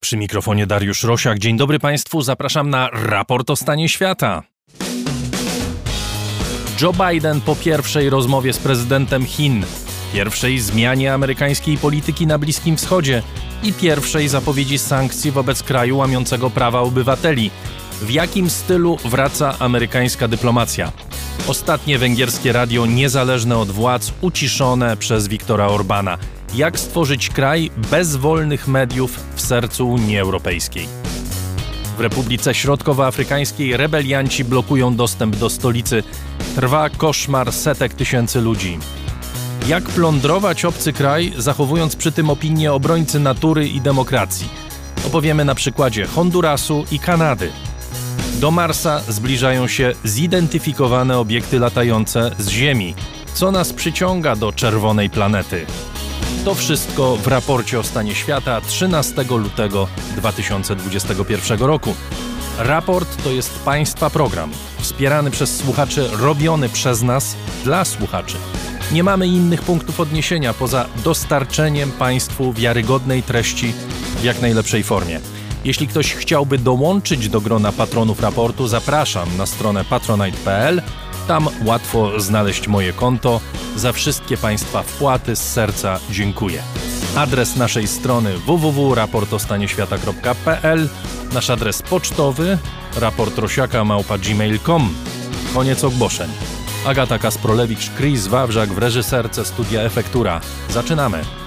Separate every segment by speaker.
Speaker 1: Przy mikrofonie Dariusz Rosiak. Dzień dobry Państwu, zapraszam na raport o stanie świata. Joe Biden po pierwszej rozmowie z prezydentem Chin, pierwszej zmianie amerykańskiej polityki na Bliskim Wschodzie i pierwszej zapowiedzi sankcji wobec kraju łamiącego prawa obywateli. W jakim stylu wraca amerykańska dyplomacja? Ostatnie węgierskie radio niezależne od władz, uciszone przez Viktora Orbana. Jak stworzyć kraj bez wolnych mediów w sercu Unii Europejskiej? W Republice Środkowoafrykańskiej rebelianci blokują dostęp do stolicy. Trwa koszmar setek tysięcy ludzi. Jak plądrować obcy kraj, zachowując przy tym opinię obrońcy natury i demokracji? Opowiemy na przykładzie Hondurasu i Kanady. Do Marsa zbliżają się zidentyfikowane obiekty latające z Ziemi. Co nas przyciąga do czerwonej planety? To wszystko w raporcie o stanie świata 13 lutego 2021 roku. Raport to jest Państwa program, wspierany przez słuchaczy, robiony przez nas dla słuchaczy. Nie mamy innych punktów odniesienia poza dostarczeniem Państwu wiarygodnej treści w jak najlepszej formie. Jeśli ktoś chciałby dołączyć do grona patronów raportu, zapraszam na stronę patronite.pl. Tam łatwo znaleźć moje konto. Za wszystkie Państwa wpłaty z serca dziękuję. Adres naszej strony www.raportostanieświata.pl Nasz adres pocztowy raportrosiaka.gmail.com Koniec ogłoszeń. Agata Kasprolewicz, Chris Wawrzak w reżyserce Studia Efektura. Zaczynamy!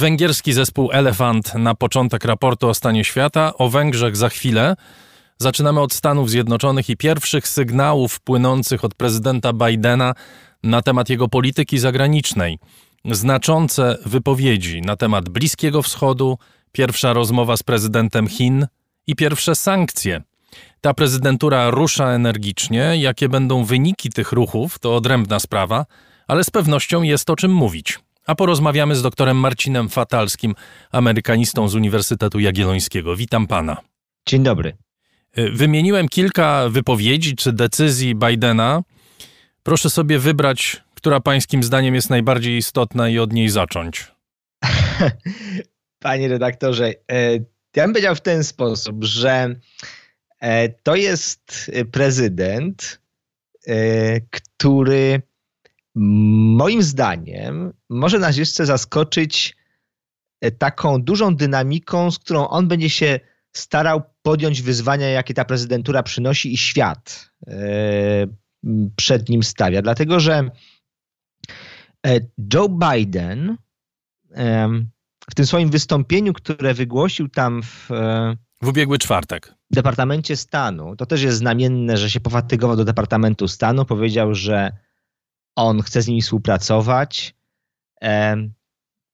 Speaker 1: Węgierski zespół Elefant na początek raportu o stanie świata, o Węgrzech za chwilę. Zaczynamy od Stanów Zjednoczonych i pierwszych sygnałów płynących od prezydenta Bidena na temat jego polityki zagranicznej. Znaczące wypowiedzi na temat Bliskiego Wschodu, pierwsza rozmowa z prezydentem Chin i pierwsze sankcje. Ta prezydentura rusza energicznie. Jakie będą wyniki tych ruchów, to odrębna sprawa, ale z pewnością jest o czym mówić. A porozmawiamy z doktorem Marcinem Fatalskim, amerykanistą z Uniwersytetu Jagiellońskiego. Witam pana.
Speaker 2: Dzień dobry.
Speaker 1: Y, wymieniłem kilka wypowiedzi czy decyzji Bidena. Proszę sobie wybrać, która pańskim zdaniem jest najbardziej istotna i od niej zacząć.
Speaker 2: Panie redaktorze, e, ja bym powiedział w ten sposób, że e, to jest prezydent, który moim zdaniem może nas jeszcze zaskoczyć taką dużą dynamiką, z którą on będzie się starał podjąć wyzwania, jakie ta prezydentura przynosi i świat przed nim stawia. Dlatego, że Joe Biden w tym swoim wystąpieniu, które wygłosił tam w.
Speaker 1: E, w ubiegły czwartek.
Speaker 2: W Departamencie Stanu, to też jest znamienne, że się pofatygował do Departamentu Stanu, powiedział, że on chce z nimi współpracować.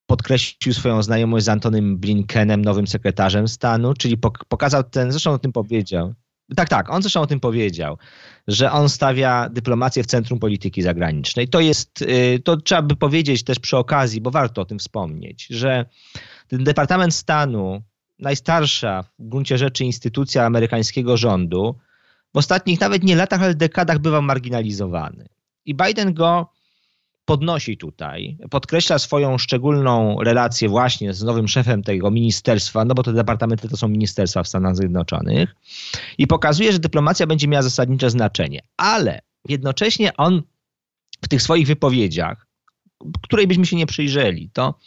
Speaker 2: Podkreślił swoją znajomość z Antonym Blinkenem, nowym sekretarzem stanu, czyli pokazał ten, zresztą o tym powiedział, tak, tak. On zresztą o tym powiedział, że on stawia dyplomację w centrum polityki zagranicznej. To jest, y, to trzeba by powiedzieć też przy okazji, bo warto o tym wspomnieć, że ten Departament Stanu, najstarsza w gruncie rzeczy instytucja amerykańskiego rządu, w ostatnich nawet nie latach, ale dekadach bywał marginalizowany. I Biden go podnosi tutaj, podkreśla swoją szczególną relację właśnie z nowym szefem tego ministerstwa, no bo te departamenty to są ministerstwa w Stanach Zjednoczonych i pokazuje, że dyplomacja będzie miała zasadnicze znaczenie, ale jednocześnie on w tych swoich wypowiedziach, której byśmy się nie przyjrzeli, to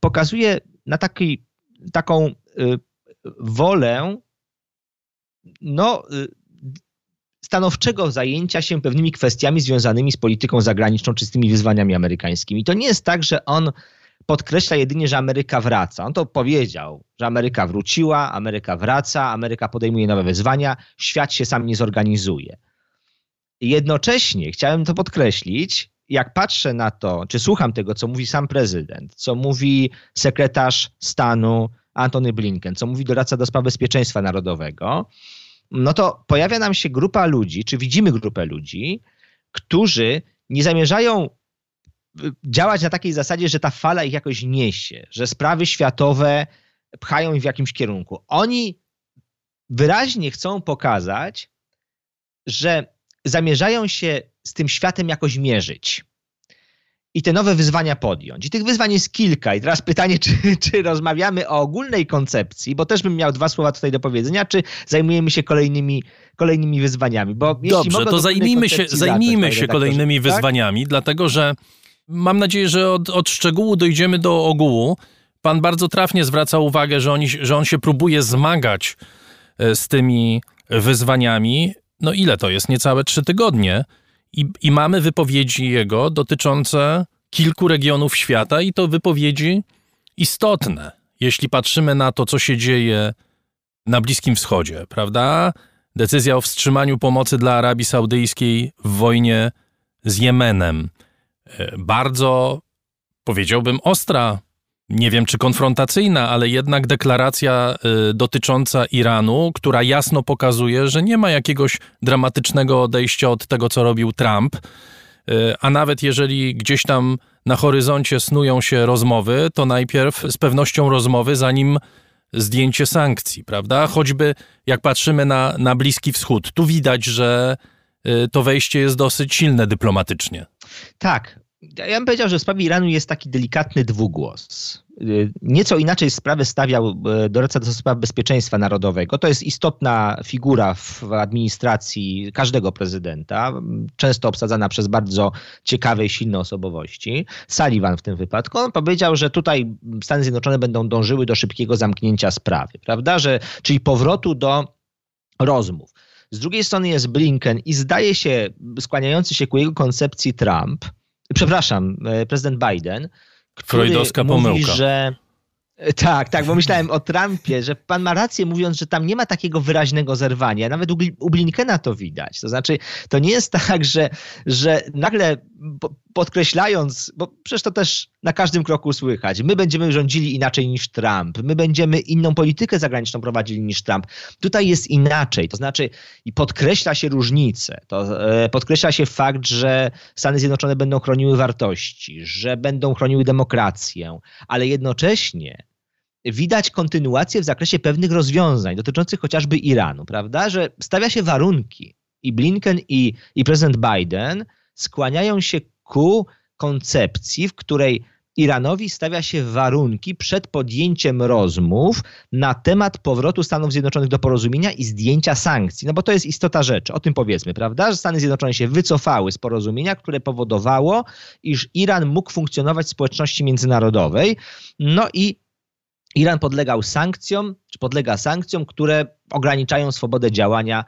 Speaker 2: pokazuje na taki, taką y, wolę no, y, stanowczego zajęcia się pewnymi kwestiami związanymi z polityką zagraniczną czy z tymi wyzwaniami amerykańskimi. To nie jest tak, że on podkreśla jedynie, że Ameryka wraca. On to powiedział, że Ameryka wróciła, Ameryka wraca, Ameryka podejmuje nowe wyzwania, świat się sam nie zorganizuje. Jednocześnie chciałem to podkreślić, jak patrzę na to, czy słucham tego, co mówi sam prezydent, co mówi sekretarz stanu Antony Blinken, co mówi doradca do spraw bezpieczeństwa narodowego, no to pojawia nam się grupa ludzi, czy widzimy grupę ludzi, którzy nie zamierzają y, działać na takiej zasadzie, że ta fala ich jakoś niesie, że sprawy światowe pchają ich w jakimś kierunku. Oni wyraźnie chcą pokazać, że zamierzają się z tym światem jakoś mierzyć i te nowe wyzwania podjąć. I tych wyzwań jest kilka. I teraz pytanie, czy, czy rozmawiamy o ogólnej koncepcji, bo też bym miał dwa słowa tutaj do powiedzenia, czy zajmujemy się kolejnymi, kolejnymi wyzwaniami. Bo
Speaker 1: Dobrze, to zajmijmy się, zajmijmy się kolejnymi tak? wyzwaniami, dlatego że mam nadzieję, że od, od szczegółu dojdziemy do ogółu. Pan bardzo trafnie zwraca uwagę, że, oni, że on się próbuje zmagać e, z tymi wyzwaniami. No ile to jest? Niecałe trzy tygodnie. I, I mamy wypowiedzi jego dotyczące kilku regionów świata, i to wypowiedzi istotne, jeśli patrzymy na to, co się dzieje na Bliskim Wschodzie, prawda? Decyzja o wstrzymaniu pomocy dla Arabii Saudyjskiej w wojnie z Jemenem. E, bardzo, powiedziałbym, ostra nie wiem czy konfrontacyjna, ale jednak deklaracja y, dotycząca Iranu, która jasno pokazuje, że nie ma jakiegoś dramatycznego odejścia od tego, co robił Trump. Y, a nawet jeżeli gdzieś tam na horyzoncie snują się rozmowy, to najpierw z pewnością rozmowy, zanim zdjęcie sankcji, prawda? Choćby jak patrzymy na, na Bliski Wschód, tu widać, że y, to wejście jest dosyć silne dyplomatycznie.
Speaker 2: Tak, ja bym powiedział, że w sprawie Iranu jest taki delikatny dwugłos. Y, nieco inaczej sprawę stawiał y, doradca do spraw bezpieczeństwa narodowego. To jest istotna figura w administracji każdego prezydenta, często obsadzana przez bardzo ciekawe i silne osobowości. Sullivan w tym wypadku. On powiedział, że tutaj Stany Zjednoczone będą dążyły do szybkiego zamknięcia sprawy, prawda? Że, czyli powrotu do rozmów. Z drugiej strony jest Blinken i zdaje się skłaniający się ku jego koncepcji Trump, przepraszam, e, prezydent Biden, który Freudowska mówi, pomyłka. że tak, tak, bo myślałem o Trumpie, że pan ma rację mówiąc, że tam nie ma takiego wyraźnego zerwania. Nawet u Blinkena to widać. To znaczy, to nie jest tak, że, że nagle podkreślając, bo przecież to też na każdym kroku słychać, my będziemy rządzili inaczej niż Trump, my będziemy inną politykę zagraniczną prowadzili niż Trump. Tutaj jest inaczej, to znaczy i podkreśla się różnice, to e, podkreśla się fakt, że Stany Zjednoczone będą chroniły wartości, że będą chroniły demokrację, ale jednocześnie widać kontynuację w zakresie pewnych rozwiązań dotyczących chociażby Iranu, prawda? Że stawia się warunki i Blinken i, i prezydent Biden skłaniają się ku koncepcji, w której Iranowi stawia się warunki przed podjęciem rozmów na temat powrotu Stanów Zjednoczonych do porozumienia i zdjęcia sankcji. No bo to jest istota rzeczy, o tym powiedzmy, prawda? Że Stany Zjednoczone się wycofały z porozumienia, które powodowało, iż Iran mógł funkcjonować w społeczności międzynarodowej. No i Iran podlegał sankcjom, czy podlega sankcjom, które ograniczają swobodę działania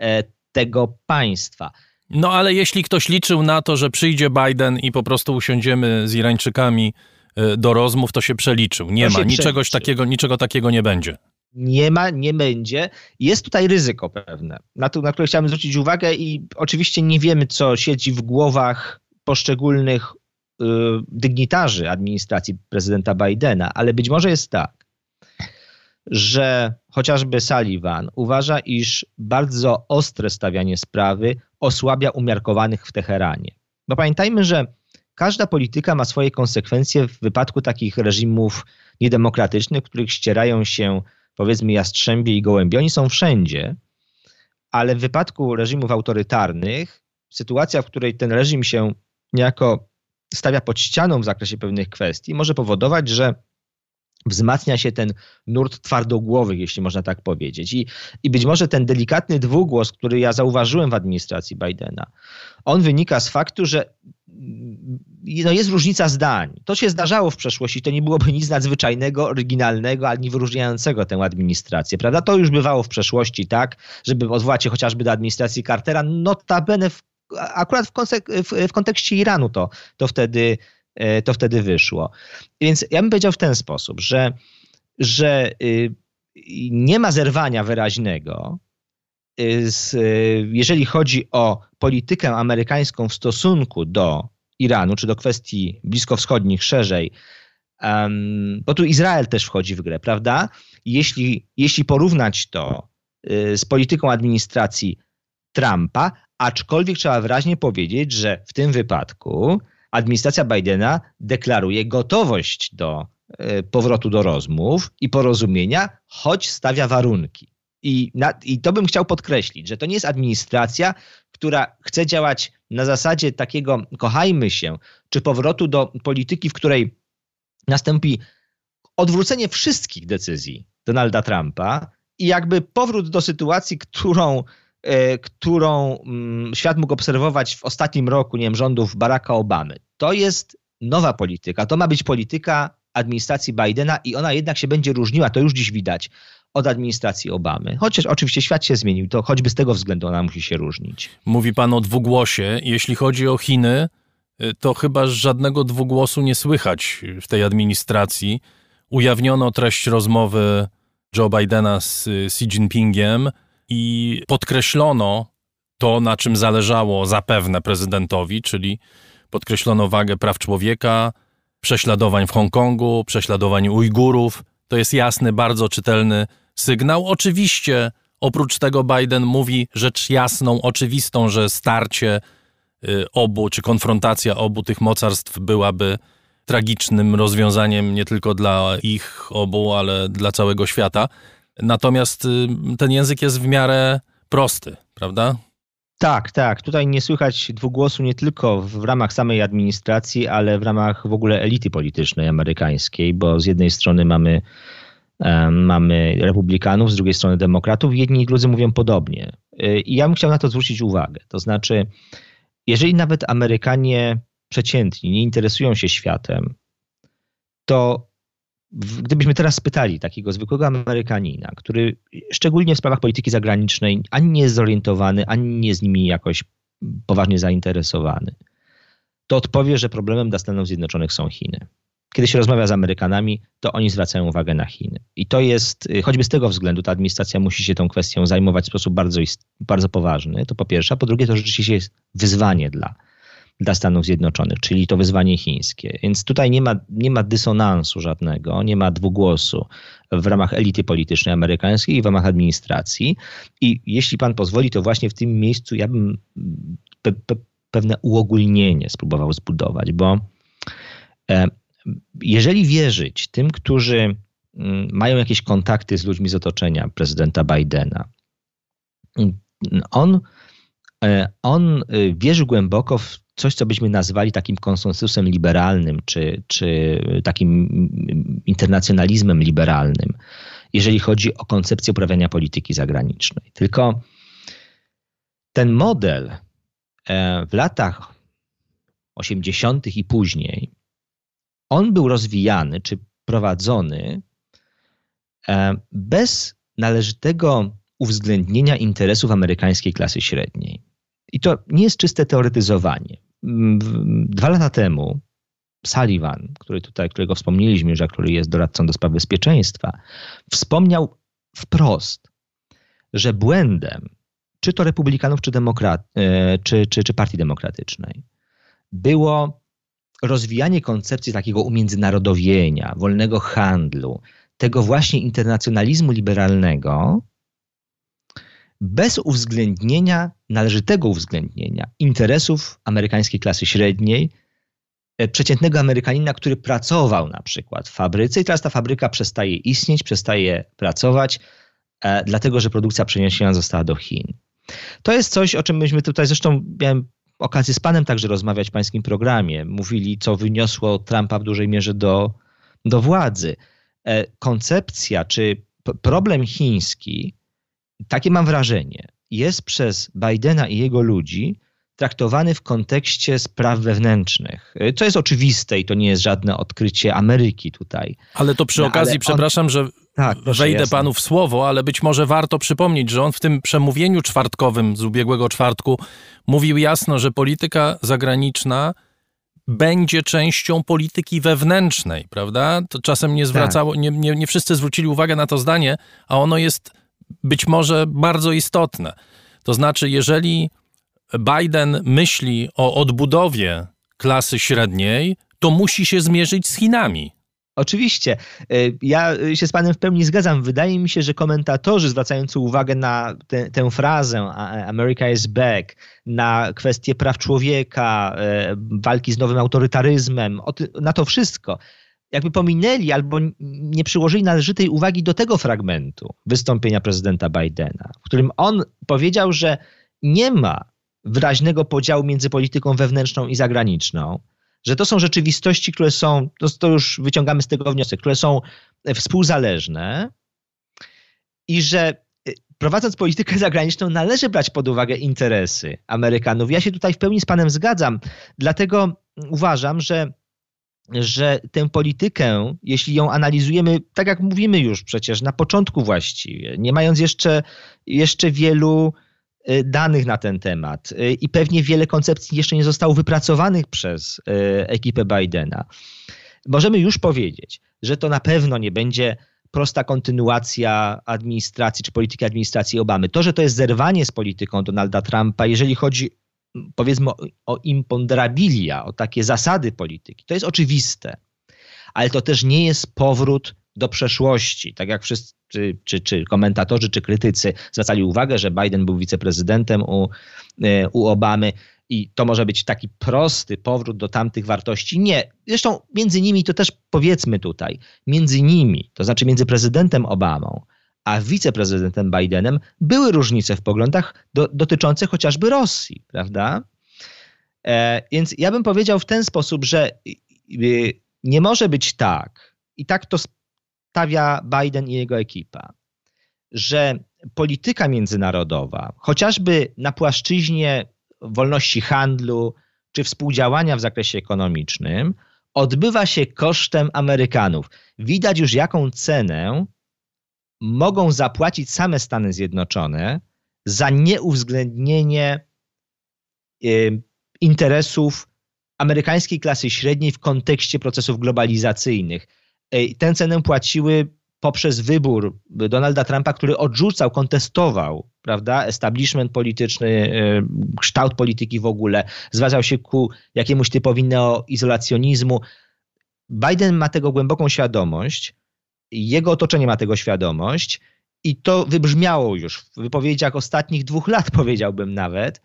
Speaker 2: e, tego państwa.
Speaker 1: No ale jeśli ktoś liczył na to, że przyjdzie Biden i po prostu usiądziemy z Irańczykami e, do rozmów, to się przeliczył. Nie to ma, niczegoś takiego, niczego takiego nie będzie.
Speaker 2: Nie ma, nie będzie. Jest tutaj ryzyko pewne, na, to, na które chciałem zwrócić uwagę i oczywiście nie wiemy, co siedzi w głowach poszczególnych y, dygnitarzy administracji prezydenta Bidena, ale być może jest tak, że chociażby Sullivan uważa, iż bardzo ostre stawianie sprawy osłabia umiarkowanych w Teheranie. Bo pamiętajmy, że każda polityka ma swoje konsekwencje w wypadku takich reżimów niedemokratycznych, których ścierają się powiedzmy jastrzębie i gołębie. Oni są wszędzie, ale w wypadku reżimów autorytarnych, sytuacja, w której ten reżim się niejako stawia pod ścianą w zakresie pewnych kwestii, może powodować, że wzmacnia się ten nurt twardogłowych, jeśli można tak powiedzieć. I, I być może ten delikatny dwugłos, który ja zauważyłem w administracji Bidena, on wynika z faktu, że mm, no jest różnica zdań. To się zdarzało w przeszłości, to nie byłoby nic nadzwyczajnego, oryginalnego, ani wyróżniającego tę administrację, prawda? To już bywało w przeszłości, tak, żeby odwołać się chociażby do administracji Cartera, notabene w, akurat w, konsek- w, w kontekście Iranu to, to wtedy to wtedy wyszło. Więc ja bym powiedział w ten sposób, że, że y, nie ma zerwania wyraźnego, y, z, y, jeżeli chodzi o politykę amerykańską w stosunku do Iranu, czy do kwestii bliskowschodnich szerzej, bo tu Izrael też wchodzi w grę, prawda? Jeśli, jeśli porównać to z polityką administracji Trumpa, aczkolwiek trzeba wyraźnie powiedzieć, że w tym wypadku administracja Bidena deklaruje gotowość do e, powrotu do rozmów i porozumienia, choć stawia warunki. I, na, I to bym chciał podkreślić, że to nie jest administracja, która chce działać na zasadzie takiego kochajmy się, czy powrotu do polityki, w której nastąpi odwrócenie wszystkich decyzji Donalda Trumpa i jakby powrót do sytuacji, którą którą mm, świat mógł obserwować w ostatnim roku, nie wiem, rządów Baracka Obamy. To jest nowa polityka. To ma być polityka administracji Bidena i ona jednak się będzie różniła, to już dziś widać, od administracji Obamy. Chociaż oczywiście świat się zmienił, to choćby z tego względu ona musi się różnić.
Speaker 1: Mówi pan o dwugłosie. Jeśli chodzi o Chiny, y, to chyba żadnego dwugłosu nie słychać w tej administracji. Ujawniono treść rozmowy Joe Bidena z Xi Jinpingiem i podkreślono to, na czym zależało zapewne prezydentowi, czyli podkreślono wagę praw człowieka, prześladowań w Hongkongu, prześladowań Ujgurów. To jest jasny, bardzo czytelny sygnał. Oczywiście, oprócz tego Biden mówi rzecz jasną, oczywistą, że starcie y, obu, czy konfrontacja obu tych mocarstw byłaby tragicznym rozwiązaniem nie tylko dla ich obu, ale dla całego świata. Natomiast y, ten język jest w miarę prosty, prawda?
Speaker 2: Tak, tak. Tutaj nie słychać dwugłosu nie tylko w ramach samej administracji, ale w ramach w ogóle elity politycznej amerykańskiej, bo z jednej strony mamy, mamy republikanów, z drugiej strony demokratów. Jedni i drudzy mówią podobnie. Y, I ja bym chciał na to zwrócić uwagę. To znaczy, jeżeli nawet Amerykanie przeciętni nie interesują się światem, to gdybyśmy teraz spytali takiego zwykłego Amerykanina, który szczególnie w sprawach polityki zagranicznej ani nie jest zorientowany, ani nie jest nimi jakoś poważnie zainteresowany, to odpowie, że problemem dla Stanów Zjednoczonych są Chiny. Kiedy się rozmawia z Amerykanami, to oni zwracają uwagę na Chiny. I to jest, choćby z tego względu, ta administracja musi się tą kwestią zajmować w sposób bardzo, bardzo poważny. To po pierwsze. A po drugie, to rzeczywiście jest wyzwanie dla, dla Stanów Zjednoczonych, czyli to wyzwanie chińskie. Więc tutaj nie ma, nie ma dysonansu żadnego, nie ma dwugłosu w ramach elity politycznej amerykańskiej i w ramach administracji. I jeśli pan pozwoli, to właśnie w tym miejscu ja bym pe, pe, pewne uogólnienie spróbował zbudować, bo e, jeżeli wierzyć tym, którzy mm, mają jakieś kontakty z ludźmi z otoczenia prezydenta Bidena, on, e, on wierzy głęboko w coś, co byśmy nazwali takim konsensusem liberalnym, czy, czy takim internacjonalizmem liberalnym, jeżeli chodzi o koncepcję uprawiania polityki zagranicznej. Tylko ten model e, w latach 80. i później, on był rozwijany czy prowadzony e, bez należytego uwzględnienia interesów amerykańskiej klasy średniej. I to nie jest czyste teoretyzowanie. Dwa lata temu Sullivan, który tutaj, którego wspomnieliśmy a który jest doradcą do spraw bezpieczeństwa, wspomniał wprost, że błędem czy to republikanów, czy, demokrat, e, czy, czy, czy partii demokratycznej, było rozwijanie koncepcji takiego umiędzynarodowienia, wolnego handlu, tego właśnie internacjonalizmu liberalnego, bez uwzględnienia, należytego uwzględnienia interesów amerykańskiej klasy średniej, e, przeciętnego Amerykanina, który pracował na przykład w fabryce i teraz ta fabryka przestaje istnieć, przestaje pracować, e, dlatego że produkcja przeniesiona została do Chin. To jest coś, o czym myśmy tutaj zresztą miałem okazję z panem także rozmawiać w pańskim programie. Mówili, co wyniosło Trumpa w dużej mierze do, do władzy. E, koncepcja czy problem chiński, takie mam wrażenie, jest przez Bidena i jego ludzi traktowany w kontekście spraw wewnętrznych. To jest oczywiste i to nie jest żadne odkrycie Ameryki tutaj.
Speaker 1: Ale to przy no, okazji, on... przepraszam, że tak, wejdę jasne. panu w słowo, ale być może warto przypomnieć, że on w tym przemówieniu czwartkowym z ubiegłego czwartku mówił jasno, że polityka zagraniczna będzie częścią polityki wewnętrznej, prawda? To czasem nie zwracało, tak. nie, nie, nie wszyscy zwrócili uwagę na to zdanie, a ono jest być może bardzo istotne. To znaczy, jeżeli Biden myśli o odbudowie klasy średniej, to musi się zmierzyć z Chinami.
Speaker 2: Oczywiście. Y, ja się z Panem w pełni zgadzam. Wydaje mi się, że komentatorzy zwracający uwagę na te, tę frazę America is back, na kwestie praw człowieka, y, walki z nowym autorytaryzmem, na to wszystko, jakby pominęli albo nie przyłożyli należytej uwagi do tego fragmentu wystąpienia prezydenta Bidena, w którym on powiedział, że nie ma wyraźnego podziału między polityką wewnętrzną i zagraniczną, że to są rzeczywistości, które są, to, to już wyciągamy z tego wniosek, które są współzależne i że y, prowadząc politykę zagraniczną, należy brać pod uwagę interesy Amerykanów. Ja się tutaj w pełni z Panem zgadzam, dlatego uważam, że, że tę politykę, jeśli ją analizujemy, tak jak mówimy już przecież na początku właściwie, nie mając jeszcze, jeszcze wielu Y, danych na ten temat y, i pewnie wiele koncepcji jeszcze nie zostało wypracowanych przez y, ekipę Bidena. Możemy już powiedzieć, że to na pewno nie będzie prosta kontynuacja administracji czy polityki administracji Obamy. To, że to jest zerwanie z polityką Donalda Trumpa, jeżeli chodzi powiedzmy o, o imponderabilia, o takie zasady polityki, to jest oczywiste. Ale to też nie jest powrót do przeszłości. Tak jak wszyscy, czy, czy komentatorzy, czy krytycy zwracali uwagę, że Biden był wiceprezydentem u, e, u Obamy i to może być taki prosty powrót do tamtych wartości. Nie. Zresztą między nimi, to też powiedzmy tutaj, między nimi, to znaczy między prezydentem Obamą a wiceprezydentem Bidenem były różnice w poglądach do, dotyczące chociażby Rosji, prawda? E, więc ja bym powiedział w ten sposób, że nie może być tak, i tak to stawia Biden i jego ekipa, że polityka międzynarodowa, chociażby na płaszczyźnie wolności handlu czy współdziałania w zakresie ekonomicznym, odbywa się kosztem Amerykanów. Widać już, jaką cenę mogą zapłacić same Stany Zjednoczone za nieuwzględnienie y, interesów amerykańskiej klasy średniej w kontekście procesów globalizacyjnych tę cenę płaciły poprzez wybór Donalda Trumpa, który odrzucał, kontestował prawda, establishment polityczny, e, kształt polityki w ogóle, zwracał się ku jakiemuś typowi neoizolacjonizmu. Biden ma tego głęboką świadomość, jego otoczenie ma tego świadomość i to wybrzmiało już w wypowiedziach ostatnich dwóch lat, powiedziałbym nawet,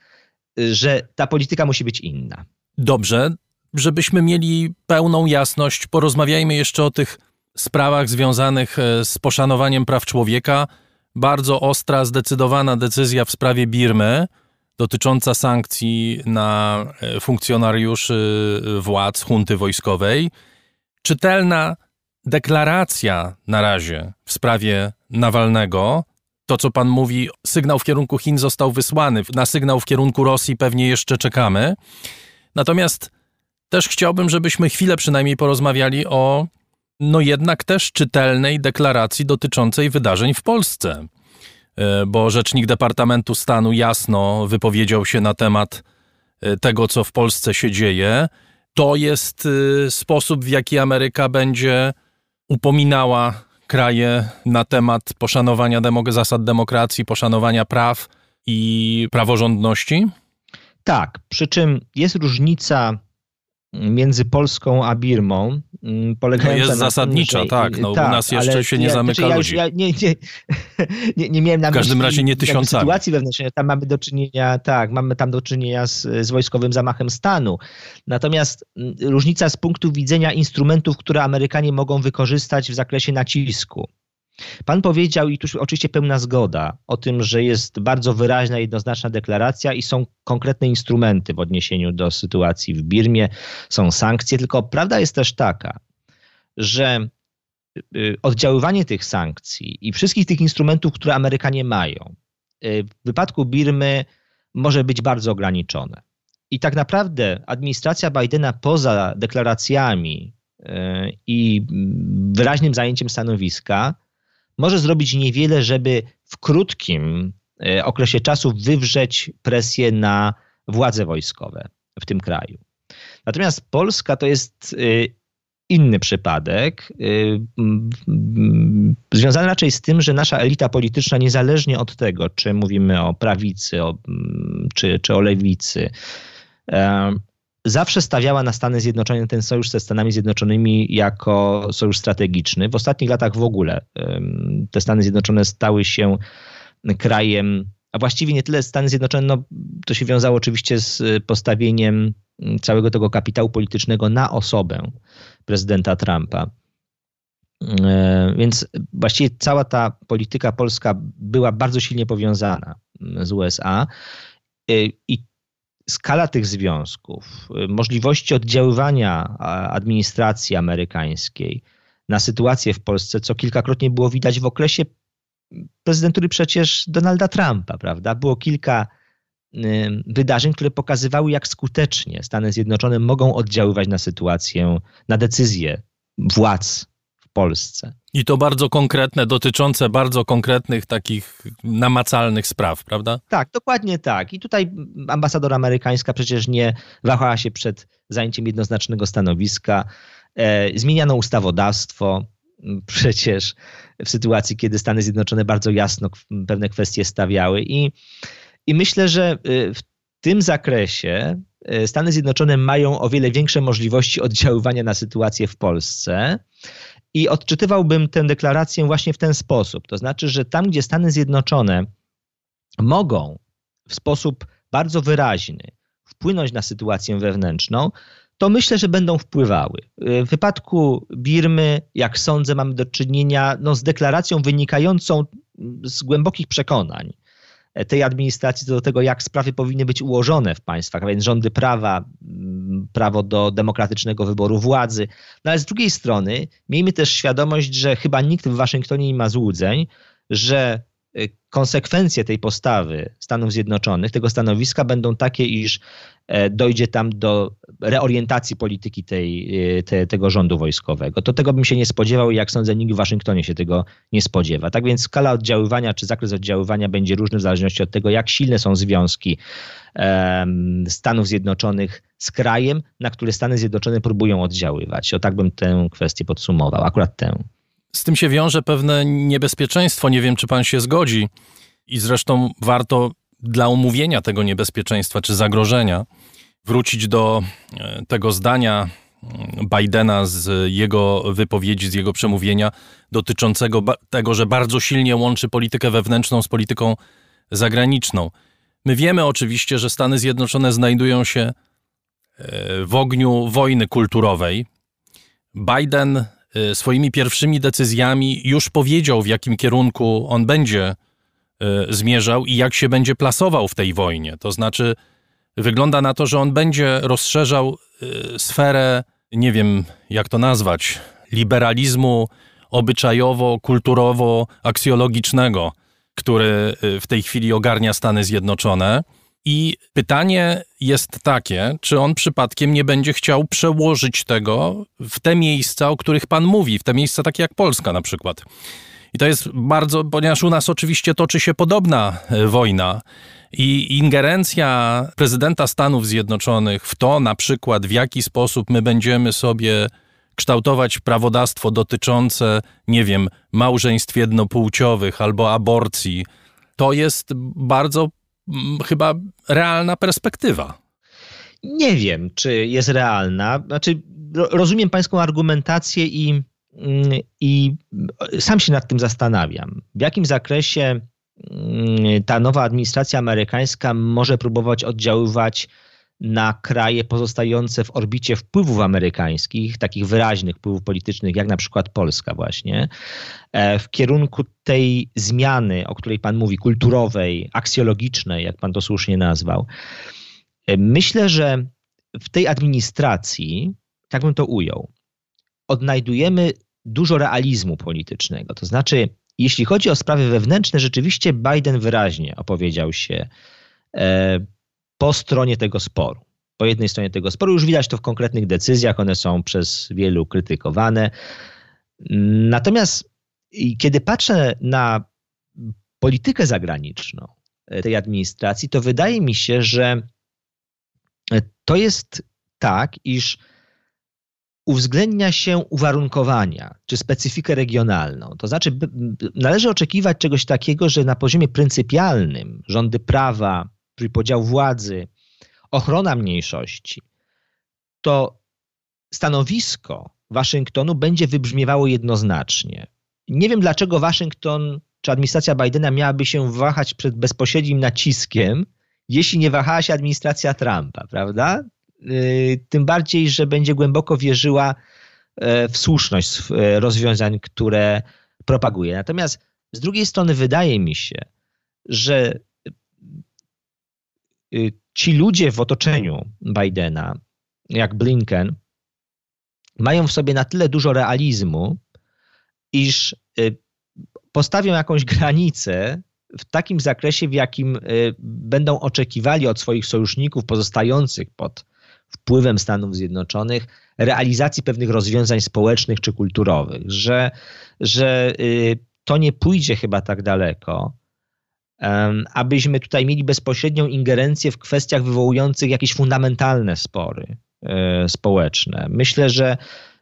Speaker 2: że ta polityka musi być inna.
Speaker 1: Dobrze, żebyśmy mieli pełną jasność, porozmawiajmy jeszcze o tych sprawach związanych e, z poszanowaniem praw człowieka. Bardzo ostra, zdecydowana decyzja w sprawie Birmy. dotycząca sankcji na e, funkcjonariuszy władz hunty wojskowej. Czytelna deklaracja na razie w sprawie Nawalnego. To, co pan mówi, sygnał w kierunku Chin został wysłany. Na sygnał w kierunku Rosji pewnie jeszcze czekamy. Natomiast też chciałbym, żebyśmy chwilę przynajmniej porozmawiali o, no jednak też czytelnej deklaracji dotyczącej wydarzeń w Polsce. E, bo rzecznik Departamentu Stanu jasno wypowiedział się na temat e, tego, co w Polsce się dzieje. To jest e, sposób, w jaki Ameryka będzie upominała kraje na temat poszanowania zasad demokracji, poszanowania praw i praworządności?
Speaker 2: Tak, przy czym jest różnica między Polską a Birmą,
Speaker 1: mm, polegająca no jest na zasadnicza, tym, że, tak. No, tak, u nas jeszcze się nie ja, zamyka znaczy, ludzi. Ja, nie, nie,
Speaker 2: nie, nie, miałem na
Speaker 1: W każdym razie nie tysiącami.
Speaker 2: sytuacji wewnętrznej. Tam mamy do czynienia, tak, mamy tam do czynienia z, z wojskowym zamachem stanu. Natomiast mm, różnica z punktu widzenia instrumentów, które Amerykanie mogą wykorzystać w zakresie nacisku. Pan powiedział, i tu oczywiście pełna zgoda, o tym, że jest bardzo wyraźna, jednoznaczna deklaracja i są konkretne instrumenty w odniesieniu do sytuacji w Birmie, są sankcje, tylko prawda jest też taka, że y, oddziaływanie tych sankcji i wszystkich tych instrumentów, które Amerykanie mają, y, w wypadku Birmy może być bardzo ograniczone. I tak naprawdę administracja Bidena poza deklaracjami y, i wyraźnym zajęciem stanowiska może zrobić niewiele, żeby w krótkim e, okresie czasu wywrzeć presję na władze wojskowe w tym kraju. Natomiast Polska to jest e, inny przypadek, e, związany raczej z tym, że nasza elita polityczna, niezależnie od tego, czy mówimy o prawicy o, czy, czy o lewicy, zawsze stawiała na Stany Zjednoczone, ten sojusz ze Stanami Zjednoczonymi jako sojusz strategiczny. W ostatnich latach w ogóle te Stany Zjednoczone stały się krajem, a właściwie nie tyle Stany Zjednoczone, no, to się wiązało oczywiście z postawieniem całego tego kapitału politycznego na osobę prezydenta Trumpa. E, więc właściwie cała ta polityka polska była bardzo silnie powiązana z USA. E, I skala tych związków, y, możliwości oddziaływania administracji amerykańskiej na sytuację w Polsce, co kilkakrotnie było widać w okresie prezydentury przecież Donalda Trumpa, prawda? Było kilka y, wydarzeń, które pokazywały, jak skutecznie Stany Zjednoczone mogą oddziaływać na sytuację, na decyzje władz Polsce.
Speaker 1: I to bardzo konkretne, dotyczące bardzo konkretnych, takich namacalnych spraw, prawda?
Speaker 2: Tak, dokładnie tak. I tutaj ambasador amerykańska przecież nie wahała się przed zajęciem jednoznacznego stanowiska. E, zmieniano ustawodawstwo przecież w sytuacji, kiedy Stany Zjednoczone bardzo jasno pewne kwestie stawiały. I, i myślę, że y, w tym zakresie y, Stany Zjednoczone mają o wiele większe możliwości oddziaływania na sytuację w Polsce i odczytywałbym tę deklarację właśnie w ten sposób. To znaczy, że tam, gdzie Stany Zjednoczone mogą w sposób bardzo wyraźny wpłynąć na sytuację wewnętrzną, to myślę, że będą wpływały. W wypadku Birmy, jak sądzę, mamy do czynienia no, z deklaracją wynikającą z głębokich przekonań tej administracji co do tego, jak sprawy powinny być ułożone w państwach, a więc rządy prawa, prawo do demokratycznego wyboru władzy. No ale z drugiej strony miejmy też świadomość, że chyba nikt w Waszyngtonie nie ma złudzeń, że y, konsekwencje tej postawy Stanów Zjednoczonych, tego stanowiska będą takie, iż e, dojdzie tam do reorientacji polityki tej, e, te, tego rządu wojskowego. To tego bym się nie spodziewał i jak sądzę, nikt w Waszyngtonie się tego nie spodziewa. Tak więc skala oddziaływania czy zakres oddziaływania będzie różny w zależności od tego, jak silne są związki um, Stanów Zjednoczonych z krajem, na który Stany Zjednoczone próbują oddziaływać. O tak bym tę kwestię podsumował, akurat tę.
Speaker 1: Z tym się wiąże pewne niebezpieczeństwo. Nie wiem, czy pan się zgodzi. I zresztą warto dla omówienia tego niebezpieczeństwa czy zagrożenia wrócić do e, tego zdania mm, Bidena z jego wypowiedzi, z jego przemówienia dotyczącego tego, że bardzo silnie łączy politykę wewnętrzną z polityką zagraniczną. My wiemy oczywiście, że Stany Zjednoczone znajdują się w ogniu wojny kulturowej. Biden e, swoimi pierwszymi decyzjami już powiedział, w jakim kierunku on będzie zmierzał i jak się będzie plasował w tej wojnie. To znaczy, wygląda na to, że on będzie rozszerzał sferę, nie wiem jak to nazwać, liberalizmu obyczajowo-kulturowo-aksjologicznego, który w tej chwili ogarnia Stany Zjednoczone. I pytanie jest takie, czy on przypadkiem nie będzie chciał przełożyć tego w te miejsca, o których pan mówi, w te miejsca takie jak Polska na przykład. I to jest bardzo, ponieważ u nas oczywiście toczy się podobna e, wojna i ingerencja prezydenta Stanów Zjednoczonych w to na przykład, w jaki sposób my będziemy sobie kształtować prawodawstwo dotyczące, nie wiem, małżeństw jednopłciowych albo aborcji, to jest bardzo chyba realna perspektywa.
Speaker 2: Nie wiem, czy jest realna. Znaczy, rozumiem pańską argumentację i, mm, i sam się nad tym zastanawiam. W jakim zakresie mm, ta nowa administracja amerykańska może próbować oddziaływać na kraje pozostające w orbicie wpływów amerykańskich, takich wyraźnych wpływów politycznych, jak na przykład Polska, właśnie, e, w kierunku tej zmiany, o której Pan mówi, kulturowej, aksjologicznej, jak Pan to słusznie nazwał. E, myślę, że w tej administracji, tak bym to ujął, odnajdujemy dużo realizmu politycznego. To znaczy, jeśli chodzi o sprawy wewnętrzne, rzeczywiście Biden wyraźnie opowiedział się e, po stronie tego sporu. Po jednej stronie tego sporu już widać to w konkretnych decyzjach, one są przez wielu krytykowane. Natomiast kiedy patrzę na politykę zagraniczną tej administracji, to wydaje mi się, że to jest tak, iż uwzględnia się uwarunkowania czy specyfikę regionalną. To znaczy, należy oczekiwać czegoś takiego, że na poziomie pryncypialnym rządy prawa, trójpodział władzy, ochrona mniejszości, to stanowisko Waszyngtonu będzie wybrzmiewało jednoznacznie. Nie wiem, dlaczego Waszyngton czy administracja Bidena miałaby się wahać przed bezpośrednim naciskiem, jeśli nie wahała się administracja Trumpa, prawda? Y, tym bardziej, że będzie głęboko wierzyła e, w słuszność e, rozwiązań, które propaguje. Natomiast z drugiej strony wydaje mi się, że ci ludzie w otoczeniu Bidena, jak Blinken, mają w sobie na tyle dużo realizmu, iż y, postawią jakąś granicę w takim zakresie, w jakim y, będą oczekiwali od swoich sojuszników pozostających pod wpływem Stanów Zjednoczonych realizacji pewnych rozwiązań społecznych czy kulturowych, że, że to nie pójdzie chyba tak daleko, abyśmy tutaj mieli bezpośrednią ingerencję w kwestiach wywołujących jakieś fundamentalne spory e, społeczne. Myślę, że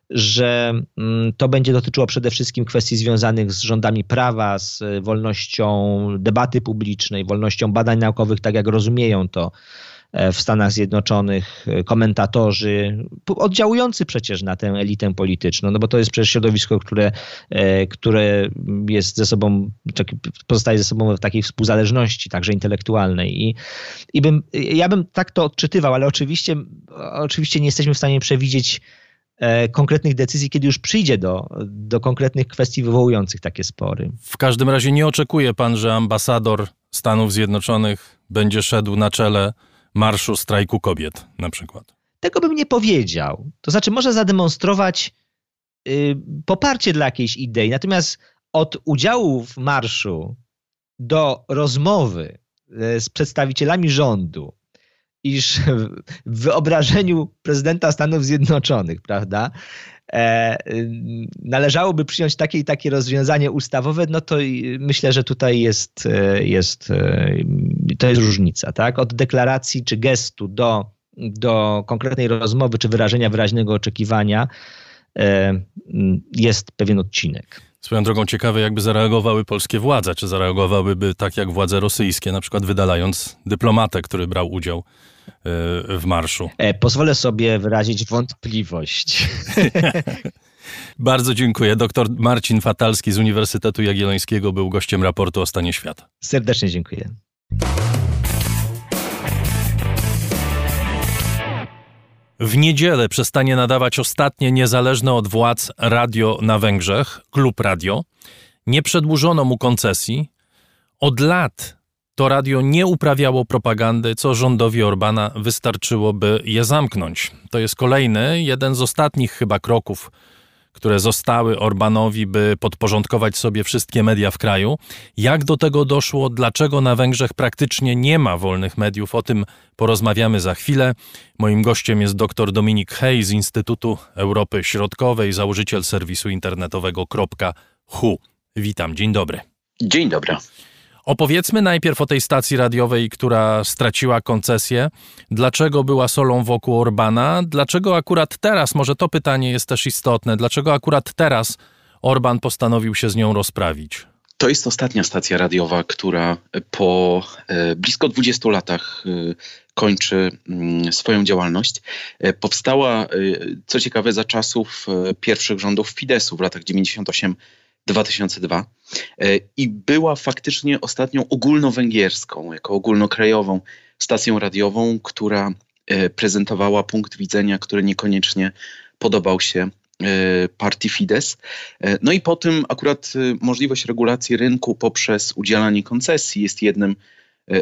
Speaker 2: że mm, to będzie dotyczyło przede wszystkim kwestii związanych z rządami prawa, z wolnością debaty publicznej, wolnością badań naukowych, tak jak rozumieją to w Stanach Zjednoczonych, e, komentatorzy, oddziałujący przecież na tę elitę polityczną, no bo to jest przecież środowisko, które, e, które jest ze sobą, pozostaje ze sobą w takiej współzależności, także intelektualnej. I, i bym, ja bym tak to odczytywał, ale oczywiście, oczywiście nie jesteśmy w stanie przewidzieć konkretnych decyzji, kiedy już przyjdzie do, do konkretnych kwestii wywołujących takie spory.
Speaker 1: W każdym razie nie oczekuje pan, że ambasador Stanów Zjednoczonych będzie szedł na czele marszu strajku kobiet na przykład?
Speaker 2: Tego bym nie powiedział. To znaczy, może zademonstrować y, poparcie dla jakiejś idei, natomiast od udziału w marszu do rozmowy y, z przedstawicielami rządu, iż w wyobrażeniu prezydenta Stanów Zjednoczonych, prawda, e, należałoby przyjąć takie i takie rozwiązanie ustawowe, no to myślę, że tutaj jest, e, jest, e, to jest różnica. Tak? Od deklaracji czy gestu do, do konkretnej rozmowy czy wyrażenia wyraźnego oczekiwania jest pewien odcinek.
Speaker 1: Swoją drogą ciekawe, jakby zareagowały polskie władze. Czy zareagowałyby tak jak władze rosyjskie, na przykład wydalając dyplomatę, który brał udział w marszu.
Speaker 2: E, pozwolę sobie wyrazić wątpliwość.
Speaker 1: Bardzo dziękuję. Doktor Marcin Fatalski z Uniwersytetu Jagiellońskiego był gościem raportu o stanie świata.
Speaker 2: Serdecznie dziękuję.
Speaker 1: W niedzielę przestanie nadawać ostatnie niezależne od władz radio na Węgrzech, Klub Radio. Nie przedłużono mu koncesji, Od lat to radio nie uprawiało propagandy, co rządowi Orbana wystarczyłoby je zamknąć. To jest kolejny, jeden z ostatnich chyba kroków które zostały Orbanowi, by podporządkować sobie wszystkie media w kraju. Jak do tego doszło? Dlaczego na Węgrzech praktycznie nie ma wolnych mediów? O tym porozmawiamy za chwilę. Moim gościem jest dr Dominik Hej z Instytutu Europy Środkowej, założyciel serwisu internetowego .hu. Witam, dzień dobry.
Speaker 3: Dzień dobry.
Speaker 1: Opowiedzmy najpierw o tej stacji radiowej, która straciła koncesję. Dlaczego była solą wokół Orbana? Dlaczego akurat teraz, może to pytanie jest też istotne, dlaczego akurat teraz Orban postanowił się z nią rozprawić?
Speaker 3: To jest ostatnia stacja radiowa, która po e, blisko 20 latach e, kończy mm, swoją działalność. E, powstała, co ciekawe, za czasów pierwszych rządów Fidesu w latach 98 2002 e, i była faktycznie ostatnią ogólnowęgierską, jako ogólnokrajową stacją radiową, która e, prezentowała punkt widzenia, który niekoniecznie podobał się e, partii Fidesz. No i po tym akurat możliwość regulacji rynku poprzez udzielanie koncesji jest jednym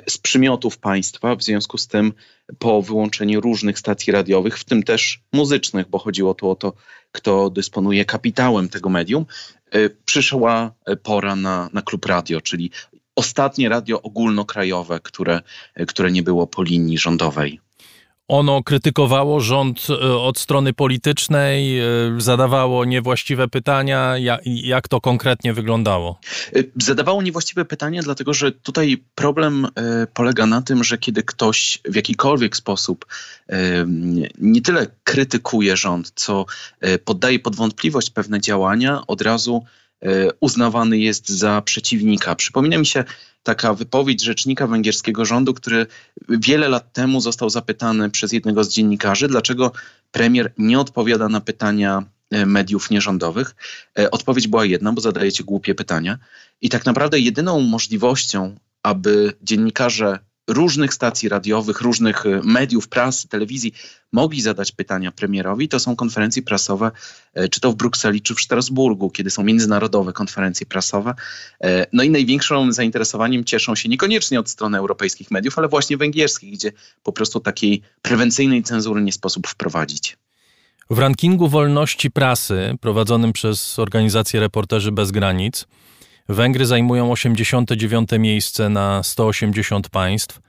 Speaker 3: z przymiotów państwa. W związku z tym po wyłączeniu różnych stacji radiowych, w tym też muzycznych, bo chodziło tu o to, kto dysponuje kapitałem tego medium, E, przyszła pora na, na klub radio, czyli ostatnie radio ogólnokrajowe, które, które nie było po linii rządowej.
Speaker 1: Ono krytykowało rząd e, od strony politycznej, e, zadawało niewłaściwe pytania. Jak to konkretnie wyglądało?
Speaker 3: Zadawało niewłaściwe pytania, dlatego że tutaj problem polega na tym, że kiedy ktoś w jakikolwiek sposób nie tyle krytykuje rząd, co poddaje pod wątpliwość pewne działania, od razu uznawany jest za przeciwnika. Przypomina mi się taka wypowiedź rzecznika węgierskiego rządu, który wiele lat temu został zapytany przez jednego z dziennikarzy, dlaczego premier nie odpowiada na pytania e, mediów nierządowych. E, odpowiedź była jedna, bo zadajecie głupie pytania. I tak naprawdę jedyną możliwością, aby dziennikarze różnych stacji radiowych, różnych e, mediów, prasy, telewizji mogli zadać pytania premierowi, to są konferencje prasowe, e, czy to w Brukseli, czy w Strasburgu, kiedy są międzynarodowe konferencje prasowe. E, no i największym zainteresowaniem cieszą się niekoniecznie od strony europejskich mediów, ale właśnie węgierskich, gdzie po prostu takiej prewencyjnej cenzury nie sposób wprowadzić.
Speaker 1: W rankingu wolności prasy prowadzonym przez organizację Reporterzy Bez Granic Węgry zajmują 89 miejsce na 180 państw.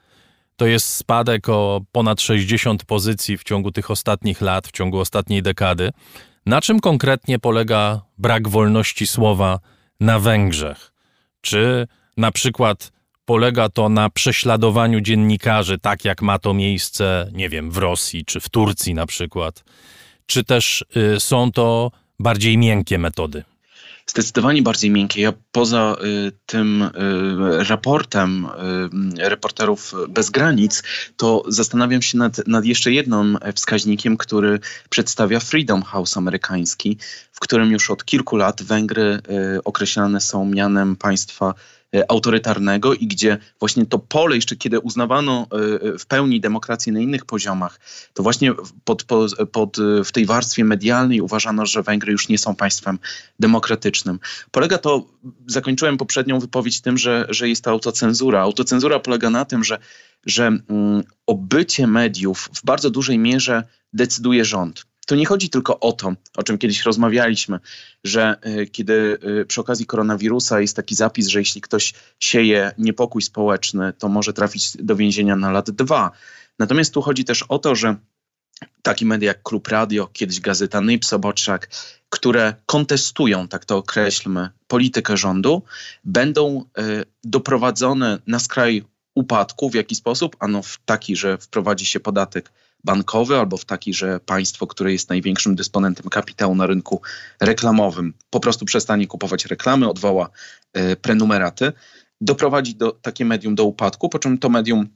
Speaker 1: To jest spadek o ponad 60 pozycji w ciągu tych ostatnich lat, w ciągu ostatniej dekady. Na czym konkretnie polega brak wolności słowa na Węgrzech? Czy na przykład polega to na prześladowaniu dziennikarzy, tak jak ma to miejsce, nie wiem, w Rosji czy w Turcji na przykład? Czy też y, są to bardziej miękkie metody?
Speaker 3: Zdecydowanie bardziej miękkie. Ja poza y, tym y, raportem y, reporterów bez granic, to zastanawiam się nad, nad jeszcze jednym wskaźnikiem, który przedstawia Freedom House amerykański, w którym już od kilku lat Węgry określane są mianem państwa autorytarnego i gdzie właśnie to pole, jeszcze kiedy uznawano e, w pełni demokrację na innych poziomach, to właśnie pod, pod, pod, w tej warstwie medialnej uważano, że Węgry już nie są państwem demokratycznym. Polega to, zakończyłem poprzednią wypowiedź tym, że, że jest to autocenzura. Autocenzura polega na tym, że, że mm, o bycie mediów w bardzo dużej mierze decyduje rząd to nie chodzi tylko o to, o czym kiedyś rozmawialiśmy, że y, kiedy y, przy okazji koronawirusa jest taki zapis, że jeśli ktoś sieje niepokój społeczny, to może trafić do więzienia na lat dwa. Natomiast tu chodzi też o to, że takie media jak Klub Radio, kiedyś gazeta Nyp Soboczak, które kontestują, tak to określmy, politykę rządu, będą y, doprowadzone na skraj upadku. W jaki sposób? Ano w taki, że wprowadzi się podatek bankowy albo w taki, że państwo, które jest największym dysponentem kapitału na rynku reklamowym, po prostu przestanie kupować reklamy, odwoła y, prenumeraty, doprowadzi do, takie medium do upadku, po czym to medium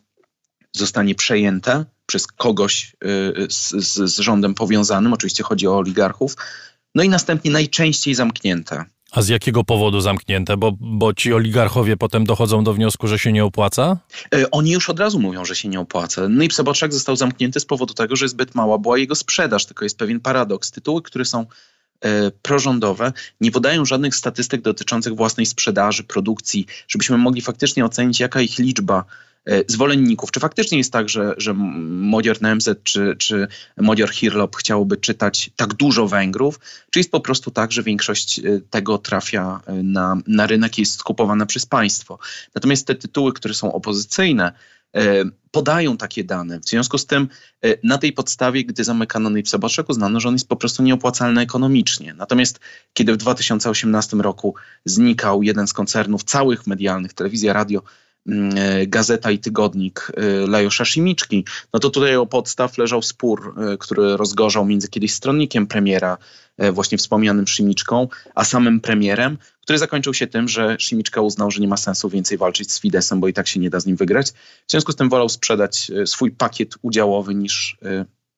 Speaker 3: zostanie przejęte przez kogoś y, z, z, z rządem powiązanym, oczywiście chodzi o oligarchów, no i następnie najczęściej zamknięte.
Speaker 1: A z jakiego powodu zamknięte? Bo, bo ci oligarchowie potem dochodzą do wniosku, że się nie opłaca?
Speaker 3: E, oni już od razu mówią, że się nie opłaca. No i Soboczak został zamknięty z powodu tego, że zbyt mała była jego sprzedaż. Tylko jest pewien paradoks. Tytuły, które są prorządowe nie podają żadnych statystyk dotyczących własnej sprzedaży, produkcji, żebyśmy mogli faktycznie ocenić, jaka ich liczba E, zwolenników. Czy faktycznie jest tak, że, że Modior NMZ czy, czy Modior Hirlop chciałoby czytać tak dużo Węgrów, czy jest po prostu tak, że większość e, tego trafia e, na, na rynek i jest skupowana przez państwo. Natomiast te tytuły, które są opozycyjne, podają takie dane. W związku z tym na tej podstawie, gdy zamykano Nipseboczek, uznano, że on jest po prostu nieopłacalny ekonomicznie. Natomiast kiedy w 2018 roku znikał jeden z koncernów całych medialnych, telewizja, radio, e, gazeta i tygodnik e, Lajosza Simiczki, no to tutaj o podstaw leżał spór, e, który rozgorzał między kiedyś stronnikiem premiera, właśnie wspomnianym Simiczką, a samym premierem, który zakończył się tym, że Simiczka uznał, że nie ma sensu więcej walczyć z Fidesem, bo i tak się nie da z nim wygrać. W związku z tym wolał sprzedać swój pakiet udziałowy niż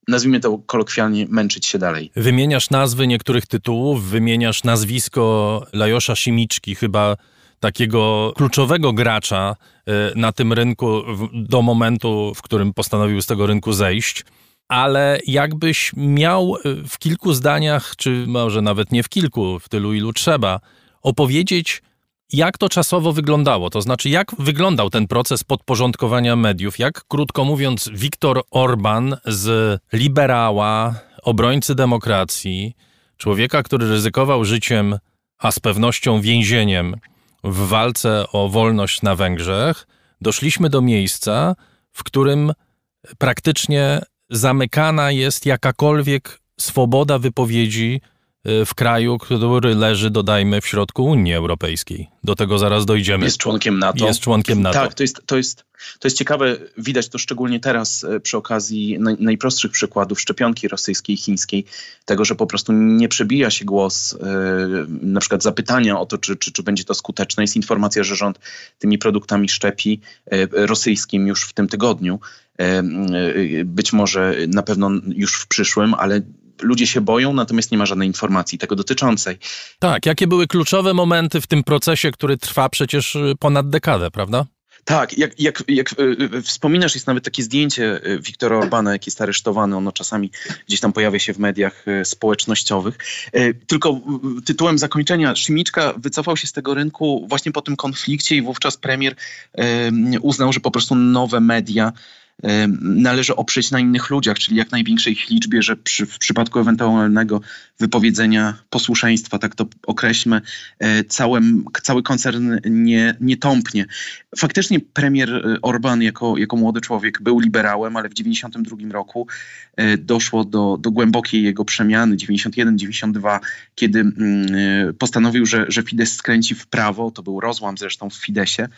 Speaker 3: nazwijmy to kolokwialnie, męczyć się dalej.
Speaker 1: Wymieniasz nazwy niektórych tytułów, wymieniasz nazwisko Lajosza Simiczki, chyba takiego kluczowego gracza e, na tym rynku do momentu, w którym postanowił z tego rynku zejść. Ale jakbyś miał e, w kilku zdaniach, czy może nawet nie w kilku, w tylu ilu trzeba, opowiedzieć, jak to czasowo wyglądało? To znaczy, jak wyglądał ten proces podporządkowania mediów? Jak, krótko mówiąc, Viktor Orban z liberała, obrońcy demokracji, człowieka, który ryzykował życiem, a z pewnością więzieniem, w walce o wolność na Węgrzech doszliśmy do miejsca, w którym praktycznie zamykana jest jakakolwiek swoboda wypowiedzi w kraju, który leży, dodajmy, w środku Unii Europejskiej. Do tego zaraz dojdziemy.
Speaker 3: Jest członkiem NATO.
Speaker 1: Jest członkiem NATO.
Speaker 3: Tak, to jest, to jest, to jest ciekawe, widać to szczególnie teraz e, przy okazji naj, najprostszych przykładów szczepionki rosyjskiej, chińskiej, tego, że po prostu nie przebija się głos e, na przykład zapytania o to, czy, czy, czy będzie to skuteczne. Jest informacja, że rząd tymi produktami szczepi e, rosyjskim już w tym tygodniu. Być może na pewno już w przyszłym, ale ludzie się boją, natomiast nie ma żadnej informacji tego dotyczącej.
Speaker 1: Tak, jakie były kluczowe momenty w tym procesie, który trwa przecież ponad dekadę, prawda?
Speaker 3: Tak, jak, jak, jak y, wspominasz, jest nawet takie zdjęcie y, Wiktora Orbana, jaki jest aresztowany. Ono czasami gdzieś tam pojawia się w mediach y, społecznościowych. Tylko tytułem zakończenia, Szymiczka wycofał się z tego rynku właśnie po tym konflikcie i wówczas premier uznał, że po prostu nowe media należy oprzeć na innych ludziach, czyli jak największej ich liczbie, że przy, w przypadku ewentualnego wypowiedzenia posłuszeństwa, tak to określmy, e, całym, cały koncern nie, nie tąpnie. Faktycznie premier e, Orban jako, jako młody człowiek był liberałem, ale w 1992 roku e, doszło do, do głębokiej jego przemiany, 91-92, kiedy mm, postanowił, że, że Fidesz skręci w prawo, to był rozłam zresztą w Fidesie.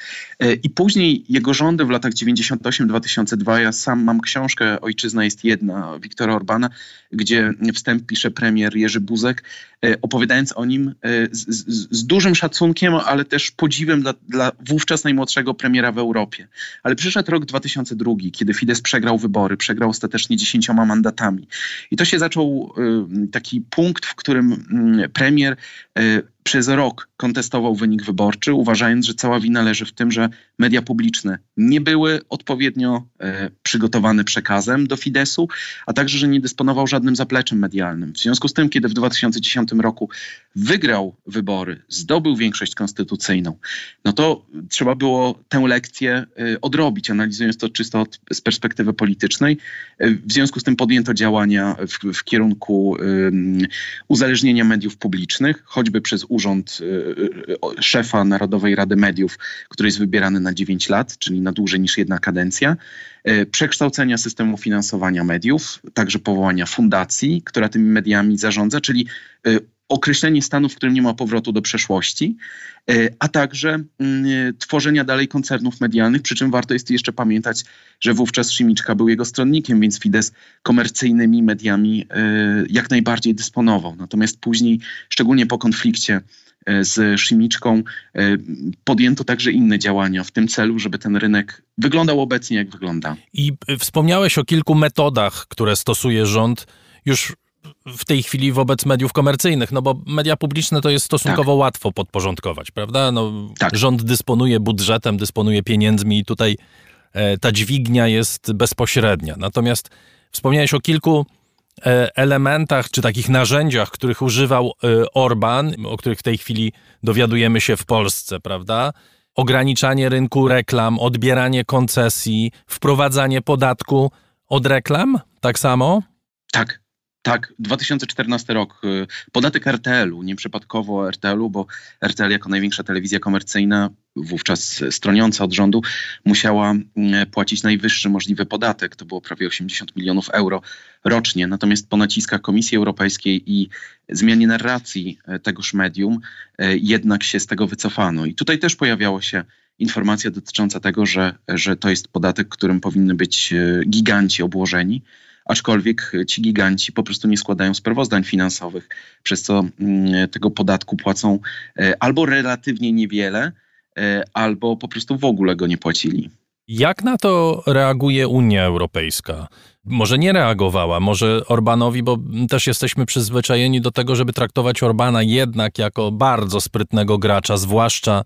Speaker 3: I później jego rządy w latach 98-2002, ja sam mam książkę Ojczyzna jest jedna Wiktora Orbana, gdzie wstęp pisze premier Jerzy Buzek, e, opowiadając o nim e, z, z, z dużym szacunkiem, ale też podziwem dla, dla, wówczas najmłodszego premiera w Europie. Ale przyszedł rok 2002, kiedy Fidesz przegrał wybory, przegrał ostatecznie dziesięcioma mandatami. I to się zaczął e, taki punkt, w którym mm, premier przez rok kontestował wynik wyborczy, uważając, że cała wina leży w tym, że media publiczne nie były odpowiednio przygotowane przekazem do Fidesu, a także, że nie dysponował żadnym zapleczem medialnym. W związku z tym, kiedy w 2010 roku wygrał wybory, zdobył większość konstytucyjną, no to trzeba było tę lekcję e, odrobić, analizując to czysto od, z perspektywy politycznej. E, w związku z tym podjęto działania w, w kierunku um, uzależnienia mediów publicznych, choćby przez urząd y, szefa Narodowej Rady Mediów, który jest wybierany na 9 lat, czyli na dłużej niż jedna kadencja, y, przekształcenia systemu finansowania mediów, także powołania fundacji, która tymi mediami zarządza, czyli y, określenie stanu, w którym nie ma powrotu do przeszłości, a także mm, tworzenia dalej koncernów medialnych, przy czym warto jest jeszcze pamiętać, że wówczas Szymiczka był jego stronnikiem, więc Fidesz komercyjnymi mediami jak najbardziej dysponował. Natomiast później, szczególnie po konflikcie E, z Szymiczką e, podjęto także inne działania w tym celu, żeby ten rynek wyglądał obecnie jak wygląda.
Speaker 1: I wspomniałeś o kilku metodach, które stosuje rząd już w tej chwili wobec mediów komercyjnych, no bo media publiczne to jest stosunkowo tak. łatwo podporządkować, prawda? No, tak. Rząd dysponuje budżetem, dysponuje pieniędzmi i tutaj e, ta dźwignia jest bezpośrednia. Natomiast wspomniałeś o kilku e, elementach czy takich narzędziach, których używał e, Orban, o których w tej chwili dowiadujemy się w Polsce, prawda? Ograniczanie rynku reklam, odbieranie koncesji, wprowadzanie podatku od reklam, tak samo?
Speaker 3: Tak, tak, 2014 rok. Y, podatek RTL-u, nieprzypadkowo RTL-u, bo RTL jako największa telewizja komercyjna, wówczas stroniąca od rządu, musiała mm, płacić najwyższy możliwy podatek. To było prawie 80 milionów euro rocznie. Natomiast po naciskach Komisji Europejskiej i zmianie narracji e, tegoż medium e, jednak się z tego wycofano. I tutaj też pojawiała się informacja dotycząca tego, że, że to jest podatek, którym powinny być e, giganci obłożeni aczkolwiek ci giganci po prostu nie składają sprawozdań finansowych, przez co mm, tego podatku płacą albo relatywnie niewiele, albo po prostu w ogóle go nie płacili.
Speaker 1: Jak na to reaguje Unia Europejska? Może nie reagowała, może Orbanowi, bo też jesteśmy przyzwyczajeni do tego, żeby traktować Orbana jednak jako bardzo sprytnego gracza, zwłaszcza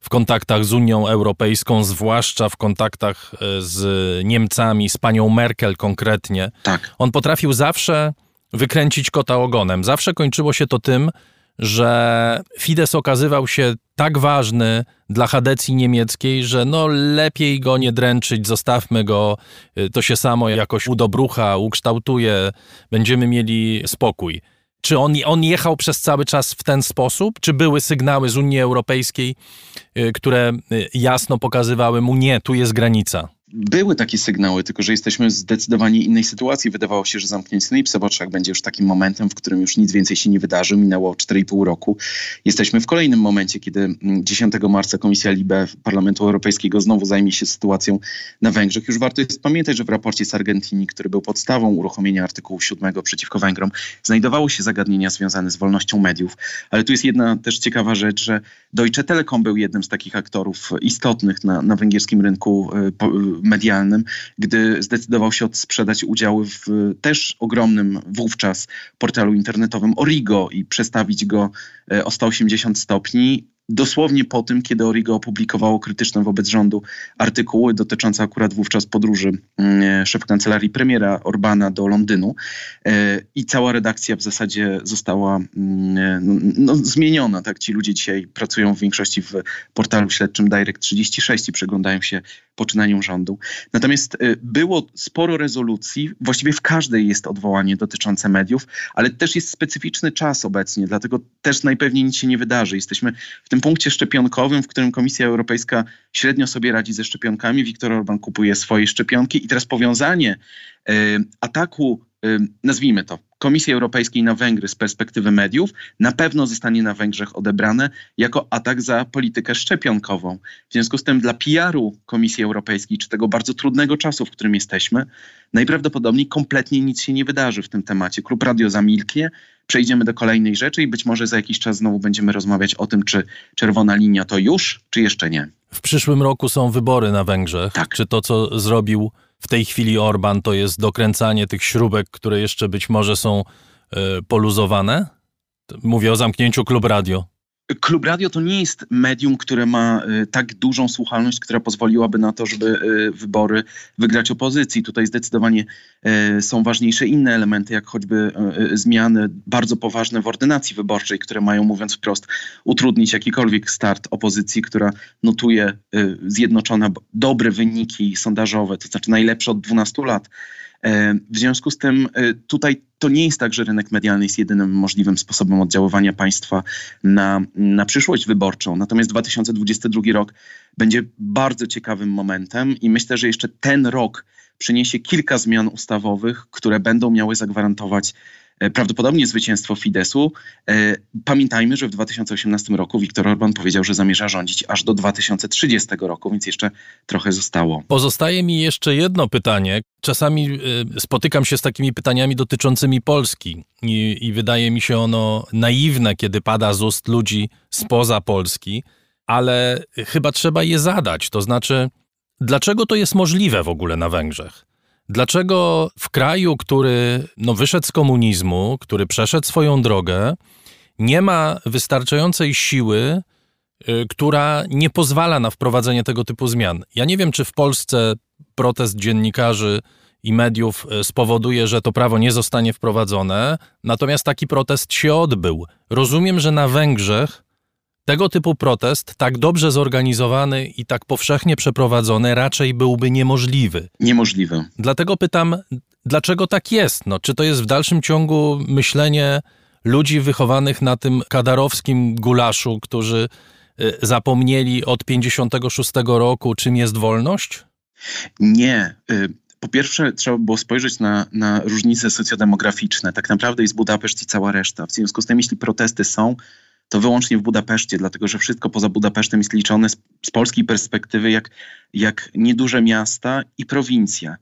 Speaker 1: w kontaktach z Unią Europejską, zwłaszcza w kontaktach e, z Niemcami, z panią Merkel konkretnie.
Speaker 3: Tak.
Speaker 1: On potrafił zawsze wykręcić kota ogonem. Zawsze kończyło się to tym, że Fidesz okazywał się tak ważny dla Hadecji niemieckiej, że no lepiej go nie dręczyć, zostawmy go, e, to się samo jakoś udobrucha, ukształtuje, będziemy mieli spokój. Czy on, on jechał przez cały czas w ten sposób? Czy były sygnały z Unii Europejskiej, y, które y, jasno pokazywały mu nie, tu jest granica?
Speaker 3: Były takie sygnały, tylko że jesteśmy w zdecydowanie innej sytuacji. Wydawało się, że zamknięcie Nipsey Boczak będzie już takim momentem, w którym już nic więcej się nie wydarzy. Minęło 4,5 roku. Jesteśmy w kolejnym momencie, kiedy 10 mm, marca Komisja Libe Parlamentu Europejskiego znowu zajmie się sytuacją na Węgrzech. Już warto jest pamiętać, że w raporcie z Argentyni, który był podstawą uruchomienia artykułu 7 przeciwko Węgrom, znajdowały się zagadnienia związane z wolnością mediów. Ale tu jest jedna też ciekawa rzecz, że Deutsche Telekom był jednym z takich aktorów istotnych na, na węgierskim rynku y, medialnym, gdy zdecydował się odsprzedać udziały w też ogromnym wówczas portalu internetowym Origo i przestawić go e, o 180 stopni dosłownie po tym, kiedy Origo opublikowało krytyczne wobec rządu artykuły dotyczące akurat wówczas podróży mm, szef kancelarii premiera Orbana do Londynu e, i cała redakcja w zasadzie została mm, no, no, zmieniona. Tak? Ci ludzie dzisiaj pracują w większości w portalu śledczym Direct36 i przeglądają się poczynaniom rządu. Natomiast e, było sporo rezolucji, właściwie w każdej jest odwołanie dotyczące mediów, ale też jest specyficzny czas obecnie, dlatego też najpewniej nic się nie wydarzy. Jesteśmy w tym tym punkcie szczepionkowym, w którym Komisja Europejska średnio sobie radzi ze szczepionkami, Viktor Orban kupuje swoje szczepionki i teraz powiązanie y, ataku, y, nazwijmy to, Komisji Europejskiej na Węgry z perspektywy mediów na pewno zostanie na Węgrzech odebrane jako atak za politykę szczepionkową. W związku z tym dla PR-u Komisji Europejskiej, czy tego bardzo trudnego czasu, w którym jesteśmy, najprawdopodobniej kompletnie nic się nie wydarzy w tym temacie. Klub Radio zamilknie, przejdziemy do kolejnej rzeczy i być może za jakiś czas znowu będziemy rozmawiać o tym, czy czerwona linia to już, czy jeszcze nie.
Speaker 1: W przyszłym roku są wybory na Węgrzech.
Speaker 3: Tak.
Speaker 1: Czy to, co zrobił w tej chwili Orban, to jest dokręcanie tych śrubek, które jeszcze być może są y, poluzowane? Mówię o zamknięciu klub radio.
Speaker 3: Klub Radio to nie jest medium, które ma y, tak dużą słuchalność, która pozwoliłaby na to, żeby y, wybory wygrać opozycji. Tutaj zdecydowanie y, są ważniejsze inne elementy, jak choćby zmiany bardzo poważne w ordynacji wyborczej, które mają, mówiąc wprost, utrudnić jakikolwiek start opozycji, która notuje zjednoczone dobre wyniki sondażowe, to znaczy najlepsze od 12 lat. E, w związku z tym e, tutaj to nie jest tak, że rynek medialny jest jedynym możliwym sposobem oddziaływania państwa na, na przyszłość wyborczą. Natomiast 2022 rok będzie bardzo ciekawym momentem i myślę, że jeszcze ten rok przyniesie kilka zmian ustawowych, które będą miały zagwarantować prawdopodobnie zwycięstwo Fidesu. E, pamiętajmy, że w 2018 roku Viktor Orban powiedział, że zamierza rządzić aż do 2030 roku, więc jeszcze trochę zostało.
Speaker 1: Pozostaje mi jeszcze jedno pytanie. Czasami e, spotykam się z takimi pytaniami dotyczącymi Polski i, i wydaje mi się ono naiwne, kiedy pada z ust ludzi spoza Polski, ale chyba trzeba je zadać. To znaczy, dlaczego to jest możliwe w ogóle na Węgrzech? Dlaczego w kraju, który no, wyszedł z komunizmu, który przeszedł swoją drogę, nie ma wystarczającej siły, y, która nie pozwala na wprowadzenie tego typu zmian? Ja nie wiem, czy w Polsce protest dziennikarzy i mediów e, spowoduje, że to prawo nie zostanie wprowadzone. Natomiast taki protest się odbył. Rozumiem, że na Węgrzech tego typu protest, tak dobrze zorganizowany i tak powszechnie przeprowadzony, raczej byłby niemożliwy.
Speaker 3: Niemożliwy.
Speaker 1: Dlatego pytam, dlaczego tak jest? No, czy to jest w dalszym ciągu myślenie ludzi wychowanych na tym kadarowskim gulaszu, którzy y, zapomnieli od 56 roku, czym jest wolność?
Speaker 3: Nie. Y, po pierwsze, trzeba było spojrzeć na, na różnice socjodemograficzne. Tak naprawdę jest Budapeszt i cała reszta. W związku z tym, jeśli protesty są, to wyłącznie w Budapeszcie, dlatego że wszystko poza Budapesztem jest liczone z, z polskiej perspektywy jak, jak nieduże miasta i prowincja.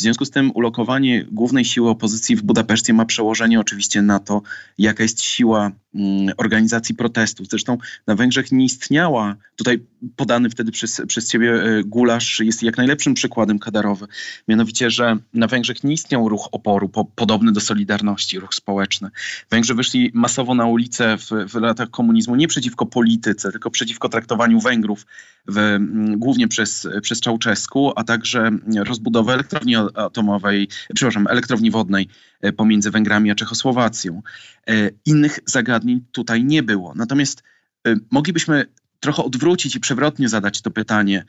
Speaker 3: W związku z tym ulokowanie głównej siły opozycji w Budapeszcie ma przełożenie oczywiście na to, jaka jest siła mm, organizacji protestów. Zresztą na Węgrzech nie istniała, tutaj podany wtedy przez, przez ciebie e, gulasz jest jak najlepszym przykładem kadarowy. Mianowicie, że na Węgrzech nie istniał ruch oporu po, podobny do Solidarności, ruch społeczny. Węgrzy wyszli masowo na ulicę w, w latach komunizmu nie przeciwko polityce, tylko przeciwko traktowaniu Węgrów w, mm, głównie przez, przez Czałczesku, a także rozbudowę elektrowni atomowej, przepraszam, elektrowni wodnej e, pomiędzy Węgrami a Czechosłowacją. E, innych zagadnień tutaj nie było. Natomiast e, moglibyśmy trochę odwrócić i przewrotnie zadać to pytanie,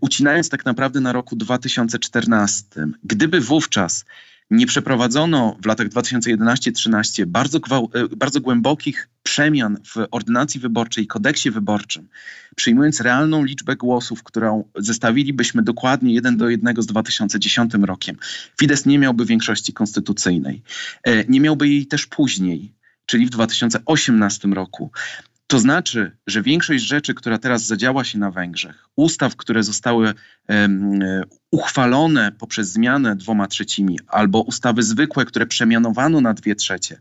Speaker 3: ucinając tak naprawdę na roku 2014. Gdyby wówczas nie przeprowadzono w latach 2011-13 bardzo, e, bardzo głębokich przemian w ordynacji wyborczej i kodeksie wyborczym, przyjmując realną liczbę głosów, którą zestawilibyśmy dokładnie jeden do jednego z 2010 rokiem, Fidesz nie miałby większości konstytucyjnej. E, nie miałby jej też później, czyli w 2018 roku. To znaczy, że większość rzeczy, która teraz zadziała się na Węgrzech, ustaw, które zostały um, uchwalone poprzez zmianę dwoma trzecimi, albo ustawy zwykłe, które przemianowano na dwie trzecie,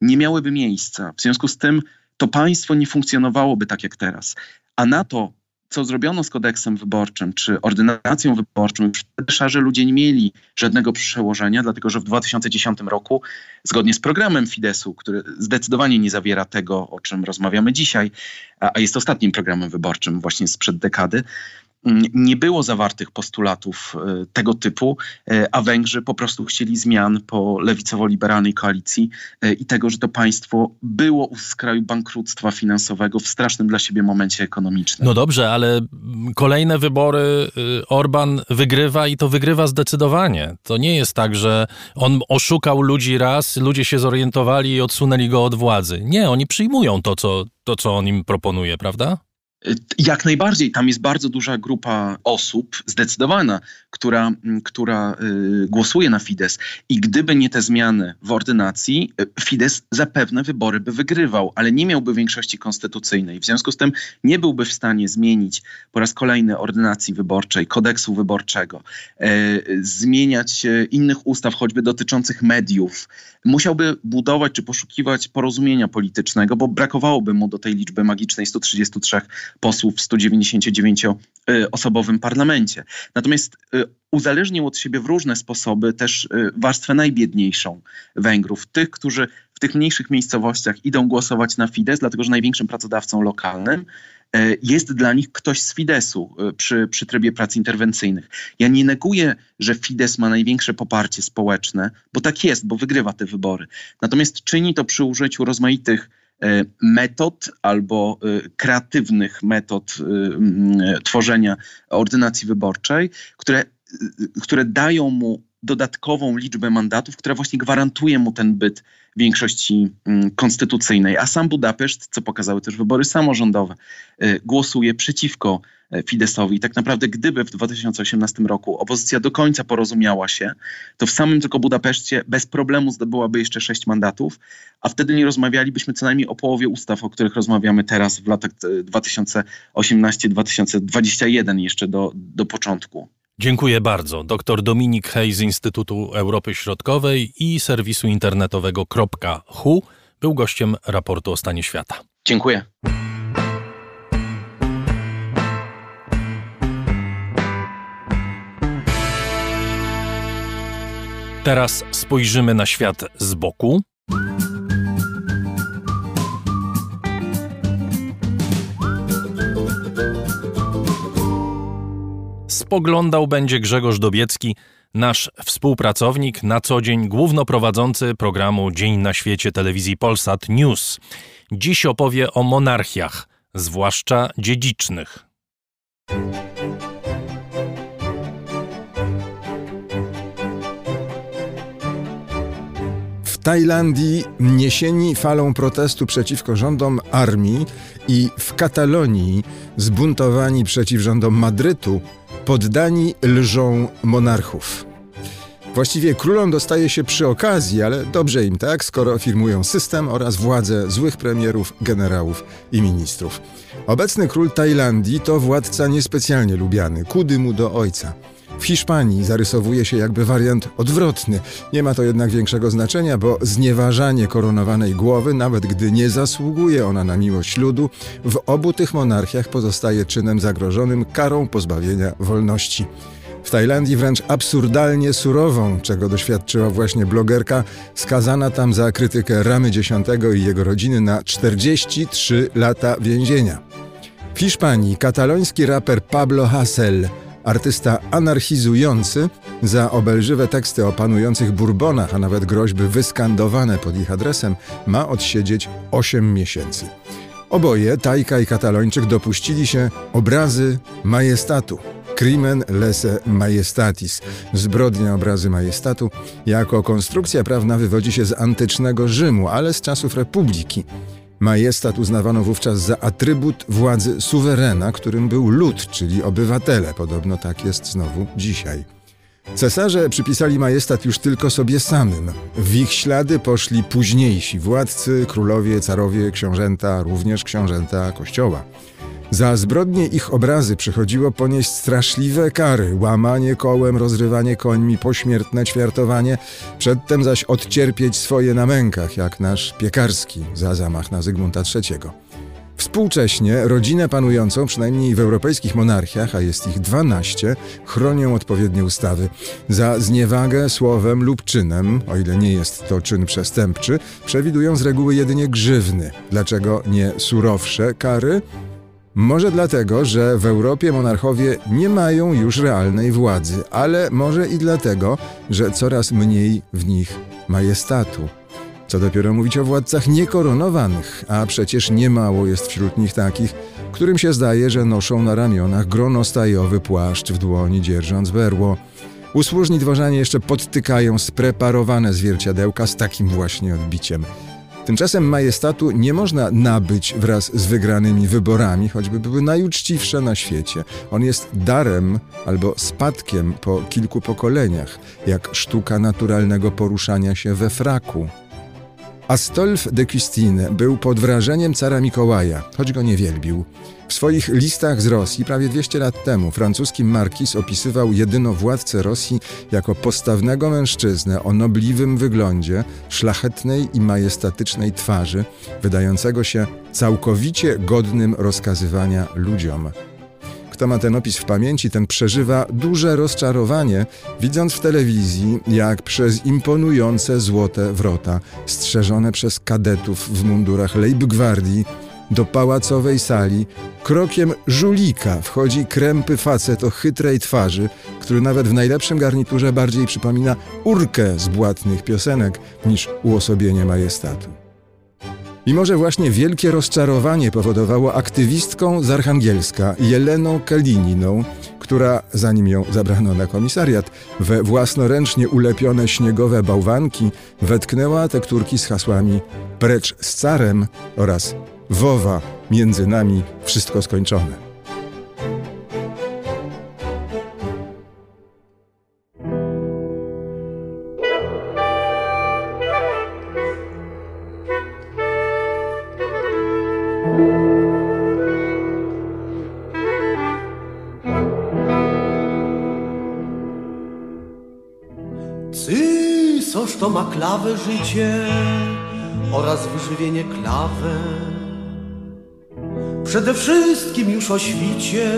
Speaker 3: nie miałyby miejsca. W związku z tym to państwo nie funkcjonowałoby tak jak teraz. A na to co zrobiono z kodeksem wyborczym czy ordynacją wyborczą, wtedy szarzy ludzie nie mieli żadnego przełożenia, dlatego że w 2010 roku, zgodnie z programem Fidesu, który zdecydowanie nie zawiera tego, o czym rozmawiamy dzisiaj, a jest ostatnim programem wyborczym właśnie sprzed dekady, nie było zawartych postulatów e, tego typu, e, a Węgrzy po prostu chcieli zmian po lewicowo-liberalnej koalicji e, i tego, że to państwo było u skraju bankructwa finansowego w strasznym dla siebie momencie ekonomicznym.
Speaker 1: No dobrze, ale kolejne wybory y, Orban wygrywa i to wygrywa zdecydowanie. To nie jest tak, że on oszukał ludzi raz, ludzie się zorientowali i odsunęli go od władzy. Nie, oni przyjmują to, co, to, co on im proponuje, prawda?
Speaker 3: Jak najbardziej, tam jest bardzo duża grupa osób, zdecydowana, która, która y, głosuje na Fidesz. I gdyby nie te zmiany w ordynacji, y, Fidesz zapewne wybory by wygrywał, ale nie miałby większości konstytucyjnej. W związku z tym nie byłby w stanie zmienić po raz kolejny ordynacji wyborczej, kodeksu wyborczego, y, zmieniać innych ustaw, choćby dotyczących mediów. Musiałby budować czy poszukiwać porozumienia politycznego, bo brakowałoby mu do tej liczby magicznej 133 posłów w 199-osobowym parlamencie. Natomiast y, uzależnił od siebie w różne sposoby też y, warstwę najbiedniejszą Węgrów, tych, którzy w tych mniejszych miejscowościach idą głosować na Fidesz, dlatego że największym pracodawcą lokalnym jest dla nich ktoś z Fidesu przy, przy trybie prac interwencyjnych. Ja nie neguję, że Fidesz ma największe poparcie społeczne, bo tak jest, bo wygrywa te wybory. Natomiast czyni to przy użyciu rozmaitych E, metod albo e, kreatywnych metod e, tworzenia ordynacji wyborczej, które, które dają mu dodatkową liczbę mandatów, która właśnie gwarantuje mu ten byt większości konstytucyjnej. A sam Budapeszt, co pokazały też wybory samorządowe, głosuje przeciwko E, Fidesowi. I tak naprawdę, gdyby w 2018 roku opozycja do końca porozumiała się, to w samym tylko Budapeszcie bez problemu zdobyłaby jeszcze sześć mandatów, a wtedy nie rozmawialibyśmy co najmniej o połowie ustaw, o których rozmawiamy teraz w latach 2018-2021 jeszcze do, do początku.
Speaker 1: Dziękuję bardzo. Dr Dominik Hej z Instytutu Europy Środkowej i serwisu internetowego .hu był gościem raportu o stanie świata.
Speaker 3: Dziękuję.
Speaker 1: Teraz spojrzymy na świat z boku. Spoglądał będzie Grzegorz Dobiecki nasz współpracownik, na co dzień głównoprowadzący programu Dzień na świecie telewizji Polsat News. Dziś opowie o monarchiach, zwłaszcza dziedzicznych.
Speaker 4: Tajlandii niesieni falą protestu przeciwko rządom armii i w Katalonii zbuntowani przeciw rządom Madrytu poddani lżą monarchów. Właściwie królom dostaje się przy okazji, ale dobrze im tak, skoro afirmują system oraz władzę złych premierów, generałów i ministrów. Obecny król Tajlandii to władca niespecjalnie lubiany, kudy mu do ojca. W Hiszpanii zarysowuje się jakby wariant odwrotny. Nie ma to jednak większego znaczenia, bo znieważanie koronowanej głowy, nawet gdy nie zasługuje ona na miłość ludu, w obu tych monarchiach pozostaje czynem zagrożonym karą pozbawienia wolności. W Tajlandii wręcz absurdalnie surową, czego doświadczyła właśnie blogerka, skazana tam za krytykę Ramy X i jego rodziny na 43 lata więzienia. W Hiszpanii kataloński raper Pablo Hasél artysta anarchizujący za obelżywe teksty o panujących Bourbonach, a nawet groźby wyskandowane pod ich adresem, ma odsiedzieć 8 miesięcy. Oboje, Tajka i Katalończyk, dopuścili się obrazy majestatu. Crimen lese majestatis. Zbrodnia obrazy majestatu jako konstrukcja prawna wywodzi się z antycznego Rzymu, ale z czasów Republiki. Majestat uznawano wówczas za atrybut władzy suwerena, którym był lud, czyli obywatele. Podobno tak jest znowu dzisiaj. Cesarze przypisali majestat już tylko sobie samym. W ich ślady poszli późniejsi władcy, królowie, carowie, książęta, również książęta kościoła. Za zbrodnie ich obrazy przychodziło ponieść straszliwe kary, łamanie kołem, rozrywanie końmi, pośmiertne ćwiartowanie, przedtem zaś odcierpieć swoje na mękach, jak nasz piekarski za zamach na Zygmunta III. Współcześnie rodzinę panującą, przynajmniej w europejskich monarchiach, a jest ich 12, chronią odpowiednie ustawy. Za zniewagę słowem lub czynem, o ile nie jest to czyn przestępczy, przewidują z reguły jedynie grzywny. Dlaczego nie surowsze kary? Może dlatego, że w Europie monarchowie nie mają już realnej władzy, ale może i dlatego, że coraz mniej w nich majestatu. Co dopiero mówić o władcach niekoronowanych, a przecież niemało jest wśród nich takich, którym się zdaje, że noszą na ramionach gronostajowy płaszcz w dłoni dzierżąc berło. Usłużni dworzanie jeszcze podtykają spreparowane zwierciadełka z takim właśnie odbiciem. Tymczasem majestatu nie można nabyć wraz z wygranymi wyborami, choćby były najuczciwsze na świecie. On jest darem albo spadkiem po kilku pokoleniach, jak sztuka naturalnego poruszania się we fraku. Astolf de Custine był pod wrażeniem cara Mikołaja, choć go nie wielbił. W swoich listach z Rosji prawie 200 lat temu francuski markiz opisywał jedyno władcę Rosji jako postawnego mężczyznę o nobliwym wyglądzie, szlachetnej i majestatycznej twarzy, wydającego się całkowicie godnym rozkazywania ludziom. Kto ma ten opis w pamięci, ten przeżywa duże rozczarowanie, widząc w telewizji, jak przez imponujące złote wrota, strzeżone przez kadetów w mundurach Leibgwardii, do pałacowej sali krokiem żulika wchodzi krępy facet o chytrej twarzy, który nawet w najlepszym garniturze bardziej przypomina urkę z błatnych piosenek niż uosobienie majestatu. I może właśnie wielkie rozczarowanie powodowało aktywistką z Archangielska Jeleną Kalininą, która, zanim ją zabrano na komisariat, we własnoręcznie ulepione śniegowe bałwanki wetknęła tekturki z hasłami precz z carem oraz Wowa, między nami wszystko skończone.
Speaker 5: Ty, coż to ma klawę życie oraz wyżywienie klawę. Przede wszystkim już o świcie.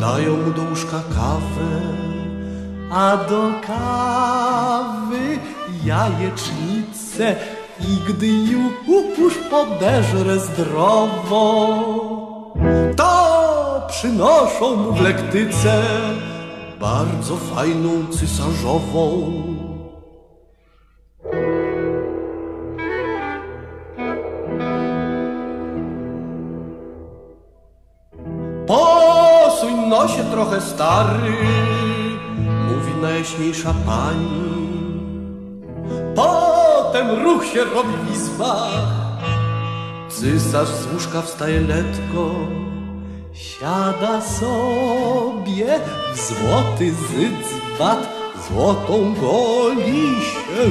Speaker 5: Dają mu do łóżka kawę, a do kawy jajecznicę. I gdy już podeżre zdrowo, to przynoszą mu w lektyce bardzo fajną cysarzową. Trochę stary, mówi najjaśniejsza pani. Potem ruch się robi w izbach, cysarz z łóżka wstaje letko, siada sobie w złoty zydzbat, złotą goli się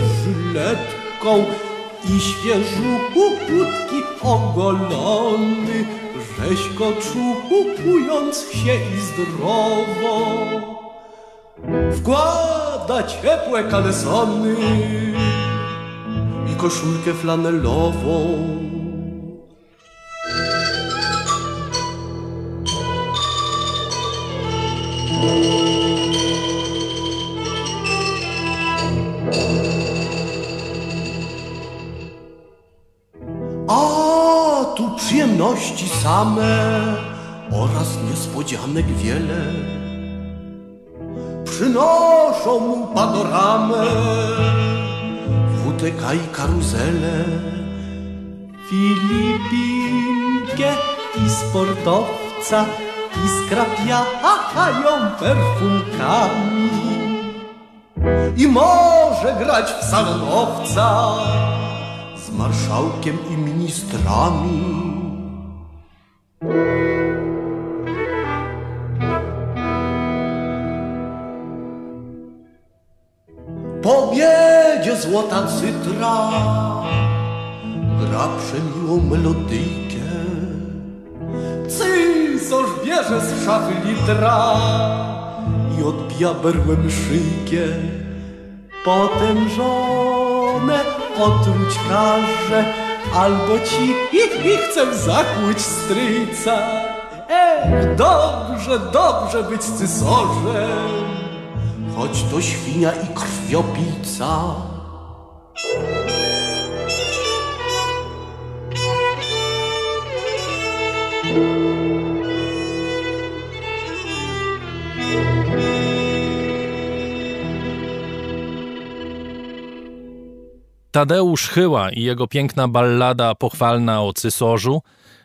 Speaker 5: i świeżutki ogolony, rzeźko czupując się i zdrowo. Wkłada ciepłe kalesony i koszulkę flanelową. A przyjemności same oraz niespodzianek wiele przynoszą mu panoramę, WTK i karuzelę, Filipinkę i sportowca i skrapiają perfumkami i może grać w salonowca z marszałkiem i ministrami. Po obiedzie złota cytra gra przemiłą melodyjkę. Cysarz bierze z szafy litra i odbija berłem szyjkę. Potem żonę otruć każe, albo ci i, i chcę zakłuć stryjca. Ech, dobrze, dobrze być cysorzem choć to świnia i krwiopijca.
Speaker 1: Tadeusz Chyła i jego piękna ballada pochwalna o Cysorzu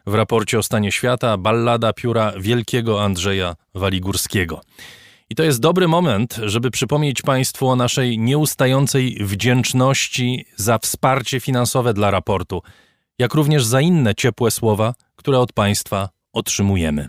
Speaker 1: w raporcie o stanie świata, ballada pióra wielkiego Andrzeja Waligórskiego. I to jest dobry moment, żeby przypomnieć Państwu o naszej nieustającej wdzięczności za wsparcie finansowe dla raportu, jak również za inne ciepłe słowa, które od Państwa otrzymujemy.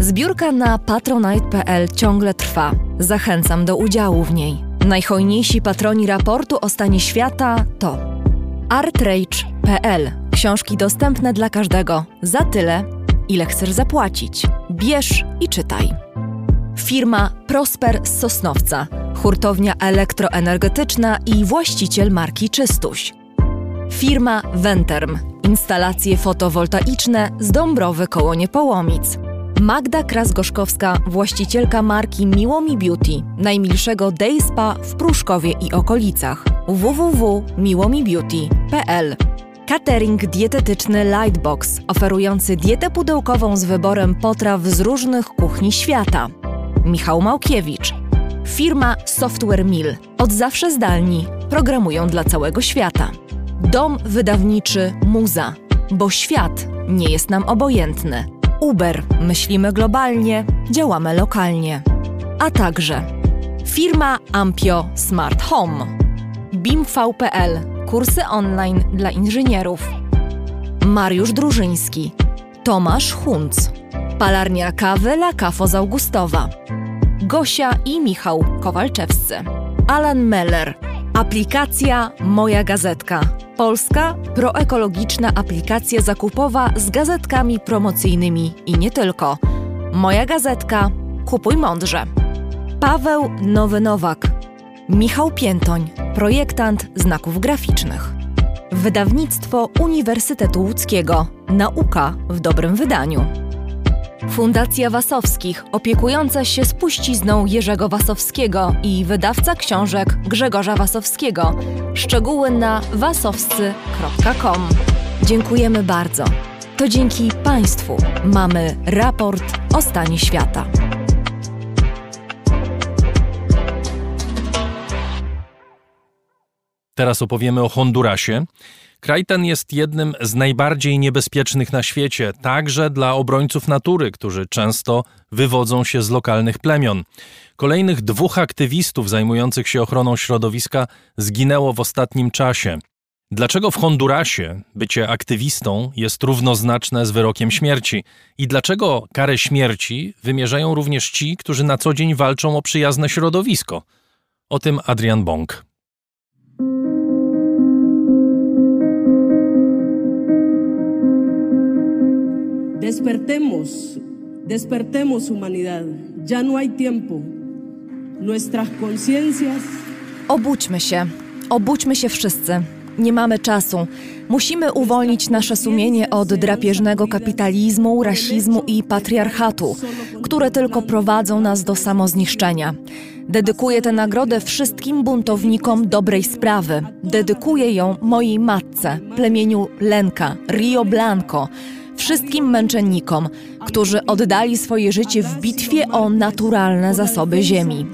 Speaker 6: Zbiórka na patronite.pl ciągle trwa. Zachęcam do udziału w niej. Najhojniejsi patroni raportu o stanie świata to artrage.pl Książki dostępne dla każdego za tyle, ile chcesz zapłacić. Bierz i czytaj. Firma Prosper z Sosnowca, hurtownia elektroenergetyczna i właściciel marki Czystuś. Firma Venterm, instalacje fotowoltaiczne z Dąbrowy koło Niepołomic. Magda Kras-Gorzkowska, właścicielka marki Miłomi Beauty, najmilszego day spa w Pruszkowie i okolicach. www.miłomibeauty.pl Catering dietetyczny Lightbox, oferujący dietę pudełkową z wyborem potraw z różnych kuchni świata. Michał Małkiewicz. Firma Software Mill. Od zawsze zdalni. Programują dla całego świata. Dom wydawniczy Muza. Bo świat nie jest nam obojętny. Uber. Myślimy globalnie, działamy lokalnie. A także firma Ampio Smart Home. BIMV.pl. Kursy online dla inżynierów. Mariusz Drużyński. Tomasz Hunc. Palarnia kawy La Cafo z Augustowa. Gosia i Michał Kowalczewscy. Alan Meller. Aplikacja Moja Gazetka. Polska proekologiczna aplikacja zakupowa z gazetkami promocyjnymi i nie tylko. Moja gazetka Kupuj mądrze. Paweł Nowy Nowak. Michał Piętoń, projektant znaków graficznych. Wydawnictwo Uniwersytetu Łódzkiego. Nauka w dobrym wydaniu. Fundacja Wasowskich, opiekująca się spuścizną Jerzego Wasowskiego i wydawca książek Grzegorza Wasowskiego. Szczegóły na wasowscy.com. Dziękujemy bardzo. To dzięki Państwu mamy raport o stanie świata.
Speaker 1: Teraz opowiemy o Hondurasie. Kraj ten jest jednym z najbardziej niebezpiecznych na świecie, także dla obrońców natury, którzy często wywodzą się z lokalnych plemion. Kolejnych dwóch aktywistów zajmujących się ochroną środowiska zginęło w ostatnim czasie. Dlaczego w Hondurasie bycie aktywistą jest równoznaczne z wyrokiem śmierci? I dlaczego karę śmierci wymierzają również ci, którzy na co dzień walczą o przyjazne środowisko? O tym Adrian Bong.
Speaker 7: Despertemos, despertemos humanidad. Ya no hay tiempo. Nuestras conciencias.
Speaker 6: Obudźmy się, obudźmy się wszyscy. Nie mamy czasu. Musimy uwolnić nasze sumienie od drapieżnego kapitalizmu, rasizmu i patriarchatu, które tylko prowadzą nas do samozniszczenia. Dedykuję tę nagrodę wszystkim buntownikom dobrej sprawy. Dedykuję ją mojej matce, plemieniu Lenka, Rio Blanco, wszystkim męczennikom, którzy oddali swoje życie w bitwie o naturalne zasoby ziemi.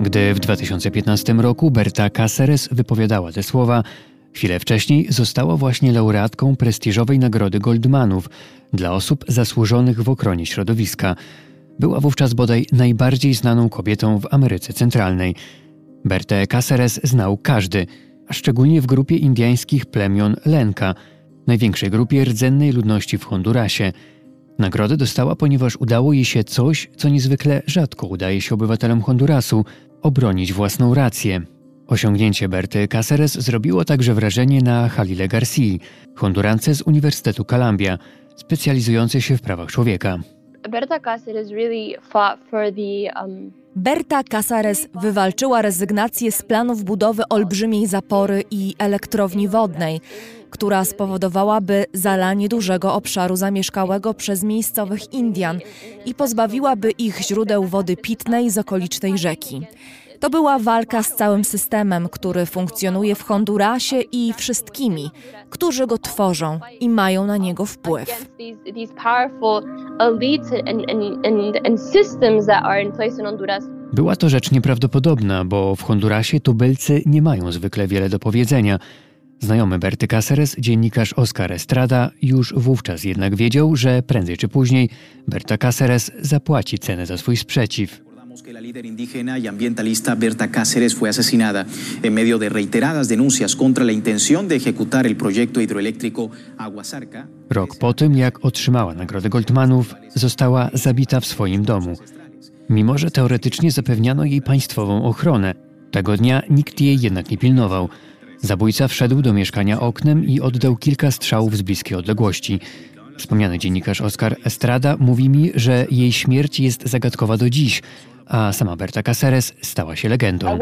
Speaker 8: Gdy w 2015 roku Berta Cáceres wypowiadała te słowa, chwilę wcześniej została właśnie laureatką prestiżowej nagrody Goldmanów dla osób zasłużonych w ochronie środowiska. Była wówczas bodaj najbardziej znaną kobietą w Ameryce Centralnej. Bertę Cáceres znał każdy, a szczególnie w grupie indyjskich plemion Lenka, największej grupie rdzennej ludności w Hondurasie – Nagrodę dostała, ponieważ udało jej się coś, co niezwykle rzadko udaje się obywatelom Hondurasu obronić własną rację. Osiągnięcie Berty Cáceres zrobiło także wrażenie na Halile Garcia, Hondurance z Uniwersytetu Columbia, specjalizującej się w prawach człowieka.
Speaker 9: Berta Cáceres really fought for the um...
Speaker 6: Berta Casares wywalczyła rezygnację z planów budowy olbrzymiej zapory i elektrowni wodnej, która spowodowałaby zalanie dużego obszaru zamieszkałego przez miejscowych Indian i pozbawiłaby ich źródeł wody pitnej z okolicznej rzeki. To była walka z całym systemem, który funkcjonuje w Hondurasie i wszystkimi, którzy go tworzą i mają na niego wpływ.
Speaker 8: Była to rzecz nieprawdopodobna, bo w Hondurasie tubylcy nie mają zwykle wiele do powiedzenia. Znajomy Berty Cáceres, dziennikarz Oscar Estrada, już wówczas jednak wiedział, że prędzej czy później Berta Cáceres zapłaci cenę za swój sprzeciw.
Speaker 10: Que la líder indígena y ambientalista Berta Cáceres fue asesinada en medio de reiteradas denuncias contra la intención de ejecutar el proyecto hidroeléctrico Aguasarca.
Speaker 8: Rok po tym, jak otrzymała nagrodę Goldmanów, została zabita w swoim domu. Mimo, że teoretycznie zapewniano jej państwową ochronę, tego dnia nikt jej jednak nie pilnował. Zabójca wszedł do mieszkania oknem i oddał kilka strzałów z bliskiej odległości. Wspomniany dziennikarz Oscar Estrada mówi mi, że jej śmierć jest zagadkowa do dziś, a sama Berta Cáceres stała się legendą.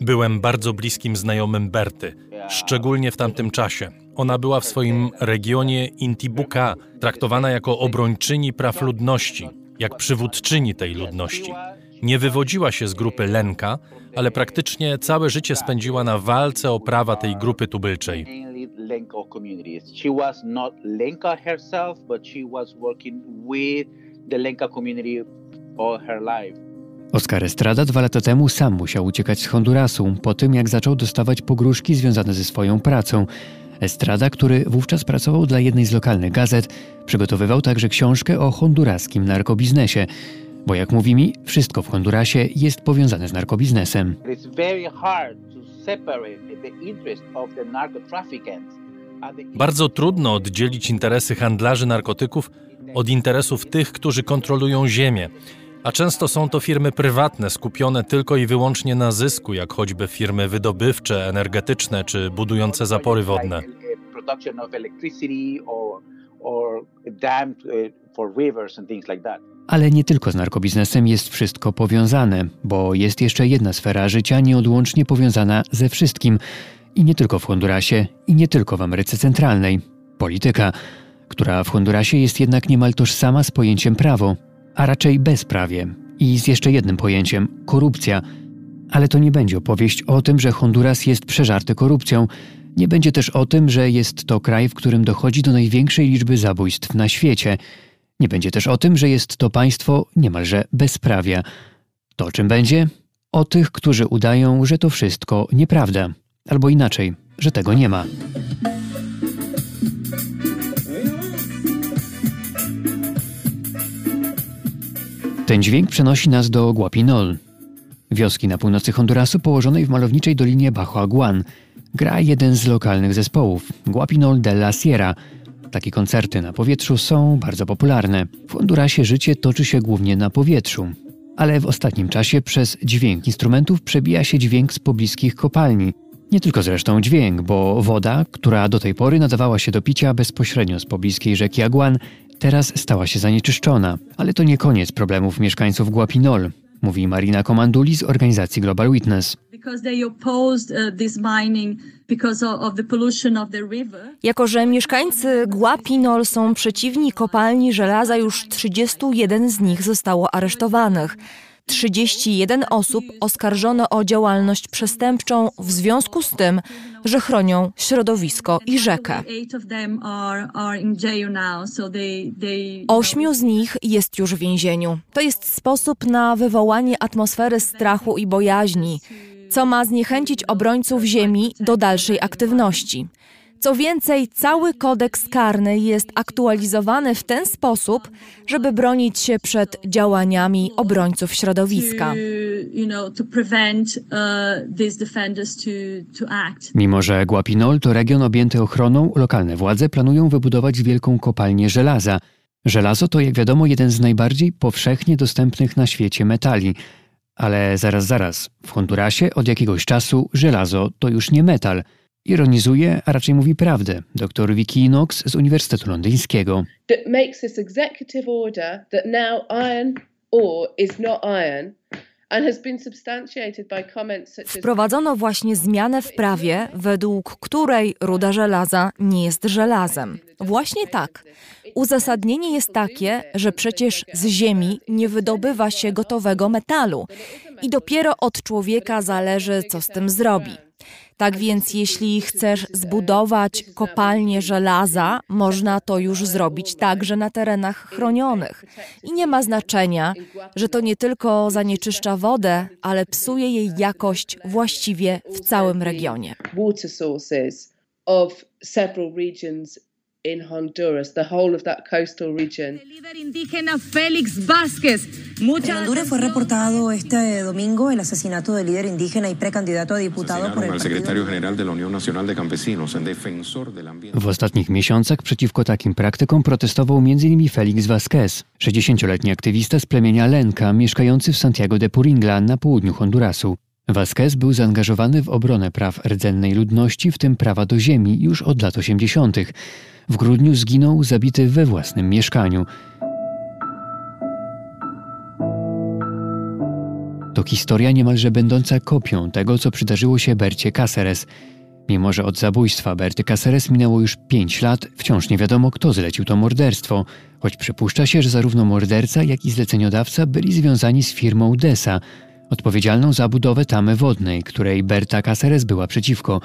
Speaker 1: Byłem bardzo bliskim znajomym Berty, szczególnie w tamtym czasie. Ona była w swoim regionie Intibuka traktowana jako obrończyni praw ludności, jak przywódczyni tej ludności. Nie wywodziła się z grupy Lenka, ale praktycznie całe życie spędziła na walce o prawa tej grupy tubylczej. She was not Lenka herself, but she was working with the Lenka community.
Speaker 8: Oscar Estrada dwa lata temu sam musiał uciekać z Hondurasu po tym, jak zaczął dostawać pogróżki związane ze swoją pracą. Estrada, który wówczas pracował dla jednej z lokalnych gazet, przygotowywał także książkę o honduraskim narkobiznesie. Bo jak mówi mi, wszystko w Hondurasie jest powiązane z narkobiznesem.
Speaker 1: Bardzo trudno oddzielić interesy handlarzy narkotyków od interesów tych, którzy kontrolują ziemię. A często są to firmy prywatne, skupione tylko i wyłącznie na zysku, jak choćby firmy wydobywcze, energetyczne czy budujące zapory wodne.
Speaker 8: Ale nie tylko z narkobiznesem jest wszystko powiązane, bo jest jeszcze jedna sfera życia nieodłącznie powiązana ze wszystkim. I nie tylko w Hondurasie, i nie tylko w Ameryce Centralnej. Polityka, która w Hondurasie jest jednak niemal tożsama z pojęciem prawo, a raczej bezprawie. I z jeszcze jednym pojęciem korupcja. Ale to nie będzie opowieść o tym, że Honduras jest przeżarty korupcją. Nie będzie też o tym, że jest to kraj, w którym dochodzi do największej liczby zabójstw na świecie. Nie będzie też o tym, że jest to państwo niemalże bezprawia. To czym będzie? O tych, którzy udają, że to wszystko nieprawda. Albo inaczej, że tego nie ma. Ten dźwięk przenosi nas do Guapinol, wioski na północy Hondurasu położonej w malowniczej dolinie Bajo. Gra jeden z lokalnych zespołów, Guapinol de la Sierra. Takie koncerty na powietrzu są bardzo popularne. W Hondurasie życie toczy się głównie na powietrzu. Ale w ostatnim czasie przez dźwięk instrumentów przebija się dźwięk z pobliskich kopalni. Nie tylko zresztą dźwięk, bo woda, która do tej pory nadawała się do picia bezpośrednio z pobliskiej rzeki Aguan, teraz stała się zanieczyszczona. Ale to nie koniec problemów mieszkańców Guapinol, mówi Marina Komanduli z organizacji Global Witness.
Speaker 6: Jako, że mieszkańcy Guapinol są przeciwni kopalni żelaza, już 31 z nich zostało aresztowanych. 31 osób oskarżono o działalność przestępczą w związku z tym, że chronią środowisko i rzekę. Ośmiu z nich jest już w więzieniu. To jest sposób na wywołanie atmosfery strachu i bojaźni, co ma zniechęcić obrońców ziemi do dalszej aktywności. Co więcej, cały kodeks karny jest aktualizowany w ten sposób, żeby bronić się przed działaniami obrońców środowiska.
Speaker 8: Mimo, że Guapinol to region objęty ochroną, lokalne władze planują wybudować wielką kopalnię żelaza. Żelazo to, jak wiadomo, jeden z najbardziej powszechnie dostępnych na świecie metali. Ale zaraz, zaraz, w Hondurasie od jakiegoś czasu żelazo to już nie metal – Ironizuje, a raczej mówi prawdę, dr Vicky Knox z Uniwersytetu Londyńskiego. That makes this executive order that now iron ore is not iron Wprowadzono właśnie zmianę w prawie, według której ruda żelaza nie jest żelazem. Właśnie tak. Uzasadnienie jest takie, że przecież z ziemi nie wydobywa się gotowego metalu i dopiero od człowieka zależy, co z tym zrobi. Tak więc, jeśli chcesz zbudować kopalnię żelaza, można to już zrobić także na terenach chronionych. I nie ma znaczenia, że to nie tylko zanieczyszcza wodę, ale psuje jej jakość właściwie w całym regionie. In Honduras, the whole of that coastal region. El líder indígena Félix Vázquez. En Honduras fue reportado este domingo el asesinato del líder indígena y precandidato a diputado por el al secretario general de la Unión Nacional de Campesinos, en defensor del ambiente. W ostatnich miesiącach przeciwko takim praktykom protestował m.in. Félix Vázquez, 60-letni aktywista z plemienia Lenka, mieszkający w Santiago de Puringla na południu Hondurasu. Vasquez był zaangażowany w obronę praw rdzennej ludności, w tym prawa do ziemi, już od lat 80. W grudniu zginął zabity we własnym mieszkaniu. To historia niemalże będąca kopią tego, co przydarzyło się Bercie Caceres. Mimo, że od zabójstwa Berty Caceres minęło już pięć lat, wciąż nie wiadomo, kto zlecił to morderstwo, choć przypuszcza się, że zarówno morderca, jak i zleceniodawca byli związani z firmą DESA, odpowiedzialną za budowę tamy wodnej, której Berta Caceres była przeciwko.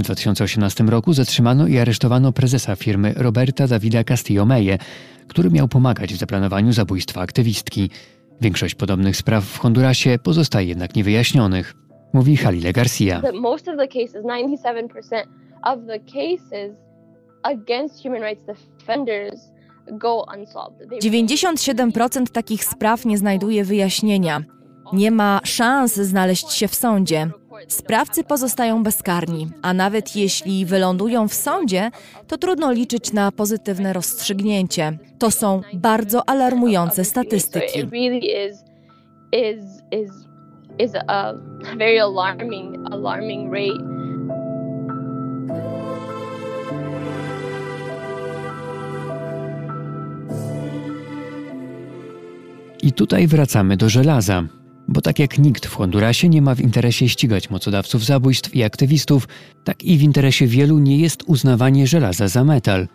Speaker 8: W 2018 roku zatrzymano i aresztowano prezesa firmy Roberta Davida Castillo-Meje, który miał pomagać w zaplanowaniu zabójstwa aktywistki. Większość podobnych spraw w Hondurasie pozostaje jednak niewyjaśnionych, mówi Halile Garcia. Most of the cases, 97% of the cases against human rights defenders
Speaker 6: 97% takich spraw nie znajduje wyjaśnienia. Nie ma szans znaleźć się w sądzie. Sprawcy pozostają bezkarni, a nawet jeśli wylądują w sądzie, to trudno liczyć na pozytywne rozstrzygnięcie. To są bardzo alarmujące statystyki.
Speaker 8: I tutaj wracamy do żelaza. Bo tak jak nikt w Hondurasie nie ma w interesie ścigać mocodawców zabójstw i aktywistów, tak i w interesie wielu nie jest uznawanie żelaza za metal.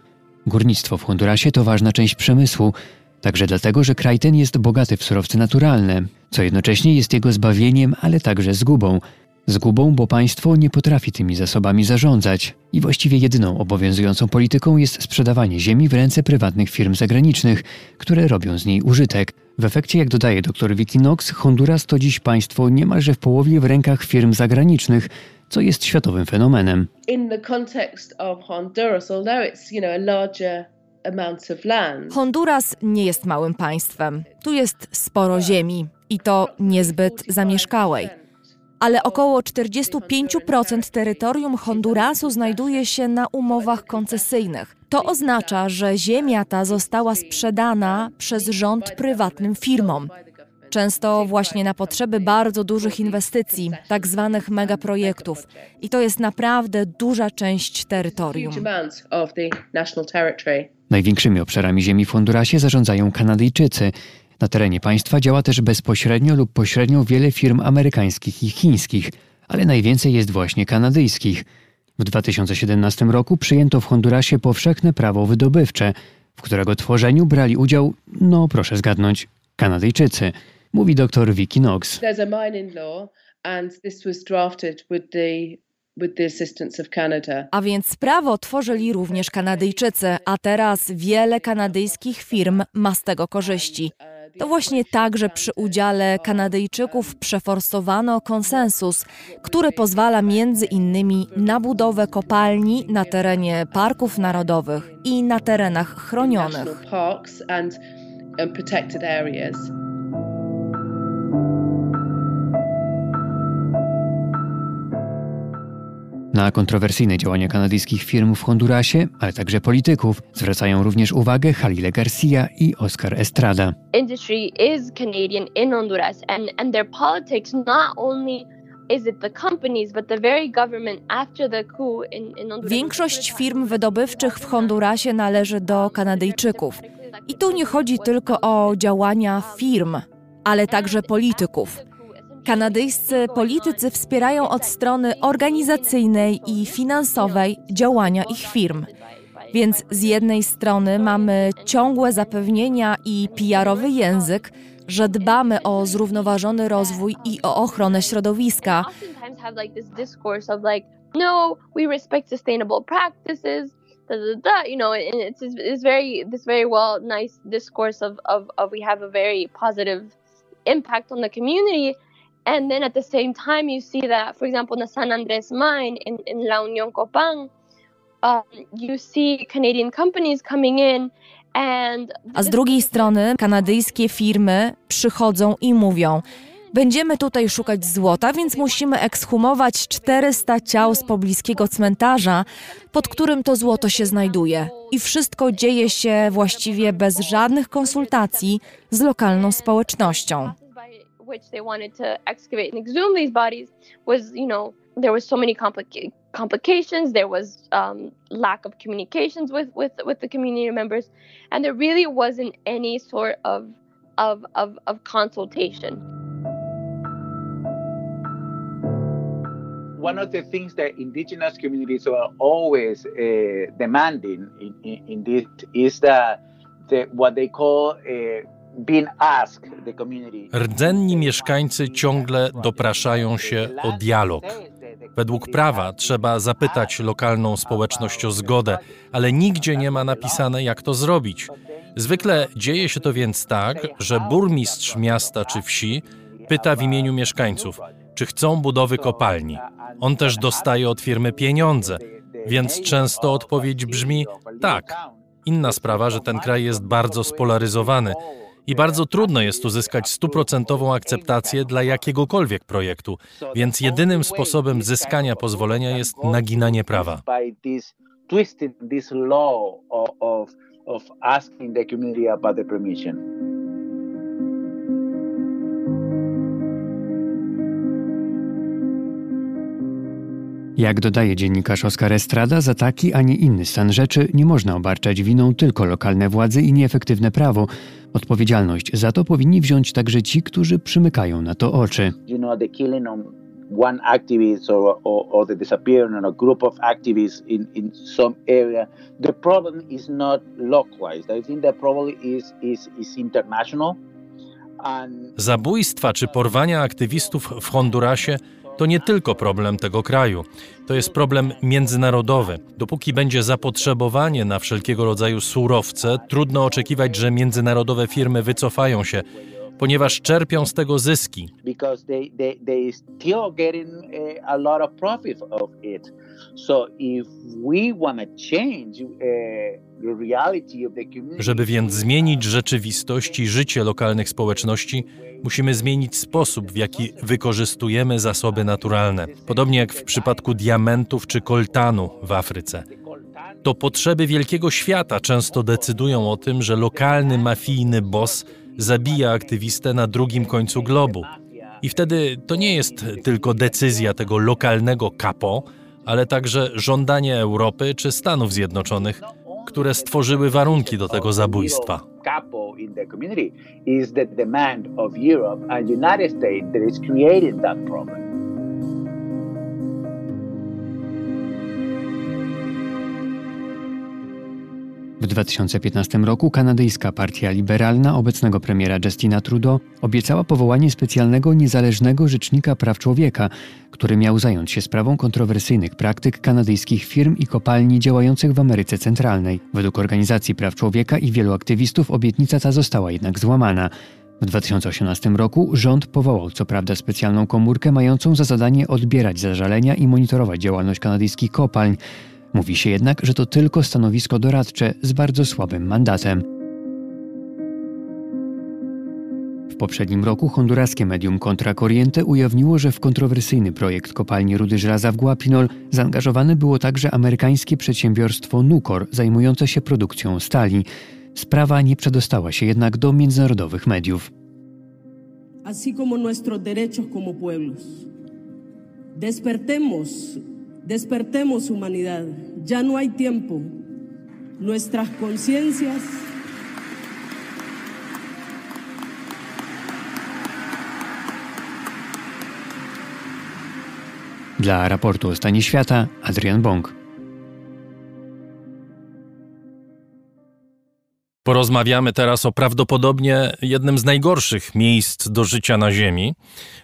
Speaker 8: Górnictwo w Hondurasie to ważna część przemysłu, także dlatego, że kraj ten jest bogaty w surowce naturalne, co jednocześnie jest jego zbawieniem, ale także zgubą. Zgubą, bo państwo nie potrafi tymi zasobami zarządzać i właściwie jedyną obowiązującą polityką jest sprzedawanie ziemi w ręce prywatnych firm zagranicznych, które robią z niej użytek. W efekcie, jak dodaje dr Vicky Knox, Honduras to dziś państwo niemalże w połowie w rękach firm zagranicznych, co jest światowym fenomenem.
Speaker 11: In the context of Honduras, although it's, you know, a larger amount of land.
Speaker 6: Honduras nie jest małym państwem. Tu jest sporo ziemi i to niezbyt zamieszkałej. Ale około 45% terytorium Hondurasu znajduje się na umowach koncesyjnych. To oznacza, że ziemia ta została sprzedana przez rząd prywatnym firmom. Często właśnie na potrzeby bardzo dużych inwestycji, tak zwanych megaprojektów. I to jest naprawdę duża część terytorium.
Speaker 8: Największymi obszarami ziemi w Hondurasie zarządzają Kanadyjczycy. Na terenie państwa działa też bezpośrednio lub pośrednio wiele firm amerykańskich i chińskich, ale najwięcej jest właśnie kanadyjskich. W 2017 roku przyjęto w Hondurasie powszechne prawo wydobywcze, w którego tworzeniu brali udział, no proszę zgadnąć, Kanadyjczycy, mówi dr Vicky Knox.
Speaker 11: A
Speaker 6: więc prawo tworzyli również Kanadyjczycy, a teraz wiele kanadyjskich firm ma z tego korzyści. To właśnie tak, że przy udziale Kanadyjczyków przeforsowano konsensus, który pozwala między innymi na budowę kopalni na terenie parków narodowych i na terenach chronionych.
Speaker 8: Na kontrowersyjne działania kanadyjskich firm w Hondurasie, ale także polityków, zwracają również uwagę Halile Garcia i Oscar Estrada.
Speaker 9: Industry is Canadian in Honduras, and and their politics not only.
Speaker 6: Większość firm wydobywczych w Hondurasie należy do Kanadyjczyków. I tu nie chodzi tylko o działania firm, ale także polityków. Kanadyjscy politycy wspierają od strony organizacyjnej i finansowej działania ich firm. Więc z jednej strony mamy ciągłe zapewnienia i PR-owy język, że dbamy o zrównoważony rozwój i o ochronę środowiska,
Speaker 9: no, we respect sustainable practices. Da, da, da, you know, and it's, it's very this very well nice discourse of, of of we have a very positive impact on the community. And then at the same time, you see that, for example, in the San Andres mine in, in La um, you see Canadian companies coming in and.
Speaker 6: a z drugiej strony kanadyjskie firmy przychodzą i mówią: Będziemy tutaj szukać złota, więc musimy ekshumować 400 ciał z pobliskiego cmentarza, pod którym to złoto się znajduje. I wszystko dzieje się właściwie bez żadnych konsultacji z lokalną społecznością.
Speaker 9: Which they wanted to excavate and exhume these bodies was, you know, there was so many complica- complications. There was um, lack of communications with, with with the community members, and there really wasn't any sort of of of, of consultation.
Speaker 12: one of the things that indigenous communities are always uh, demanding in, in, in this is that the, what they call uh,
Speaker 1: Rdzenni mieszkańcy ciągle dopraszają się o dialog. Według prawa trzeba zapytać lokalną społeczność o zgodę, ale nigdzie nie ma napisane, jak to zrobić. Zwykle dzieje się to więc tak, że burmistrz miasta czy wsi pyta w imieniu mieszkańców, czy chcą budowy kopalni. On też dostaje od firmy pieniądze, więc często odpowiedź brzmi tak. Inna sprawa, że ten kraj jest bardzo spolaryzowany I bardzo trudno jest uzyskać stuprocentową akceptację dla jakiegokolwiek projektu, więc jedynym sposobem zyskania pozwolenia jest naginanie prawa.
Speaker 8: Jak dodaje dziennikarz Oskar Estrada, za taki, a nie inny stan rzeczy nie można obarczać winą tylko lokalne władze i nieefektywne prawo. Odpowiedzialność za to powinni wziąć także ci, którzy przymykają na to oczy.
Speaker 12: one activist or, or, or the disappearance of a group of activists in, in some area. The problem is not localized. I think the problem is, is, is international.
Speaker 1: Zabójstwa czy porwania aktywistów w Hondurasie to nie tylko problem tego kraju, to jest problem międzynarodowy. Dopóki będzie zapotrzebowanie na wszelkiego rodzaju surowce, trudno oczekiwać, że międzynarodowe firmy wycofają się, ponieważ czerpią z tego zyski. Żeby więc zmienić rzeczywistość i życie lokalnych społeczności, musimy zmienić sposób, w jaki wykorzystujemy zasoby naturalne. Podobnie jak w przypadku diamentów czy koltanu w Afryce. To potrzeby wielkiego świata często decydują o tym, że lokalny mafijny boss zabija aktywistę na drugim końcu globu. I wtedy to nie jest tylko decyzja tego lokalnego kapo, ale także żądanie Europy czy Stanów Zjednoczonych, które stworzyły warunki do tego zabójstwa.
Speaker 8: W 2015 roku kanadyjska partia liberalna obecnego premiera Justina Trudeau obiecała powołanie specjalnego niezależnego rzecznika praw człowieka, który miał zająć się sprawą kontrowersyjnych praktyk kanadyjskich firm i kopalni działających w Ameryce Centralnej. Według Organizacji Praw Człowieka i wielu aktywistów obietnica ta została jednak złamana. W 2018 roku rząd powołał co prawda specjalną komórkę mającą za zadanie odbierać zażalenia i monitorować działalność kanadyjskich kopalń. Mówi się jednak, że to tylko stanowisko doradcze z bardzo słabym mandatem. W poprzednim roku honduraskie medium Contra Corriente ujawniło, że w kontrowersyjny projekt kopalni rudy żelaza w Guapinol zaangażowane było także amerykańskie przedsiębiorstwo Nucor zajmujące się produkcją stali. Sprawa nie przedostała się jednak do międzynarodowych mediów.
Speaker 7: Así como nuestros derechos como pueblos. Despertemos Despertemos humanidad, ya no hay tiempo. Nuestras conciencias
Speaker 8: Dla raportu o stanie świata Adrian Bong.
Speaker 1: Porozmawiamy teraz o prawdopodobnie jednym z najgorszych miejsc do życia na Ziemi.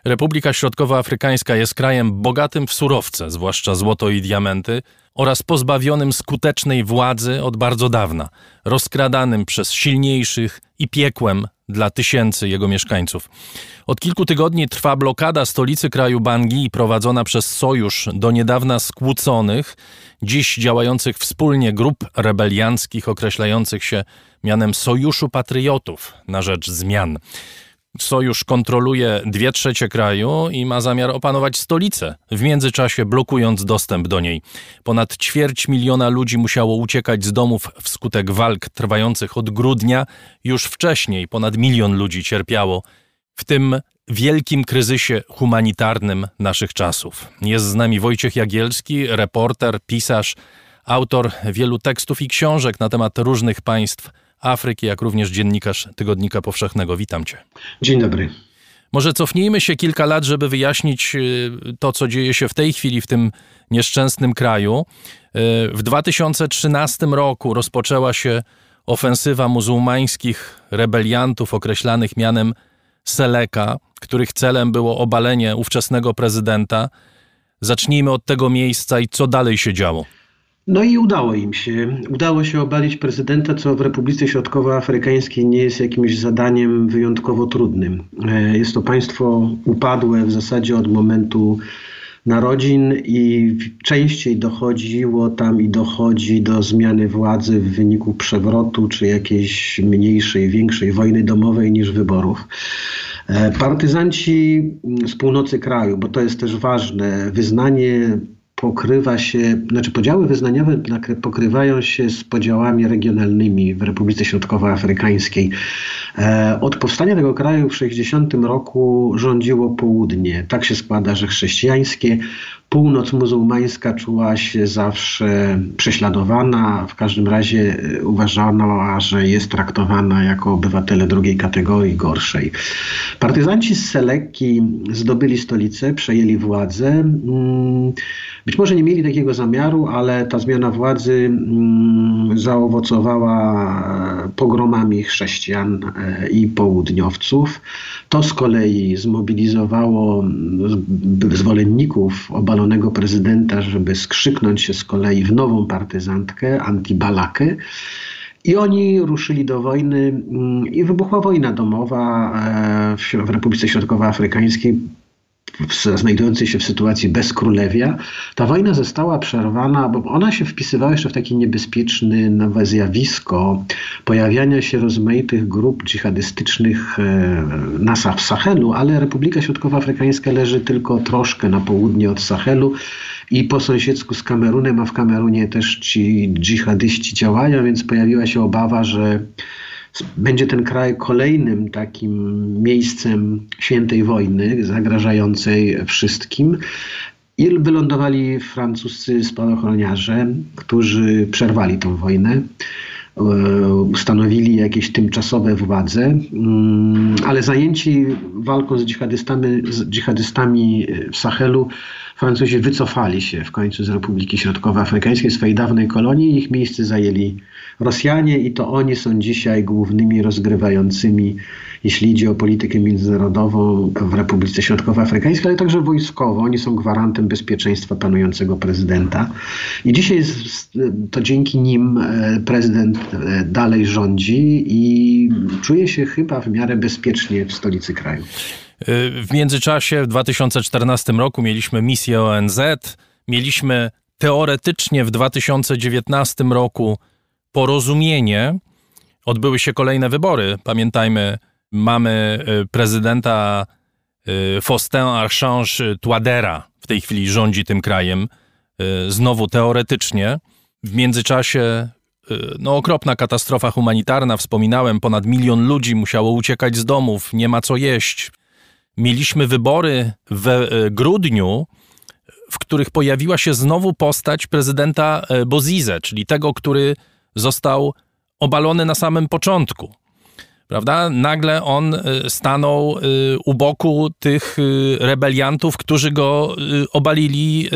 Speaker 1: Republika Środkowoafrykańska jest krajem bogatym w surowce, zwłaszcza złoto i diamenty, oraz pozbawionym skutecznej władzy od bardzo dawna, rozkradanym przez silniejszych i piekłem dla tysięcy jego mieszkańców. Od kilku tygodni trwa blokada stolicy kraju Bangui prowadzona przez sojusz do niedawna skłóconych, dziś działających wspólnie grup rebelianckich określających się mianem Sojuszu Patriotów na rzecz zmian. Sojusz kontroluje dwie trzecie kraju i ma zamiar opanować stolicę, w międzyczasie blokując dostęp do niej. Ponad ćwierć miliona ludzi musiało uciekać z domów wskutek walk trwających od grudnia. Już wcześniej ponad milion ludzi cierpiało w tym wielkim kryzysie humanitarnym naszych czasów. Jest z nami Wojciech Jagielski, reporter, pisarz, autor wielu tekstów i książek na temat różnych państw Afryki, jak również dziennikarz Tygodnika Powszechnego. Witam Cię.
Speaker 13: Dzień dobry.
Speaker 1: Może cofnijmy się kilka lat, żeby wyjaśnić y, to, co dzieje się w tej chwili w tym nieszczęsnym kraju. Y, w 2013 roku rozpoczęła się ofensywa muzułmańskich rebeliantów określanych mianem Seleka, których celem było obalenie ówczesnego prezydenta. Zacznijmy od tego miejsca i co dalej się działo.
Speaker 13: No i udało im się. Udało się obalić prezydenta, co w Republice Środkowoafrykańskiej nie jest jakimś zadaniem wyjątkowo trudnym. E, jest to państwo upadłe w zasadzie od momentu narodzin i częściej dochodziło tam i dochodzi do zmiany władzy w wyniku przewrotu czy jakiejś mniejszej, większej wojny domowej niż wyborów. E, partyzanci z północy kraju, bo to jest też ważne, wyznanie pokrywa się, znaczy podziały wyznaniowe pokrywają się z podziałami regionalnymi w Republice Środkowoafrykańskiej. E, od powstania tego kraju w 60 roku rządziło południe. Tak się składa, że chrześcijańskie, północ muzułmańska czuła się zawsze prześladowana, w każdym razie e, uważano, że jest traktowana jako obywatele drugiej kategorii, gorszej. Partyzanci z Seleki zdobyli stolicę, przejęli władzę. Mm, być może nie mieli takiego zamiaru, ale ta zmiana władzy mm, zaowocowała pogromami chrześcijan e, i południowców. To z kolei zmobilizowało zwolenników obalonego prezydenta, żeby skrzyknąć się z kolei w nową partyzantkę, antibalakę. I oni ruszyli do wojny mm, i wybuchła wojna domowa e, w Republice Środkowoafrykańskiej znajdującej się w sytuacji bezkrólewia, ta wojna została przerwana, bo ona się wpisywała jeszcze w takie niebezpieczne nowe zjawisko pojawiania się rozmaitych grup dżihadystycznych e, na w Sahelu, ale Republika Środkowoafrykańska leży tylko troszkę na południe od Sahelu i po sąsiedzku z Kamerunem, a w Kamerunie też ci dżihadyści działają, więc pojawiła się obawa, że będzie ten kraj kolejnym takim miejscem świętej wojny, zagrażającej wszystkim. I wylądowali francuscy spadochroniarze, którzy przerwali tę wojnę e, ustanowili jakieś tymczasowe władze, mm, ale zajęci walką z dżihadystami, z dżihadystami w Sahelu, Francuzi wycofali się w końcu z Republiki Środkowoafrykańskiej, swojej dawnej kolonii ich miejsce zajęli Rosjanie i to oni są dzisiaj głównymi rozgrywającymi, jeśli idzie o politykę międzynarodową w Republice Środkowoafrykańskiej, ale także wojskowo. Oni są gwarantem bezpieczeństwa panującego prezydenta. I dzisiaj to dzięki nim e, prezydent e, dalej rządzi i czuje się chyba w miarę bezpiecznie w stolicy kraju.
Speaker 1: W międzyczasie w 2014 roku mieliśmy misję ONZ, mieliśmy teoretycznie w 2019 roku porozumienie. Odbyły się kolejne wybory. Pamiętajmy, mamy y, prezydenta y, Faustin Archange Touadera. W tej chwili rządzi tym krajem. Y, znowu teoretycznie. W międzyczasie no, okropna katastrofa humanitarna. Wspominałem, ponad milion ludzi musiało uciekać z domów, nie ma co jeść. Mieliśmy wybory w grudniu, w których pojawiła się znowu postać prezydenta Bozize, czyli tego, który został obalony na samym początku. Prawda? Nagle on y, stanął u boku tych rebeliantów, którzy go obalili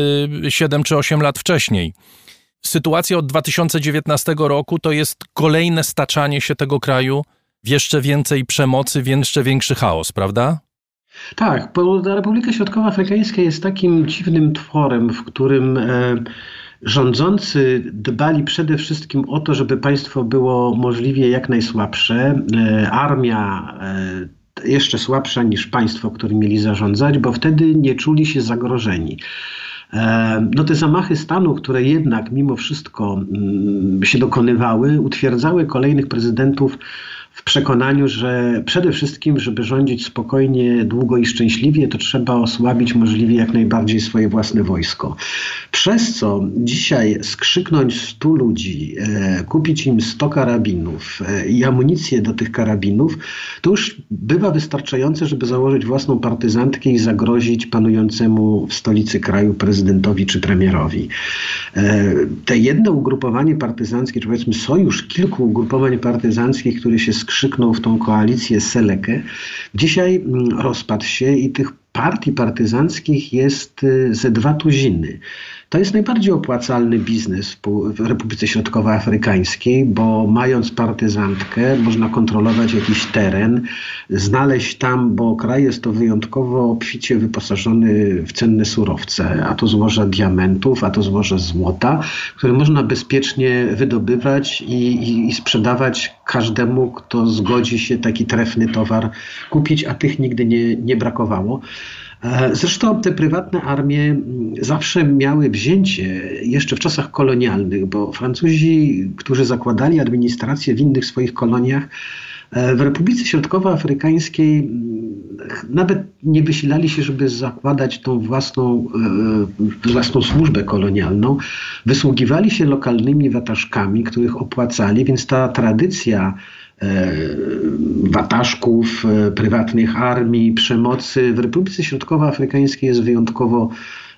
Speaker 1: 7 czy 8 lat wcześniej. Sytuacja od 2019 roku to jest kolejne staczanie się tego kraju w jeszcze więcej przemocy, w jeszcze większy chaos, prawda?
Speaker 13: Tak, Republika Środkowoafrykańska jest takim dziwnym tworem, w którym. E Rządzący dbali przede wszystkim o to, żeby państwo było możliwie jak najsłabsze. E, armia e, jeszcze słabsza niż państwo, którym mieli zarządzać, bo wtedy nie czuli się zagrożeni. No te zamachy stanu, które jednak mimo wszystko mm, się dokonywały, utwierdzały kolejnych prezydentów w przekonaniu, że przede wszystkim, żeby rządzić spokojnie, długo i szczęśliwie, to trzeba osłabić możliwie jak najbardziej swoje własne wojsko. Przez co dzisiaj skrzyknąć 100 ludzi, e, kupić im 100 karabinów e, i amunicję do tych karabinów, to już bywa wystarczające, żeby założyć własną partyzantkę i zagrozić panującemu w stolicy kraju prezydentowi czy premierowi. E, te jedno ugrupowanie partyzanckie, czy powiedzmy sojusz kilku ugrupowań partyzanckich, który się skrzyknął w tą koalicję Selekę, dzisiaj mm, rozpadł się i tych partii partyzanckich jest y, ze dwa tuziny. To jest najbardziej opłacalny biznes w Republice Środkowoafrykańskiej, bo mając partyzantkę, można kontrolować jakiś teren, znaleźć tam, bo kraj jest to wyjątkowo obficie wyposażony w cenne surowce, a to złoże diamentów, a to złoże złota, które można bezpiecznie wydobywać i, i, i sprzedawać każdemu, kto zgodzi się taki trefny towar kupić, a tych nigdy nie, nie brakowało. Zresztą te prywatne armie zawsze miały wzięcie jeszcze w czasach kolonialnych, bo Francuzi, którzy zakładali administrację w innych swoich koloniach, w Republice Środkowoafrykańskiej nawet nie wysilali się, żeby zakładać tą własną, własną służbę kolonialną. Wysługiwali się lokalnymi wataszkami, których opłacali, więc ta tradycja wataszków, prywatnych armii, przemocy. W Republice Środkowoafrykańskiej jest wyjątkowo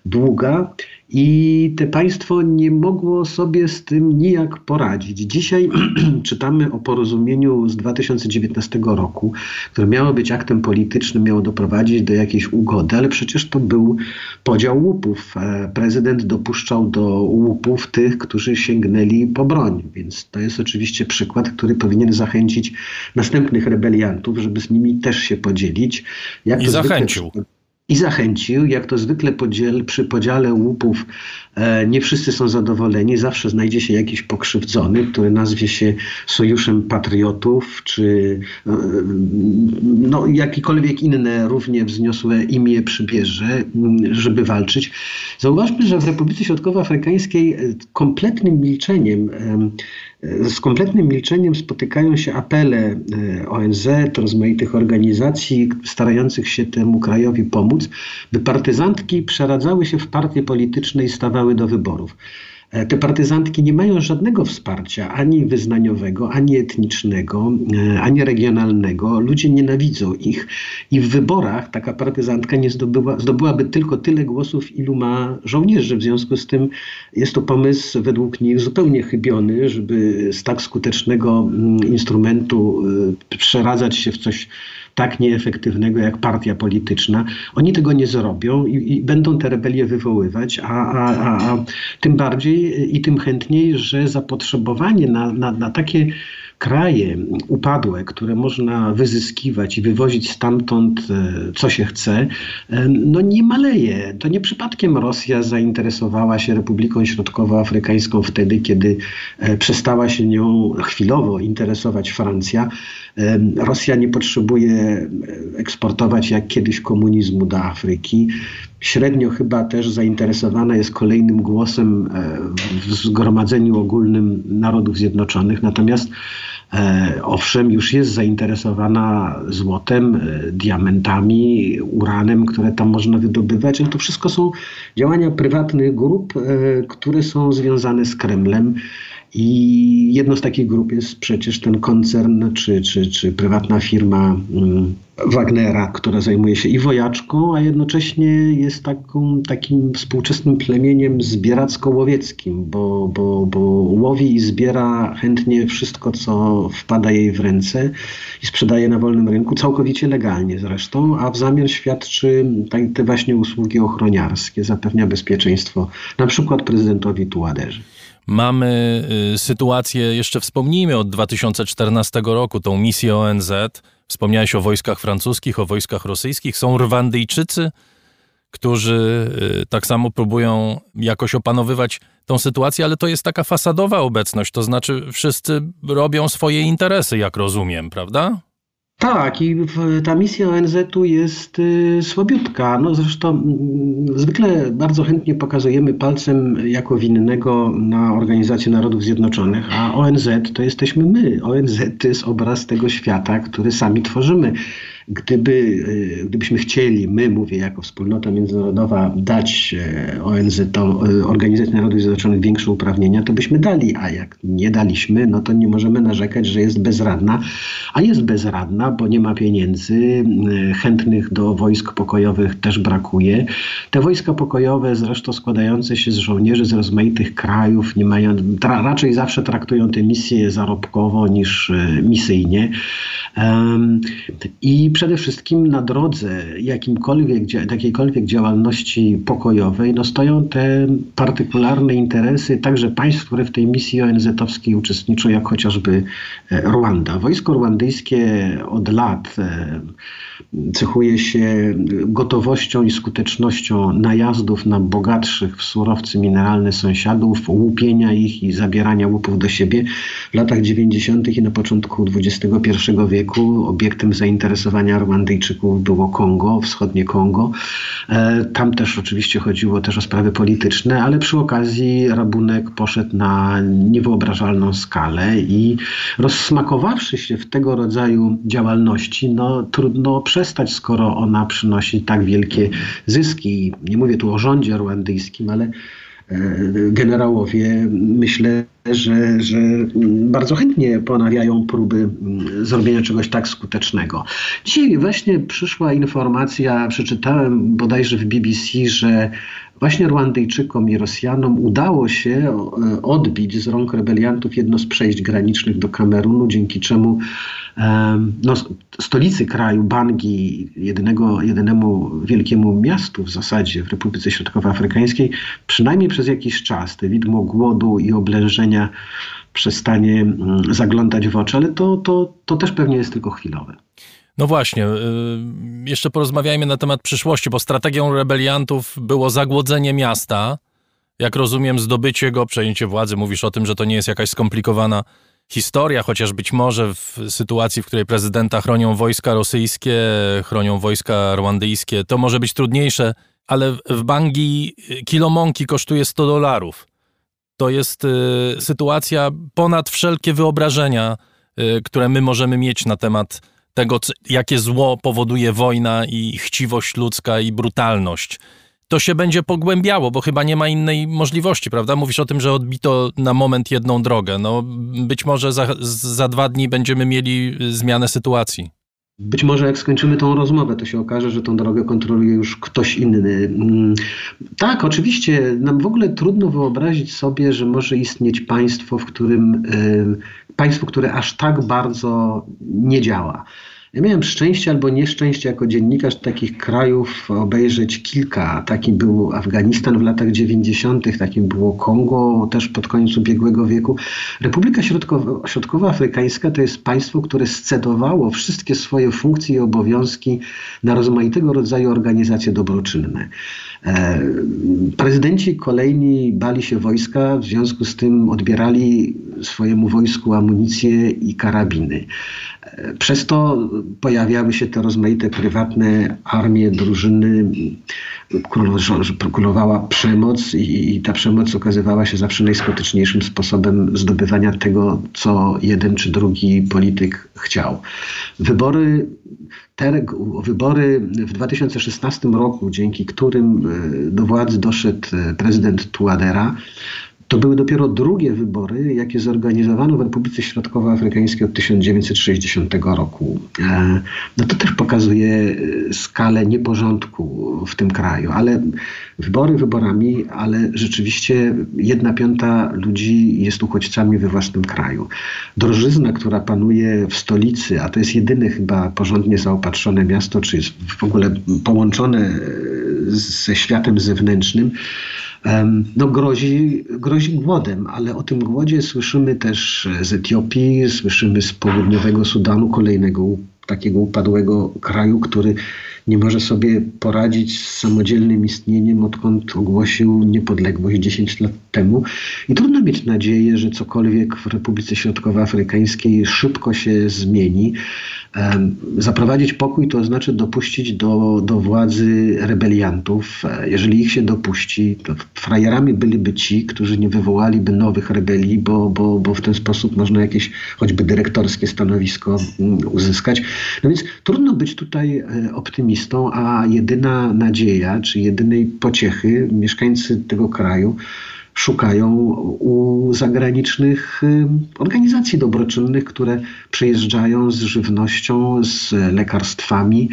Speaker 13: długa i te państwo nie mogło sobie z tym nijak poradzić. Dzisiaj czytamy o porozumieniu z 2019 roku, które miało być aktem politycznym, miało doprowadzić do jakiejś ugody, ale przecież to był podział łupów. Prezydent dopuszczał do łupów tych, którzy sięgnęli po broń, więc to jest oczywiście przykład, który powinien zachęcić następnych rebeliantów, żeby z nimi też się podzielić.
Speaker 1: Jak I zachęcił. Zwykle,
Speaker 13: i zachęcił. Jak to zwykle podziel, przy podziale łupów e, nie wszyscy są zadowoleni. Zawsze znajdzie się jakiś pokrzywdzony, który nazwie się Sojuszem Patriotów, czy e, no, jakikolwiek inne równie wzniosłe imię przybierze, żeby walczyć. Zauważmy, że w Republice Środkowoafrykańskiej e, kompletnym milczeniem e, z kompletnym milczeniem spotykają się apele e, ONZ, rozmaitych organizacji starających się temu krajowi pomóc, by partyzantki przeradzały się w partie polityczne i stawały do wyborów. E, te partyzantki nie mają żadnego wsparcia ani wyznaniowego, ani etnicznego, e, ani regionalnego. Ludzie nienawidzą ich i w wyborach taka partyzantka nie zdobyła, zdobyłaby tylko tyle głosów, ilu ma żołnierzy. W związku z tym jest to pomysł według nich zupełnie chybiony, żeby z tak skutecznego mm, instrumentu e, przeradzać się w coś tak nieefektywnego jak partia polityczna. Oni tego nie zrobią i, i będą te rebelie wywoływać, a, a, a, a, tym bardziej i tym chętniej, że zapotrzebowanie na, na, na takie kraje upadłe, które można wyzyskiwać i wywozić stamtąd, e, co się chce, e, no nie maleje. To nie przypadkiem Rosja zainteresowała się Republiką Środkowoafrykańską wtedy, kiedy e, przestała się nią chwilowo interesować Francja. Rosja nie potrzebuje eksportować jak kiedyś komunizmu do Afryki. Średnio chyba też zainteresowana jest kolejnym głosem w Zgromadzeniu Ogólnym Narodów Zjednoczonych. Natomiast E, owszem, już jest zainteresowana złotem, e, diamentami, uranem, które tam można wydobywać, to wszystko są działania prywatnych grup, e, które są związane z Kremlem. I jedną z takich grup jest przecież ten koncern czy, czy, czy prywatna firma mm, Wagnera, która zajmuje się i wojaczką, a jednocześnie jest taką, takim współczesnym plemieniem zbieracko-łowieckim, bo, bo, bo łowi i zbiera chętnie wszystko, co wpada jej w ręce i sprzedaje na wolnym rynku, całkowicie legalnie zresztą, a w zamian świadczy te właśnie usługi ochroniarskie, zapewnia bezpieczeństwo na przykład prezydentowi Tuaderzy.
Speaker 1: Mamy y, sytuację, jeszcze wspomnijmy, od 2014 roku, tą misję ONZ. Wspomniałeś o wojskach francuskich, o wojskach rosyjskich. Są Rwandyjczycy, którzy y, tak samo próbują jakoś opanowywać tą sytuację, ale to jest taka fasadowa obecność, to znaczy wszyscy robią swoje interesy, jak rozumiem, prawda?
Speaker 13: Tak, i ta misja ONZ-u jest y, słabiutka. No zresztą mm, zwykle bardzo chętnie pokazujemy palcem jako winnego na Organizację Narodów Zjednoczonych, a ONZ to jesteśmy my. ONZ to jest obraz tego świata, który sami tworzymy. Gdyby, y, gdybyśmy chcieli, my mówię jako wspólnota międzynarodowa, dać e, ONZ, to e, Organizacji Narodów Zjednoczonych większe uprawnienia, to byśmy dali, a jak nie daliśmy, no to nie możemy narzekać, że jest bezradna, a jest bezradna, bo nie ma pieniędzy, e, chętnych do wojsk pokojowych też brakuje. Te wojska pokojowe zresztą składające się z żołnierzy z rozmaitych krajów, nie mają, tra, raczej zawsze traktują te misje zarobkowo niż misyjnie. Um, I przede wszystkim na drodze jakimkolwiek, jakiejkolwiek działalności pokojowej no stoją te partykularne interesy także państw, które w tej misji ONZ-owskiej uczestniczą, jak chociażby e, Rwanda. Wojsko rwandyjskie od lat e, cechuje się gotowością i skutecznością najazdów na bogatszych w surowce mineralne sąsiadów, łupienia ich i zabierania łupów do siebie. W latach 90. i na początku XXI wieku wieku. Obiektem zainteresowania Rwandyjczyków było Kongo, wschodnie Kongo. E, tam też oczywiście chodziło też o sprawy polityczne, ale przy okazji rabunek poszedł na niewyobrażalną skalę i rozsmakowawszy się w tego rodzaju działalności, no trudno przestać, skoro ona przynosi tak wielkie zyski. Nie mówię tu o rządzie rwandyjskim, ale generałowie myślę, że, że bardzo chętnie ponawiają próby mm, zrobienia czegoś tak skutecznego. Dzisiaj właśnie przyszła informacja, przeczytałem bodajże w BBC, że właśnie Rwandyjczykom i Rosjanom udało się e, odbić z rąk rebeliantów jedno z przejść granicznych do Kamerunu, dzięki czemu no, stolicy kraju, Bangi, jedynego, jedynemu wielkiemu miastu w zasadzie w Republice Środkowoafrykańskiej, przynajmniej przez jakiś czas te widmo głodu i oblężenia przestanie mm, zaglądać w oczy, ale to, to, to też pewnie jest tylko chwilowe.
Speaker 1: No właśnie, y, jeszcze porozmawiajmy na temat przyszłości, bo strategią rebeliantów było zagłodzenie miasta. Jak rozumiem, zdobycie go, przejęcie władzy. Mówisz o tym, że to nie jest jakaś skomplikowana historia, chociaż być może w sytuacji, w której prezydenta chronią wojska rosyjskie, chronią wojska rwandyjskie, to może być trudniejsze, ale w Bangi kilo mąki kosztuje 100 dolarów. To jest y, sytuacja ponad wszelkie wyobrażenia, y, które my możemy mieć na temat tego, jakie zło powoduje wojna i chciwość ludzka i brutalność to się będzie pogłębiało, bo chyba nie ma innej możliwości, prawda? Mówisz o tym, że odbito na moment jedną drogę. No, być może za, za dwa dni będziemy mieli zmianę sytuacji.
Speaker 13: Być może jak skończymy tą rozmowę, to się okaże, że tą drogę kontroluje już ktoś inny. Mm, tak, oczywiście, nam w ogóle trudno wyobrazić sobie, że może istnieć państwo, w którym y, państwo, które aż tak bardzo nie działa. Ja miałem szczęście albo nieszczęście jako dziennikarz takich krajów obejrzeć kilka. Takim był Afganistan w latach 90., takim było Kongo też pod koniec ubiegłego wieku. Republika Środkowo Środkowoafrykańska to jest państwo, które scedowało wszystkie swoje funkcje i obowiązki na rozmaitego rodzaju organizacje dobroczynne. E, prezydenci kolejni bali się wojska, w związku z tym odbierali swojemu wojsku amunicję i karabiny. Przez to pojawiały się te rozmaite prywatne armie, drużyny, królowała przemoc i, ta przemoc okazywała się zawsze najskuteczniejszym sposobem zdobywania tego, co jeden czy drugi polityk chciał. Wybory te wybory w 2016 roku, dzięki którym e, do władzy doszedł e, prezydent Tuadera, to były dopiero drugie wybory, jakie zorganizowano w Republice Środkowoafrykańskiej od 1960 roku. E, no to też pokazuje e, skalę nieporządku w tym kraju, ale wybory wyborami, ale rzeczywiście jedna piąta ludzi jest uchodźcami we własnym kraju. Drożyzna, która panuje w stolicy, a to jest jedyne chyba porządnie zaopatrzone miasto, czy jest w ogóle połączone e, ze światem zewnętrznym, no grozi, grozi głodem, ale o tym głodzie słyszymy też z Etiopii, słyszymy z południowego Sudanu, kolejnego takiego upadłego kraju, który nie może sobie poradzić z samodzielnym istnieniem, odkąd ogłosił niepodległość 10 lat temu. I trudno mieć nadzieję, że cokolwiek w Republice Środkowoafrykańskiej szybko się zmieni. Zaprowadzić pokój to znaczy dopuścić do, do władzy rebeliantów. E, jeżeli ich się dopuści, to frajerami byliby ci, którzy nie wywołaliby nowych rebelii, bo, bo, bo w ten sposób można jakieś choćby dyrektorskie stanowisko mm, uzyskać. No więc trudno być tutaj e, a jedyna nadzieja, czy jedynej pociechy mieszkańcy tego kraju, szukają u zagranicznych organizacji dobroczynnych, które przyjeżdżają z żywnością, z lekarstwami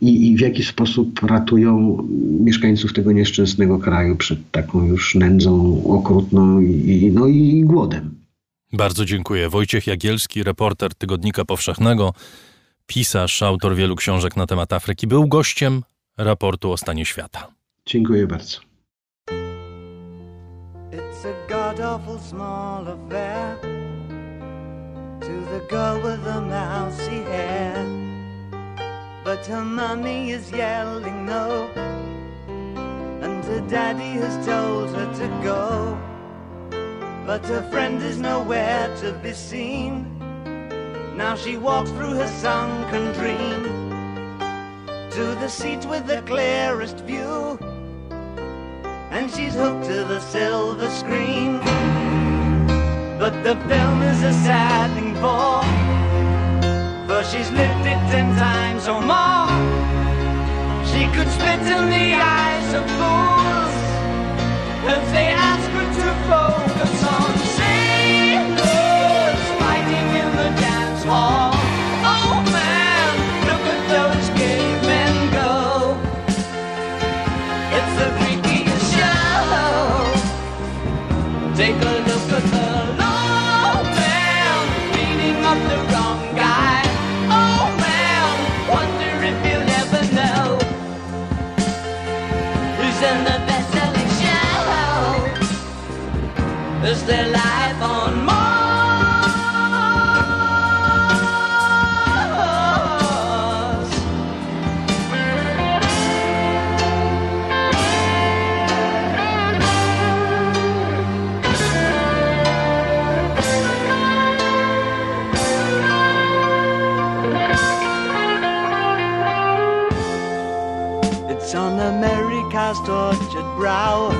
Speaker 13: i, i w jakiś sposób ratują mieszkańców tego nieszczęsnego kraju przed taką już nędzą okrutną i, no i głodem.
Speaker 1: Bardzo dziękuję. Wojciech Jagielski, reporter Tygodnika Powszechnego, pisarz, autor wielu książek na temat Afryki, był gościem raportu o stanie świata.
Speaker 13: Dziękuję bardzo.
Speaker 14: It's a god awful small affair to the girl with the mousy hair. But her mummy is yelling no, and her daddy has told her to go. But her friend is nowhere to be seen. Now she walks through her sunken dream to the seats with the clearest view, and she's hooked to the silver screen. But the film is a sad thing for, for she's lived it ten times or more. She could spit in the eyes of fools if they ask her to focus Is their life on Mars? It's on America's tortured brow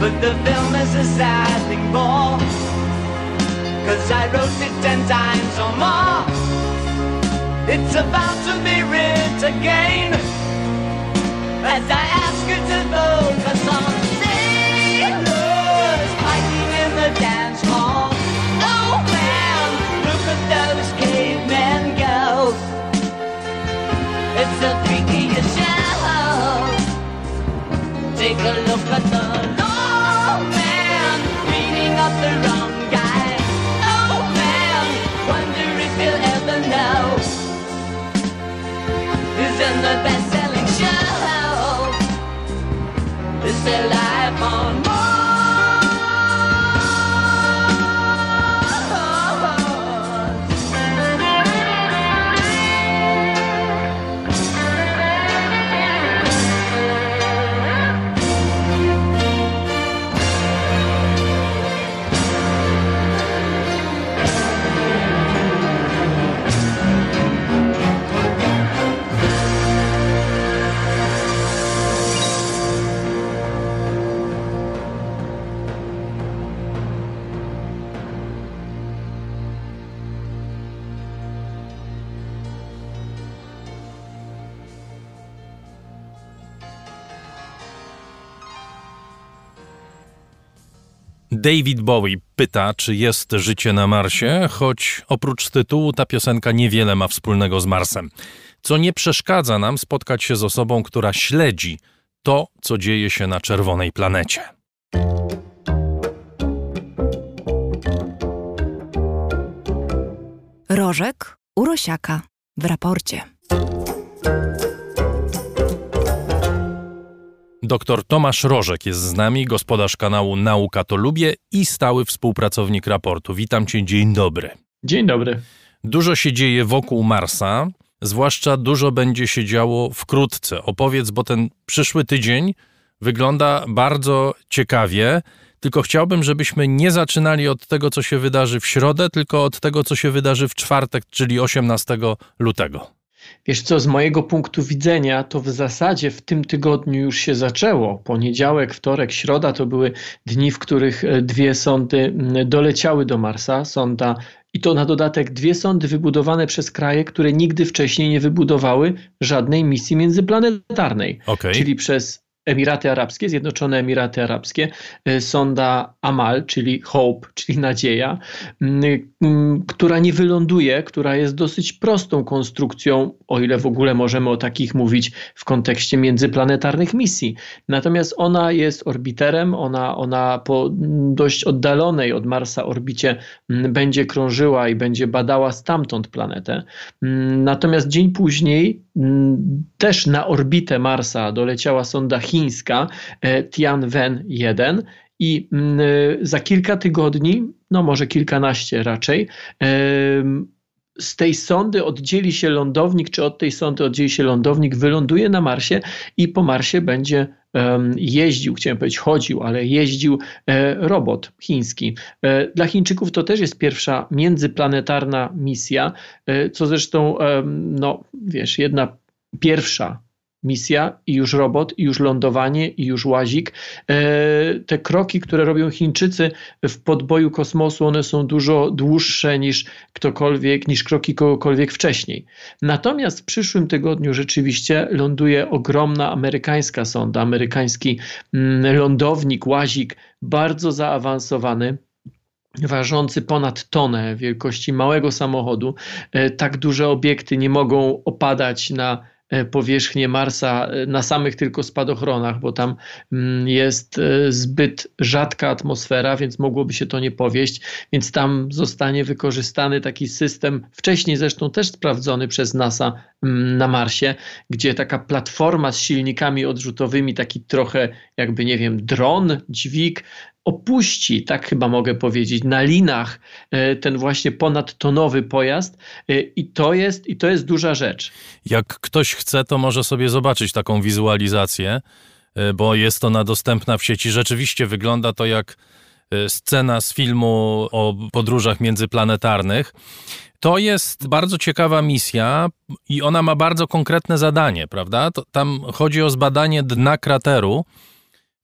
Speaker 14: But the film is a sad thing for Cause I wrote it ten times or more. It's about to be written again As I ask you to focus on sailors
Speaker 1: David Bowie pyta, czy jest życie na Marsie, choć oprócz tytułu ta piosenka niewiele ma wspólnego z Marsem. Co nie przeszkadza nam spotkać się z osobą, która śledzi to, co dzieje się na czerwonej planecie.
Speaker 6: Rożek Urosiaka w raporcie.
Speaker 1: Doktor Tomasz Rożek jest z nami, gospodarz kanału Nauka to Lubię i stały współpracownik raportu. Witam cię, dzień dobry.
Speaker 15: Dzień dobry.
Speaker 1: Dużo się dzieje wokół Marsa, zwłaszcza dużo będzie się działo wkrótce. Opowiedz, bo ten przyszły tydzień wygląda bardzo ciekawie, tylko chciałbym, żebyśmy nie zaczynali od tego, co się wydarzy w środę, tylko od tego, co się wydarzy w czwartek, czyli 18 lutego.
Speaker 15: Wiesz co, z mojego punktu widzenia, to w zasadzie w tym tygodniu już się zaczęło. Poniedziałek, wtorek, środa to były dni, w których e, dwie sondy doleciały do Marsa. Sonda i to na dodatek dwie sondy wybudowane przez kraje, które nigdy wcześniej nie wybudowały żadnej misji międzyplanetarnej.
Speaker 1: Okay.
Speaker 15: Czyli przez Emiraty Arabskie, Zjednoczone Emiraty Arabskie, e, sonda Amal, czyli Hope, czyli nadzieja, która nie wyląduje, która jest dosyć prostą konstrukcją, o ile w ogóle możemy o takich mówić w kontekście międzyplanetarnych misji. Natomiast ona jest orbiterem, ona, ona po dość oddalonej od Marsa orbicie będzie krążyła i będzie badała stamtąd planetę. Natomiast dzień później też na orbitę Marsa doleciała sonda chińska e, Tianwen-1 i mm, za kilka tygodni, no może kilkanaście raczej, z tej sondy oddzieli się lądownik, czy od tej sondy oddzieli się lądownik, wyląduje na Marsie i po Marsie będzie jeździł, chciałem powiedzieć chodził, ale jeździł e, robot chiński. E, dla Chińczyków to też jest pierwsza międzyplanetarna misja, e, co zresztą, no wiesz, jedna pierwsza misja i już robot, i już lądowanie, i już łazik. E, te kroki, które robią Chińczycy w podboju kosmosu, one są dużo dłuższe niż ktokolwiek, niż kroki kogokolwiek wcześniej. Natomiast w przyszłym tygodniu rzeczywiście ląduje ogromna amerykańska sonda, amerykański mm, lądownik, łazik, bardzo zaawansowany ważący ponad tonę wielkości małego samochodu. E, tak duże obiekty nie mogą opadać na powierzchnię Marsa e, na samych tylko spadochronach, bo tam mm, jest e, zbyt rzadka atmosfera, więc mogłoby się to nie powieść, więc tam zostanie wykorzystany taki system, wcześniej zresztą też sprawdzony przez NASA mm, na Marsie, gdzie taka platforma z silnikami odrzutowymi, taki trochę jakby, nie wiem, dron, dźwig, opuści, tak chyba mogę powiedzieć, na linach e, ten właśnie ponadtonowy pojazd e, i to jest, i to jest duża rzecz.
Speaker 1: Jak ktoś chce, to może sobie zobaczyć taką wizualizację, e, bo jest ona dostępna w sieci. Rzeczywiście wygląda to jak scena z filmu o podróżach międzyplanetarnych. To jest bardzo ciekawa misja i ona ma bardzo konkretne zadanie, prawda? To, tam chodzi o zbadanie dna krateru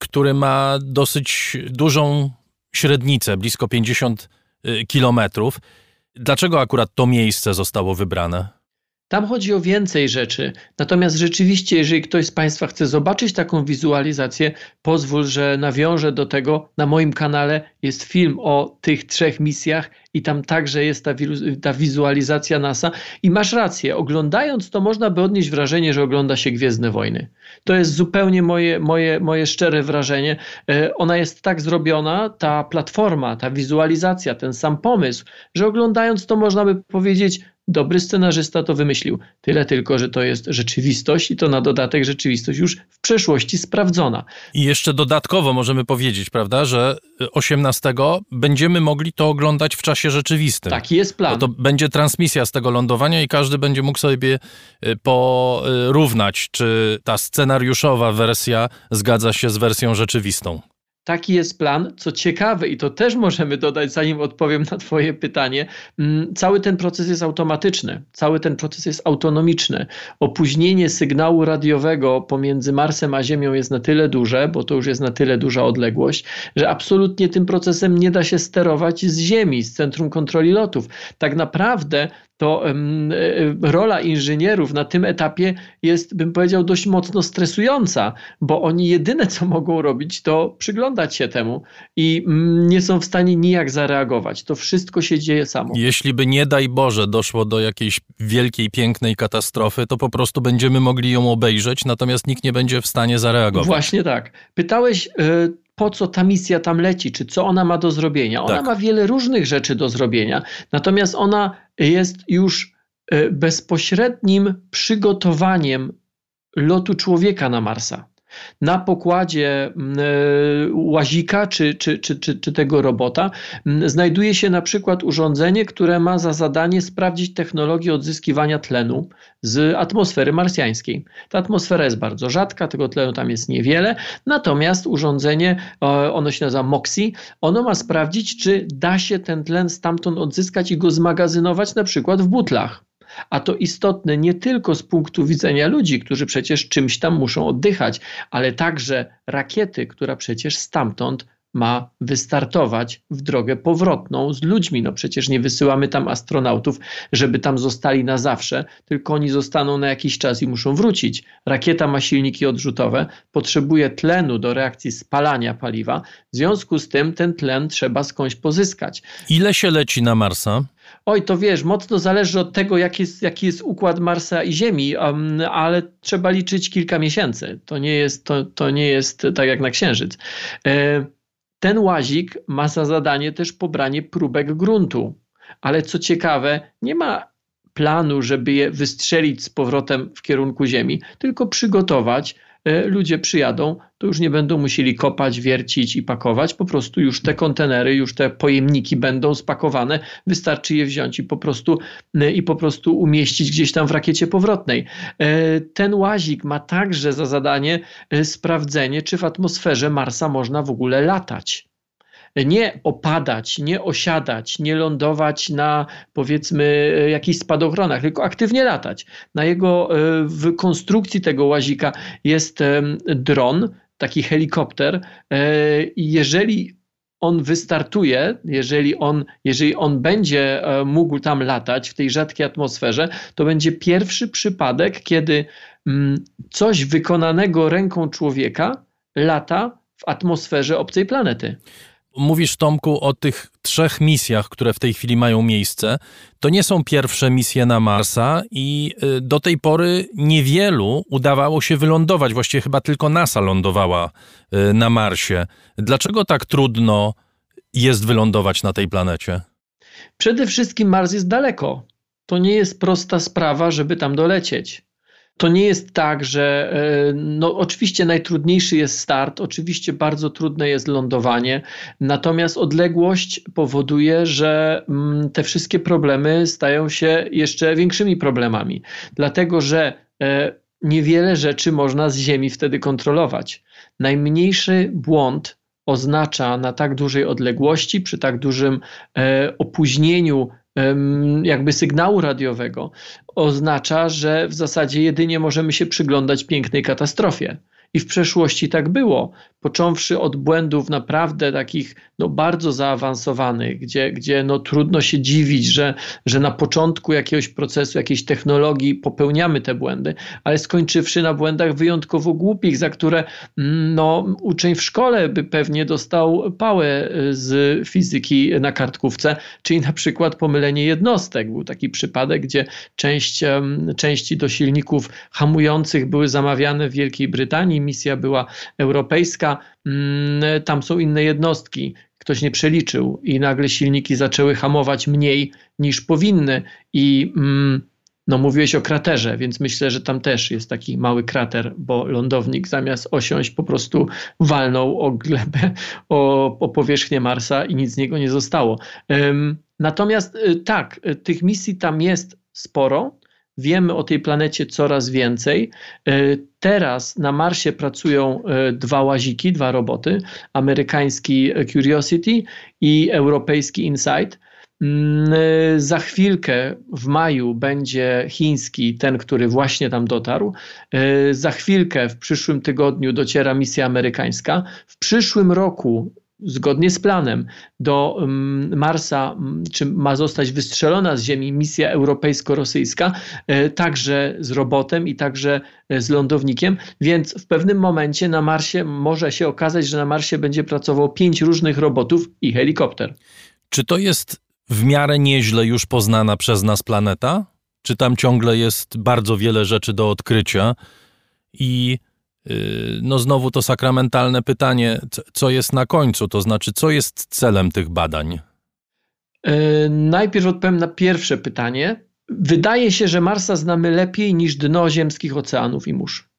Speaker 1: który ma dosyć dużą średnicę, blisko 50 y, kilometrów. Dlaczego akurat to miejsce zostało wybrane?
Speaker 15: Tam chodzi o więcej rzeczy. Natomiast rzeczywiście, jeżeli ktoś z Państwa chce zobaczyć taką wizualizację, pozwól, że nawiążę do tego. Na moim kanale jest film o tych trzech misjach i tam także jest ta, ta wizualizacja NASA. I masz rację, oglądając to można by odnieść wrażenie, że ogląda się Gwiezdne Wojny. To jest zupełnie moje, moje, moje szczere wrażenie. E, ona jest tak zrobiona, ta platforma, ta wizualizacja, ten sam pomysł, że oglądając to można by powiedzieć, Dobry scenarzysta to wymyślił. Tyle tylko, że to jest rzeczywistość i to na dodatek rzeczywistość już w przeszłości sprawdzona.
Speaker 1: I jeszcze dodatkowo możemy powiedzieć, prawda, że 18 będziemy mogli to oglądać w czasie rzeczywistym.
Speaker 15: Taki jest plan.
Speaker 1: Bo to będzie transmisja z tego lądowania i każdy będzie mógł sobie y, porównać, czy ta scenariuszowa wersja zgadza się z wersją rzeczywistą.
Speaker 15: Taki jest plan. Co ciekawe, i to też możemy dodać, zanim odpowiem na Twoje pytanie, mm, cały ten proces jest automatyczny, cały ten proces jest autonomiczny. Opóźnienie sygnału radiowego pomiędzy Marsem a Ziemią jest na tyle duże, bo to już jest na tyle duża odległość, że absolutnie tym procesem nie da się sterować z Ziemi, z centrum kontroli lotów. Tak naprawdę to e, rola inżynierów na tym etapie jest, bym powiedział, dość mocno stresująca, bo oni jedyne co mogą robić, to przyglądać się temu i mm, nie są w stanie nijak zareagować. To wszystko się dzieje samo.
Speaker 1: Jeśli by nie daj Boże doszło do jakiejś wielkiej, pięknej katastrofy, to po prostu będziemy mogli ją obejrzeć, natomiast nikt nie będzie w stanie zareagować.
Speaker 15: Właśnie tak. Pytałeś, e, po co ta misja tam leci, czy co ona ma do zrobienia. Ona tak. ma wiele różnych rzeczy do zrobienia, natomiast ona jest już e, bezpośrednim przygotowaniem lotu człowieka na Marsa na pokładzie mm, e, łazika czy, czy, czy, czy, czy tego robota mm, znajduje się na przykład urządzenie, które ma za zadanie sprawdzić technologię odzyskiwania tlenu z atmosfery marsjańskiej. Ta atmosfera jest bardzo rzadka, tego tlenu tam jest niewiele, natomiast urządzenie, ono się nazywa MOXIE, ono ma sprawdzić, czy da się ten tlen stamtąd odzyskać i go zmagazynować na przykład w butlach. A to istotne nie tylko z punktu widzenia ludzi, którzy przecież czymś tam muszą oddychać, ale także rakiety, która przecież stamtąd ma wystartować w drogę powrotną z ludźmi. No przecież nie wysyłamy tam astronautów, żeby tam zostali na zawsze, tylko oni zostaną na jakiś czas i muszą wrócić. Rakieta ma silniki odrzutowe, potrzebuje tlenu do reakcji spalania paliwa. W związku z tym ten tlen trzeba skądś pozyskać.
Speaker 1: Ile się leci na Marsa?
Speaker 15: Oj, to wiesz, mocno zależy od tego, jaki jest, jaki jest układ Marsa i Ziemi, um, ale trzeba liczyć kilka miesięcy. To nie jest, to, to nie jest tak jak na Księżyc. E, ten łazik ma za zadanie też pobranie próbek gruntu, ale co ciekawe, nie ma planu, żeby je wystrzelić z powrotem w kierunku Ziemi, tylko przygotować ludzie przyjadą, to już nie będą musieli kopać, wiercić i pakować, po prostu już te kontenery, już te pojemniki będą spakowane, wystarczy je wziąć i po prostu, e, i po prostu umieścić gdzieś tam w rakiecie powrotnej. E, ten łazik ma także za zadanie sprawdzenie, czy w atmosferze Marsa można w ogóle latać nie opadać, nie osiadać, nie lądować na powiedzmy jakichś spadochronach, tylko aktywnie latać. Na jego, e, w konstrukcji tego łazika jest dron, taki helikopter e, i jeżeli on wystartuje, jeżeli on, jeżeli on będzie e, mógł tam latać w tej rzadkiej atmosferze, to będzie pierwszy przypadek, kiedy mm, coś wykonanego ręką człowieka lata w atmosferze obcej planety.
Speaker 1: Mówisz, Tomku, o tych trzech misjach, które w tej chwili mają miejsce. To nie są pierwsze misje na Marsa i y, do tej pory niewielu udawało się wylądować. Właściwie chyba tylko NASA lądowała y, na Marsie. Dlaczego tak trudno jest wylądować na tej planecie?
Speaker 15: Przede wszystkim Mars jest daleko. To nie jest prosta sprawa, żeby tam dolecieć. To nie jest tak, że e, no, oczywiście najtrudniejszy jest start, oczywiście bardzo trudne jest lądowanie, natomiast odległość powoduje, że mm, te wszystkie problemy stają się jeszcze większymi problemami, dlatego że e, niewiele rzeczy można z Ziemi wtedy kontrolować. Najmniejszy błąd oznacza na tak dużej odległości, przy tak dużym e, opóźnieniu jakby sygnału radiowego, oznacza, że w zasadzie jedynie możemy się przyglądać pięknej katastrofie. I w przeszłości tak było, począwszy od błędów naprawdę takich no, bardzo zaawansowanych, gdzie, gdzie no, trudno się dziwić, że, że na początku jakiegoś procesu, jakiejś technologii popełniamy te błędy, ale skończywszy na błędach wyjątkowo głupich, za które mm, no, uczeń w szkole by pewnie dostał pałę y, z fizyki na kartkówce, czyli na przykład pomylenie jednostek. Był taki przypadek, gdzie część, części do silników hamujących były zamawiane w Wielkiej Brytanii, misja była europejska, mm, tam są inne jednostki. Ktoś nie przeliczył i nagle silniki zaczęły hamować mniej niż powinny i mm, no mówiłeś o kraterze, więc myślę, że tam też jest taki mały krater, bo lądownik zamiast osiąść po prostu walnął o glebę, o, o powierzchnię Marsa i nic z niego nie zostało. Natomiast y, tak, y, tych misji tam jest sporo. Wiemy o tej planecie coraz więcej. E, teraz na Marsie pracują e, dwa łaziki, dwa roboty: amerykański Curiosity i europejski Insight. Mm, e, za chwilkę w maju będzie chiński, ten, który właśnie tam dotarł. Za chwilkę w przyszłym tygodniu dociera misja amerykańska. W przyszłym roku zgodnie z planem do mm, Marsa, mm, czy ma zostać wystrzelona z Ziemi misja europejsko-rosyjska, e, także z robotem i także e, z lądownikiem, więc w pewnym momencie na Marsie może się okazać, że na Marsie będzie pracowało pięć różnych robotów i helikopter.
Speaker 1: Czy to jest w miarę nieźle już poznana przez nas planeta? Czy tam ciągle jest bardzo wiele rzeczy do odkrycia i no znowu to sakramentalne pytanie, co jest na końcu, to znaczy, co jest celem tych badań?
Speaker 15: Yy, najpierw odpowiem na pierwsze pytanie. Wydaje się, że Marsa znamy lepiej niż dno ziemskich oceanów i mórz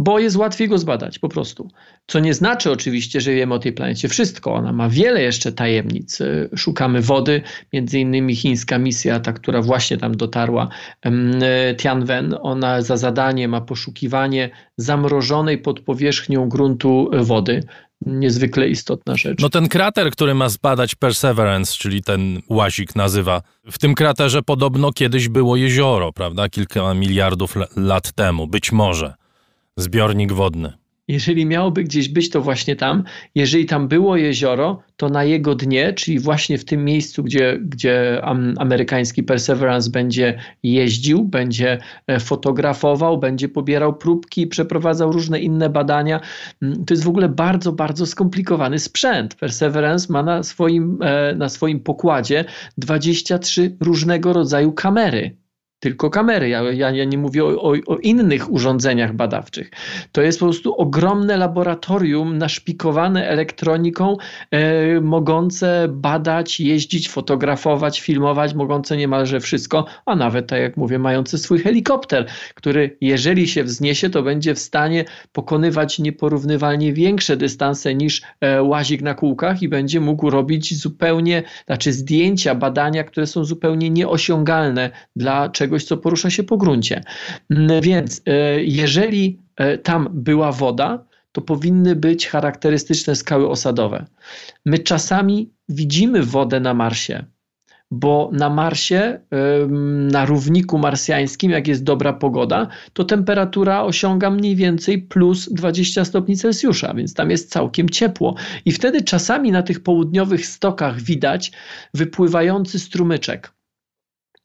Speaker 15: bo jest łatwiej go zbadać po prostu. Co nie znaczy oczywiście, że wiemy o tej planecie wszystko. Ona ma wiele jeszcze tajemnic. Y, szukamy wody, między innymi chińska misja, ta, która właśnie tam dotarła, Tianwen, ona za zadanie ma poszukiwanie zamrożonej pod powierzchnią gruntu wody. Niezwykle istotna rzecz.
Speaker 1: No ten krater, który ma zbadać Perseverance, czyli ten łazik nazywa, w tym kraterze podobno kiedyś było jezioro, prawda? Kilka miliardów lat temu, być może zbiornik wodny.
Speaker 15: jeżeli miałoby gdzieś być, to właśnie tam. Jeżeli tam było jezioro, to na jego dnie, czyli właśnie w tym miejscu, gdzie, gdzie amerykański Perseverance będzie jeździł, będzie e, fotografował, będzie pobierał próbki, przeprowadzał różne inne badania. Mm, to jest w ogóle bardzo, bardzo skomplikowany sprzęt. Perseverance ma na swoim, e, na swoim pokładzie 23 różnego rodzaju kamery tylko kamery. Ja, ja, ja nie mówię o, o, o, innych urządzeniach badawczych. To jest po prostu ogromne laboratorium naszpikowane elektroniką, e, mogące badać, jeździć, fotografować, filmować, mogące niemalże wszystko, a nawet, tak jak mówię, mające swój helikopter, który jeżeli się wzniesie, to będzie w stanie pokonywać nieporównywalnie większe dystanse niż e, łazik na kółkach i będzie mógł robić zupełnie, znaczy zdjęcia, badania, które są zupełnie nieosiągalne dla czegoś, czegoś, co porusza się po gruncie. Mm, więc e, jeżeli e, tam była woda, to powinny być charakterystyczne skały osadowe. My czasami widzimy wodę na Marsie, bo na Marsie, na równiku marsjańskim, jak jest dobra pogoda, to temperatura osiąga mniej więcej plus 20 stopni Celsjusza, więc tam jest całkiem ciepło. I wtedy czasami na tych południowych stokach widać wypływający strumyczek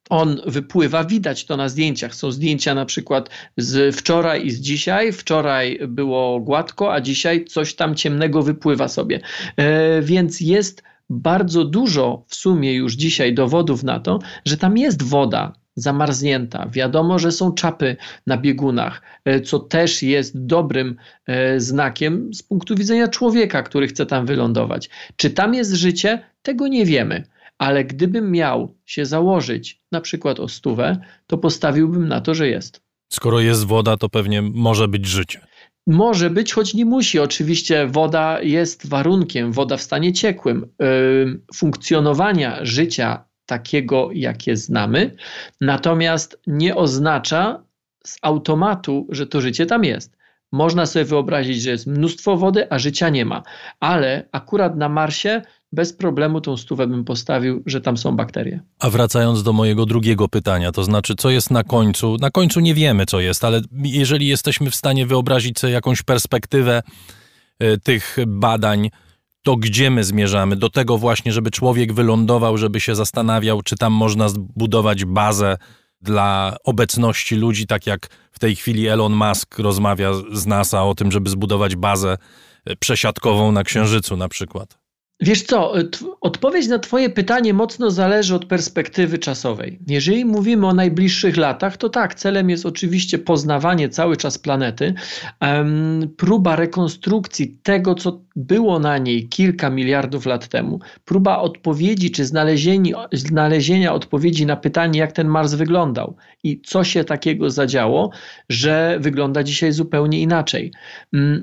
Speaker 15: on wypływa, widać to na zdjęciach. Są zdjęcia na przykład z wczoraj i z dzisiaj. Wczoraj było gładko, a dzisiaj coś tam ciemnego wypływa sobie. E, więc jest bardzo dużo w sumie już dzisiaj dowodów na to, że tam jest woda zamarznięta. Wiadomo, że są czapy na biegunach, e, co też jest dobrym e, znakiem z punktu widzenia człowieka, który chce tam wylądować. Czy tam jest życie? Tego nie wiemy ale gdybym miał się założyć na przykład o stówę, to postawiłbym na to, że jest.
Speaker 1: Skoro jest woda, to pewnie może być życie.
Speaker 15: Może być, choć nie musi. Oczywiście woda jest warunkiem, woda w stanie ciekłym yy, funkcjonowania życia takiego, jakie znamy, natomiast nie oznacza z automatu, że to życie tam jest. Można sobie wyobrazić, że jest mnóstwo wody, a życia nie ma, ale akurat na Marsie bez problemu tą stówę bym postawił, że tam są bakterie.
Speaker 1: A wracając do mojego drugiego pytania, to znaczy, co jest na końcu? Na końcu nie wiemy, co jest, ale jeżeli jesteśmy w stanie wyobrazić sobie jakąś perspektywę y, tych badań, to gdzie my zmierzamy? Do tego właśnie, żeby człowiek wylądował, żeby się zastanawiał, czy tam można zbudować bazę dla obecności ludzi, tak jak w tej chwili Elon Musk rozmawia z NASA o tym, żeby zbudować bazę y, przesiadkową na Księżycu na przykład.
Speaker 15: Wiesz co, odpowiedź na Twoje pytanie mocno zależy od perspektywy czasowej. Jeżeli mówimy o najbliższych latach, to tak, celem jest oczywiście poznawanie cały czas planety, um, próba rekonstrukcji tego, co było na niej kilka miliardów lat temu, próba odpowiedzi czy znalezienia odpowiedzi na pytanie, jak ten Mars wyglądał i co się takiego zadziało, że wygląda dzisiaj zupełnie inaczej.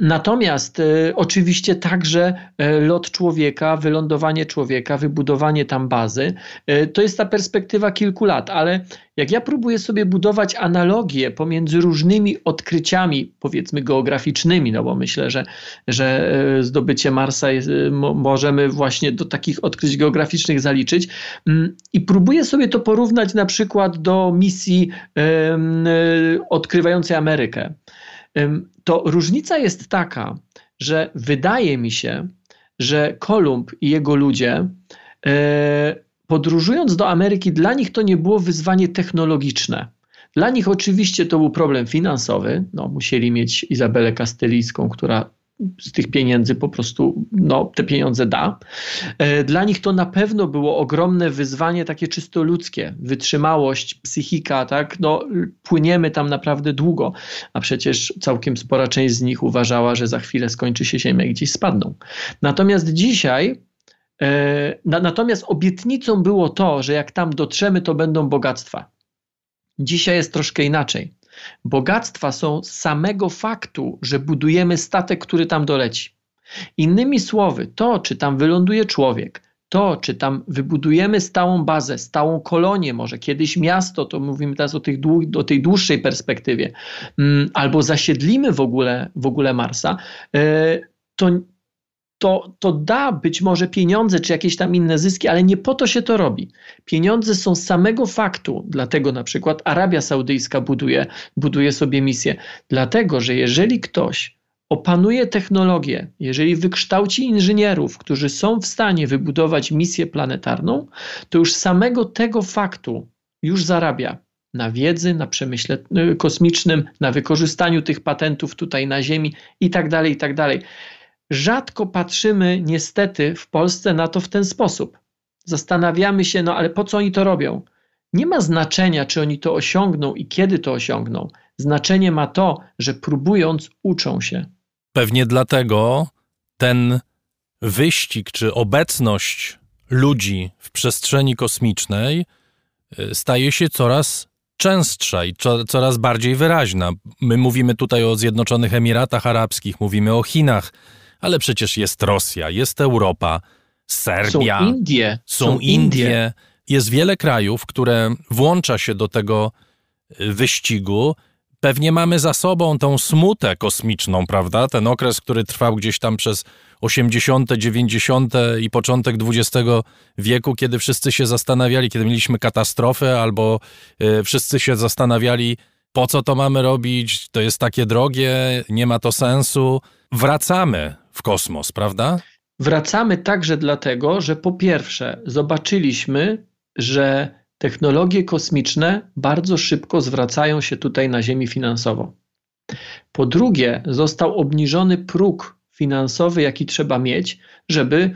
Speaker 15: Natomiast e, oczywiście także e, lot człowieka, człowieka, wylądowanie człowieka, wybudowanie tam bazy. E, to jest ta perspektywa kilku lat, ale jak ja próbuję sobie budować analogię pomiędzy różnymi odkryciami, powiedzmy geograficznymi, no bo myślę, że, że e, zdobycie Marsa jest, e, możemy właśnie do takich odkryć geograficznych zaliczyć, mm, i próbuję sobie to porównać na przykład do misji odkrywającej Amerykę. To różnica jest taka, że wydaje mi się, że Kolumb i jego ludzie e, podróżując do Ameryki, dla nich to nie było wyzwanie technologiczne. Dla nich oczywiście to był problem finansowy. No, musieli mieć Izabelę Kastylijską, która z tych pieniędzy po prostu no, te pieniądze da. E, dla nich to na pewno było ogromne wyzwanie takie czysto ludzkie, wytrzymałość, psychika, tak? No, płyniemy tam naprawdę długo, a przecież całkiem spora część z nich uważała, że za chwilę skończy się ziemia i gdzieś spadną. Natomiast dzisiaj e, Natomiast obietnicą było to, że jak tam dotrzemy, to będą bogactwa. Dzisiaj jest troszkę inaczej. Bogactwa są z samego faktu, że budujemy statek, który tam doleci. Innymi słowy, to, czy tam wyląduje człowiek, to, czy tam wybudujemy stałą bazę, stałą kolonię, może kiedyś miasto, to mówimy teraz o, tych o tej dłuższej perspektywie, mm, albo zasiedlimy w ogóle, w ogóle Marsa, e, to, to, to da być może pieniądze czy jakieś tam inne zyski, ale nie po to się to robi. Pieniądze są z samego faktu, dlatego na przykład Arabia Saudyjska buduje, buduje sobie misję, dlatego że jeżeli ktoś opanuje technologię, jeżeli wykształci inżynierów, którzy są w stanie wybudować misję planetarną, to już samego tego faktu już zarabia na wiedzy, na przemyśle y, kosmicznym, na wykorzystaniu tych patentów tutaj na Ziemi i tak dalej, i tak dalej. Rzadko patrzymy niestety w Polsce na to w ten sposób. Zastanawiamy się, no ale po co oni to robią? Nie ma znaczenia, czy oni to osiągną i kiedy to osiągną. Znaczenie ma to, że próbując, uczą się.
Speaker 1: Pewnie dlatego ten wyścig czy obecność ludzi w przestrzeni kosmicznej y, staje się coraz częstsza i coraz bardziej wyraźna. My mówimy tutaj o Zjednoczonych Emiratach Arabskich, mówimy o Chinach, ale przecież jest Rosja, jest Europa, Serbia.
Speaker 15: Są Indie.
Speaker 1: Są, są Indie. Indie. Jest wiele krajów, które włącza się do tego y, wyścigu pewnie mamy za sobą tą smutę kosmiczną, prawda? Ten okres, który trwał gdzieś tam przez 80., 90. i początek XX wieku, kiedy wszyscy się zastanawiali, kiedy mieliśmy katastrofę, albo y, wszyscy się zastanawiali, po co to mamy robić, to jest takie drogie, nie ma to sensu. Wracamy w kosmos, prawda?
Speaker 15: Wracamy także dlatego, że po pierwsze zobaczyliśmy, że technologie kosmiczne bardzo szybko zwracają się tutaj na Ziemi finansowo. Po drugie, został obniżony próg finansowy, jaki trzeba mieć, żeby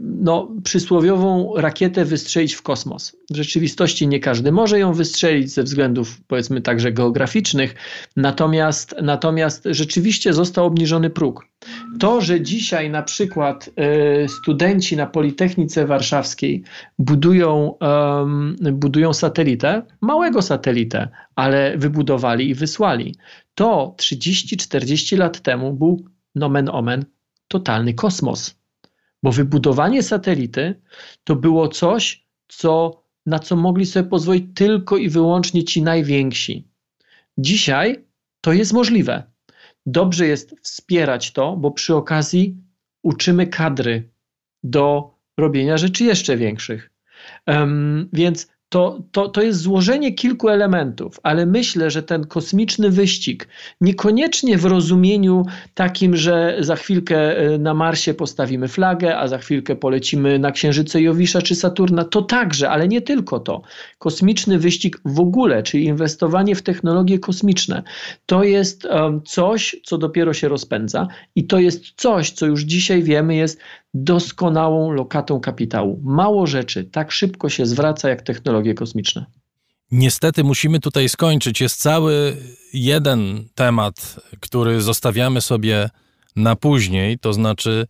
Speaker 15: no, przysłowiową rakietę wystrzelić w kosmos. W rzeczywistości nie każdy może ją wystrzelić ze względów powiedzmy także geograficznych, natomiast, natomiast rzeczywiście został obniżony próg. To, że dzisiaj na przykład e, studenci na Politechnice Warszawskiej budują, budują satelitę, małego satelitę, ale wybudowali i wysłali, to 30-40 lat temu był nomen omen totalny kosmos bo wybudowanie satelity to było coś, co, na co mogli sobie pozwolić tylko i wyłącznie ci najwięksi. Dzisiaj to jest możliwe. Dobrze jest wspierać to, bo przy okazji uczymy kadry do robienia rzeczy jeszcze większych. Um, więc to, to, to jest złożenie kilku elementów, ale myślę, że ten kosmiczny wyścig, niekoniecznie w rozumieniu takim, że za chwilkę e, na Marsie postawimy flagę, a za chwilkę polecimy na Księżyce Jowisza czy Saturna, to także, ale nie tylko to. Kosmiczny wyścig w ogóle, czyli inwestowanie w technologie kosmiczne, to jest um, coś, co dopiero się rozpędza i to jest coś, co już dzisiaj wiemy, jest doskonałą lokatą kapitału. Mało rzeczy tak szybko się zwraca jak technologie kosmiczne.
Speaker 1: Niestety musimy tutaj skończyć. Jest cały jeden temat, który zostawiamy sobie na później, to znaczy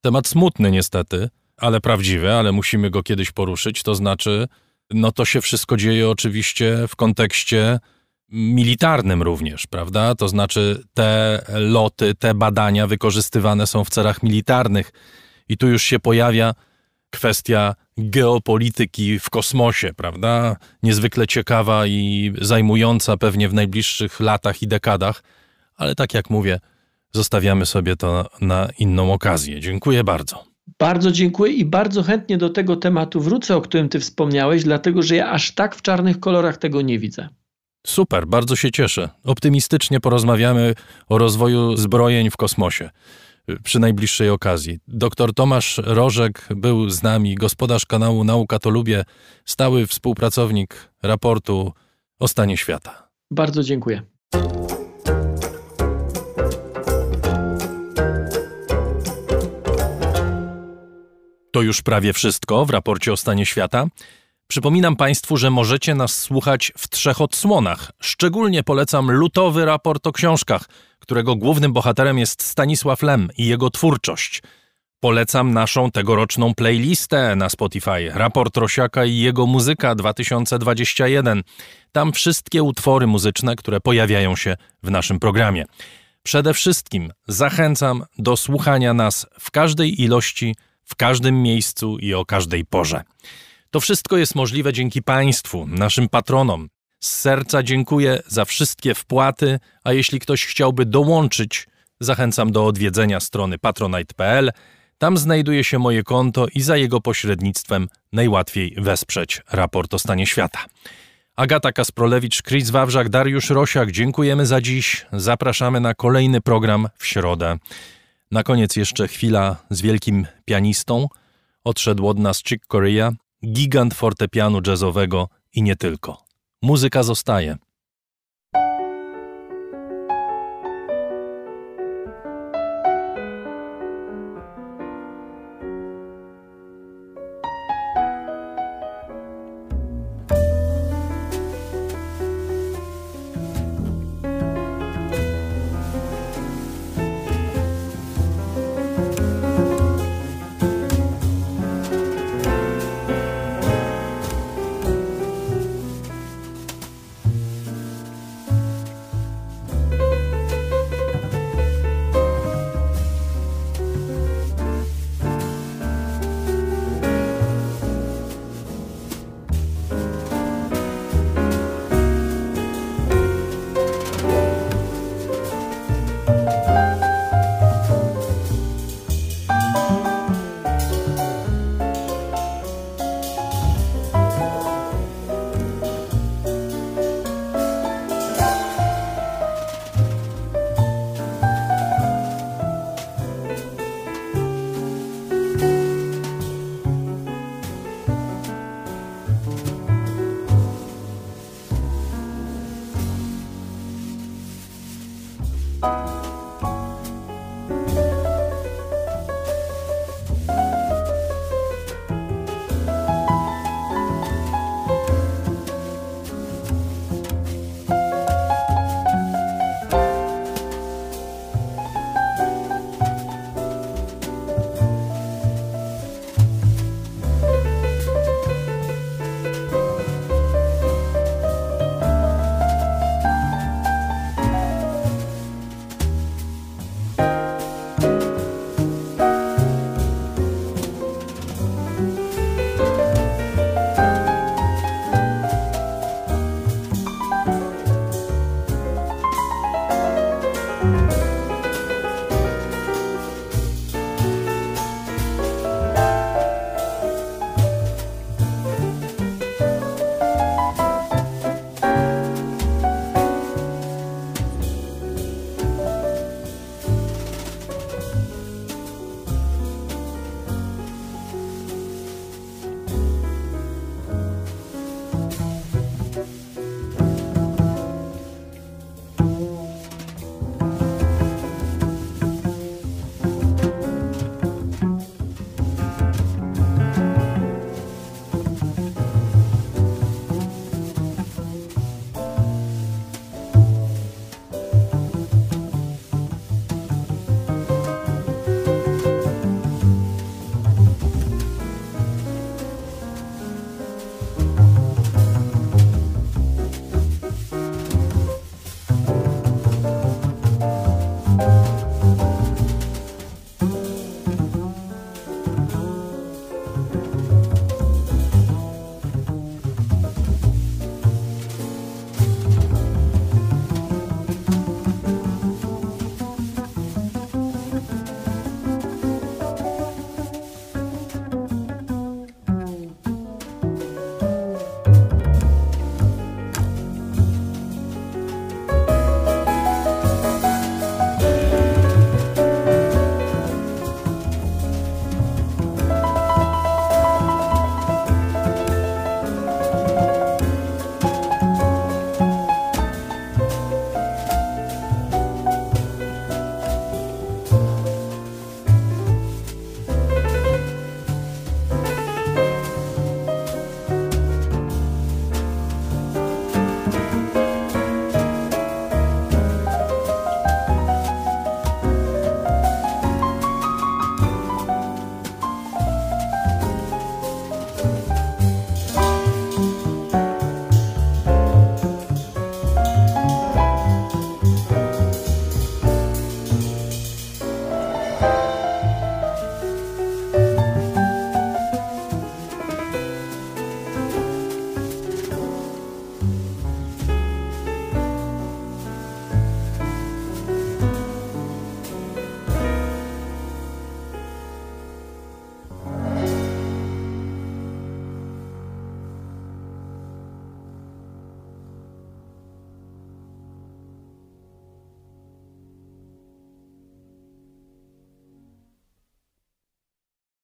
Speaker 1: temat smutny niestety, ale prawdziwy, ale musimy go kiedyś poruszyć. To znaczy, no to się wszystko dzieje oczywiście w kontekście militarnym również, prawda? To znaczy te loty, te badania wykorzystywane są w celach militarnych. I tu już się pojawia kwestia geopolityki w kosmosie, prawda? Niezwykle ciekawa i zajmująca pewnie w najbliższych latach i dekadach, ale tak jak mówię, zostawiamy sobie to na inną okazję. Dziękuję bardzo.
Speaker 15: Bardzo dziękuję i bardzo chętnie do tego tematu wrócę, o którym ty wspomniałeś, dlatego że ja aż tak w czarnych kolorach tego nie widzę.
Speaker 1: Super, bardzo się cieszę. Optymistycznie porozmawiamy o rozwoju zbrojeń w kosmosie przy najbliższej okazji. Dr Tomasz Rożek był z nami, gospodarz kanału Nauka to Lubię, stały współpracownik raportu o stanie świata.
Speaker 15: Bardzo dziękuję.
Speaker 1: To już prawie wszystko w raporcie o stanie świata. Przypominam Państwu, że możecie nas słuchać w trzech odsłonach. Szczególnie polecam lutowy raport o książkach, którego głównym bohaterem jest Stanisław Lem i jego twórczość. Polecam naszą tegoroczną playlistę na Spotify, raport Rosiaka i jego muzyka 2021. Tam wszystkie utwory muzyczne, które pojawiają się w naszym programie. Przede wszystkim zachęcam do słuchania nas w każdej ilości, w każdym miejscu i o każdej porze. To wszystko jest możliwe dzięki Państwu, naszym patronom. Z serca dziękuję za wszystkie wpłaty, a jeśli ktoś chciałby dołączyć, zachęcam do odwiedzenia strony patronite.pl. Tam znajduje się moje konto i za jego pośrednictwem najłatwiej wesprzeć raport o stanie świata. Agata Kasprolewicz, Chris Wawrzak, Dariusz Rosiak, dziękujemy za dziś. Zapraszamy na kolejny program w środę. Na koniec jeszcze chwila z wielkim pianistą. Odszedł od nas Chick Corea, gigant fortepianu jazzowego i nie tylko. Muzyka zostaje.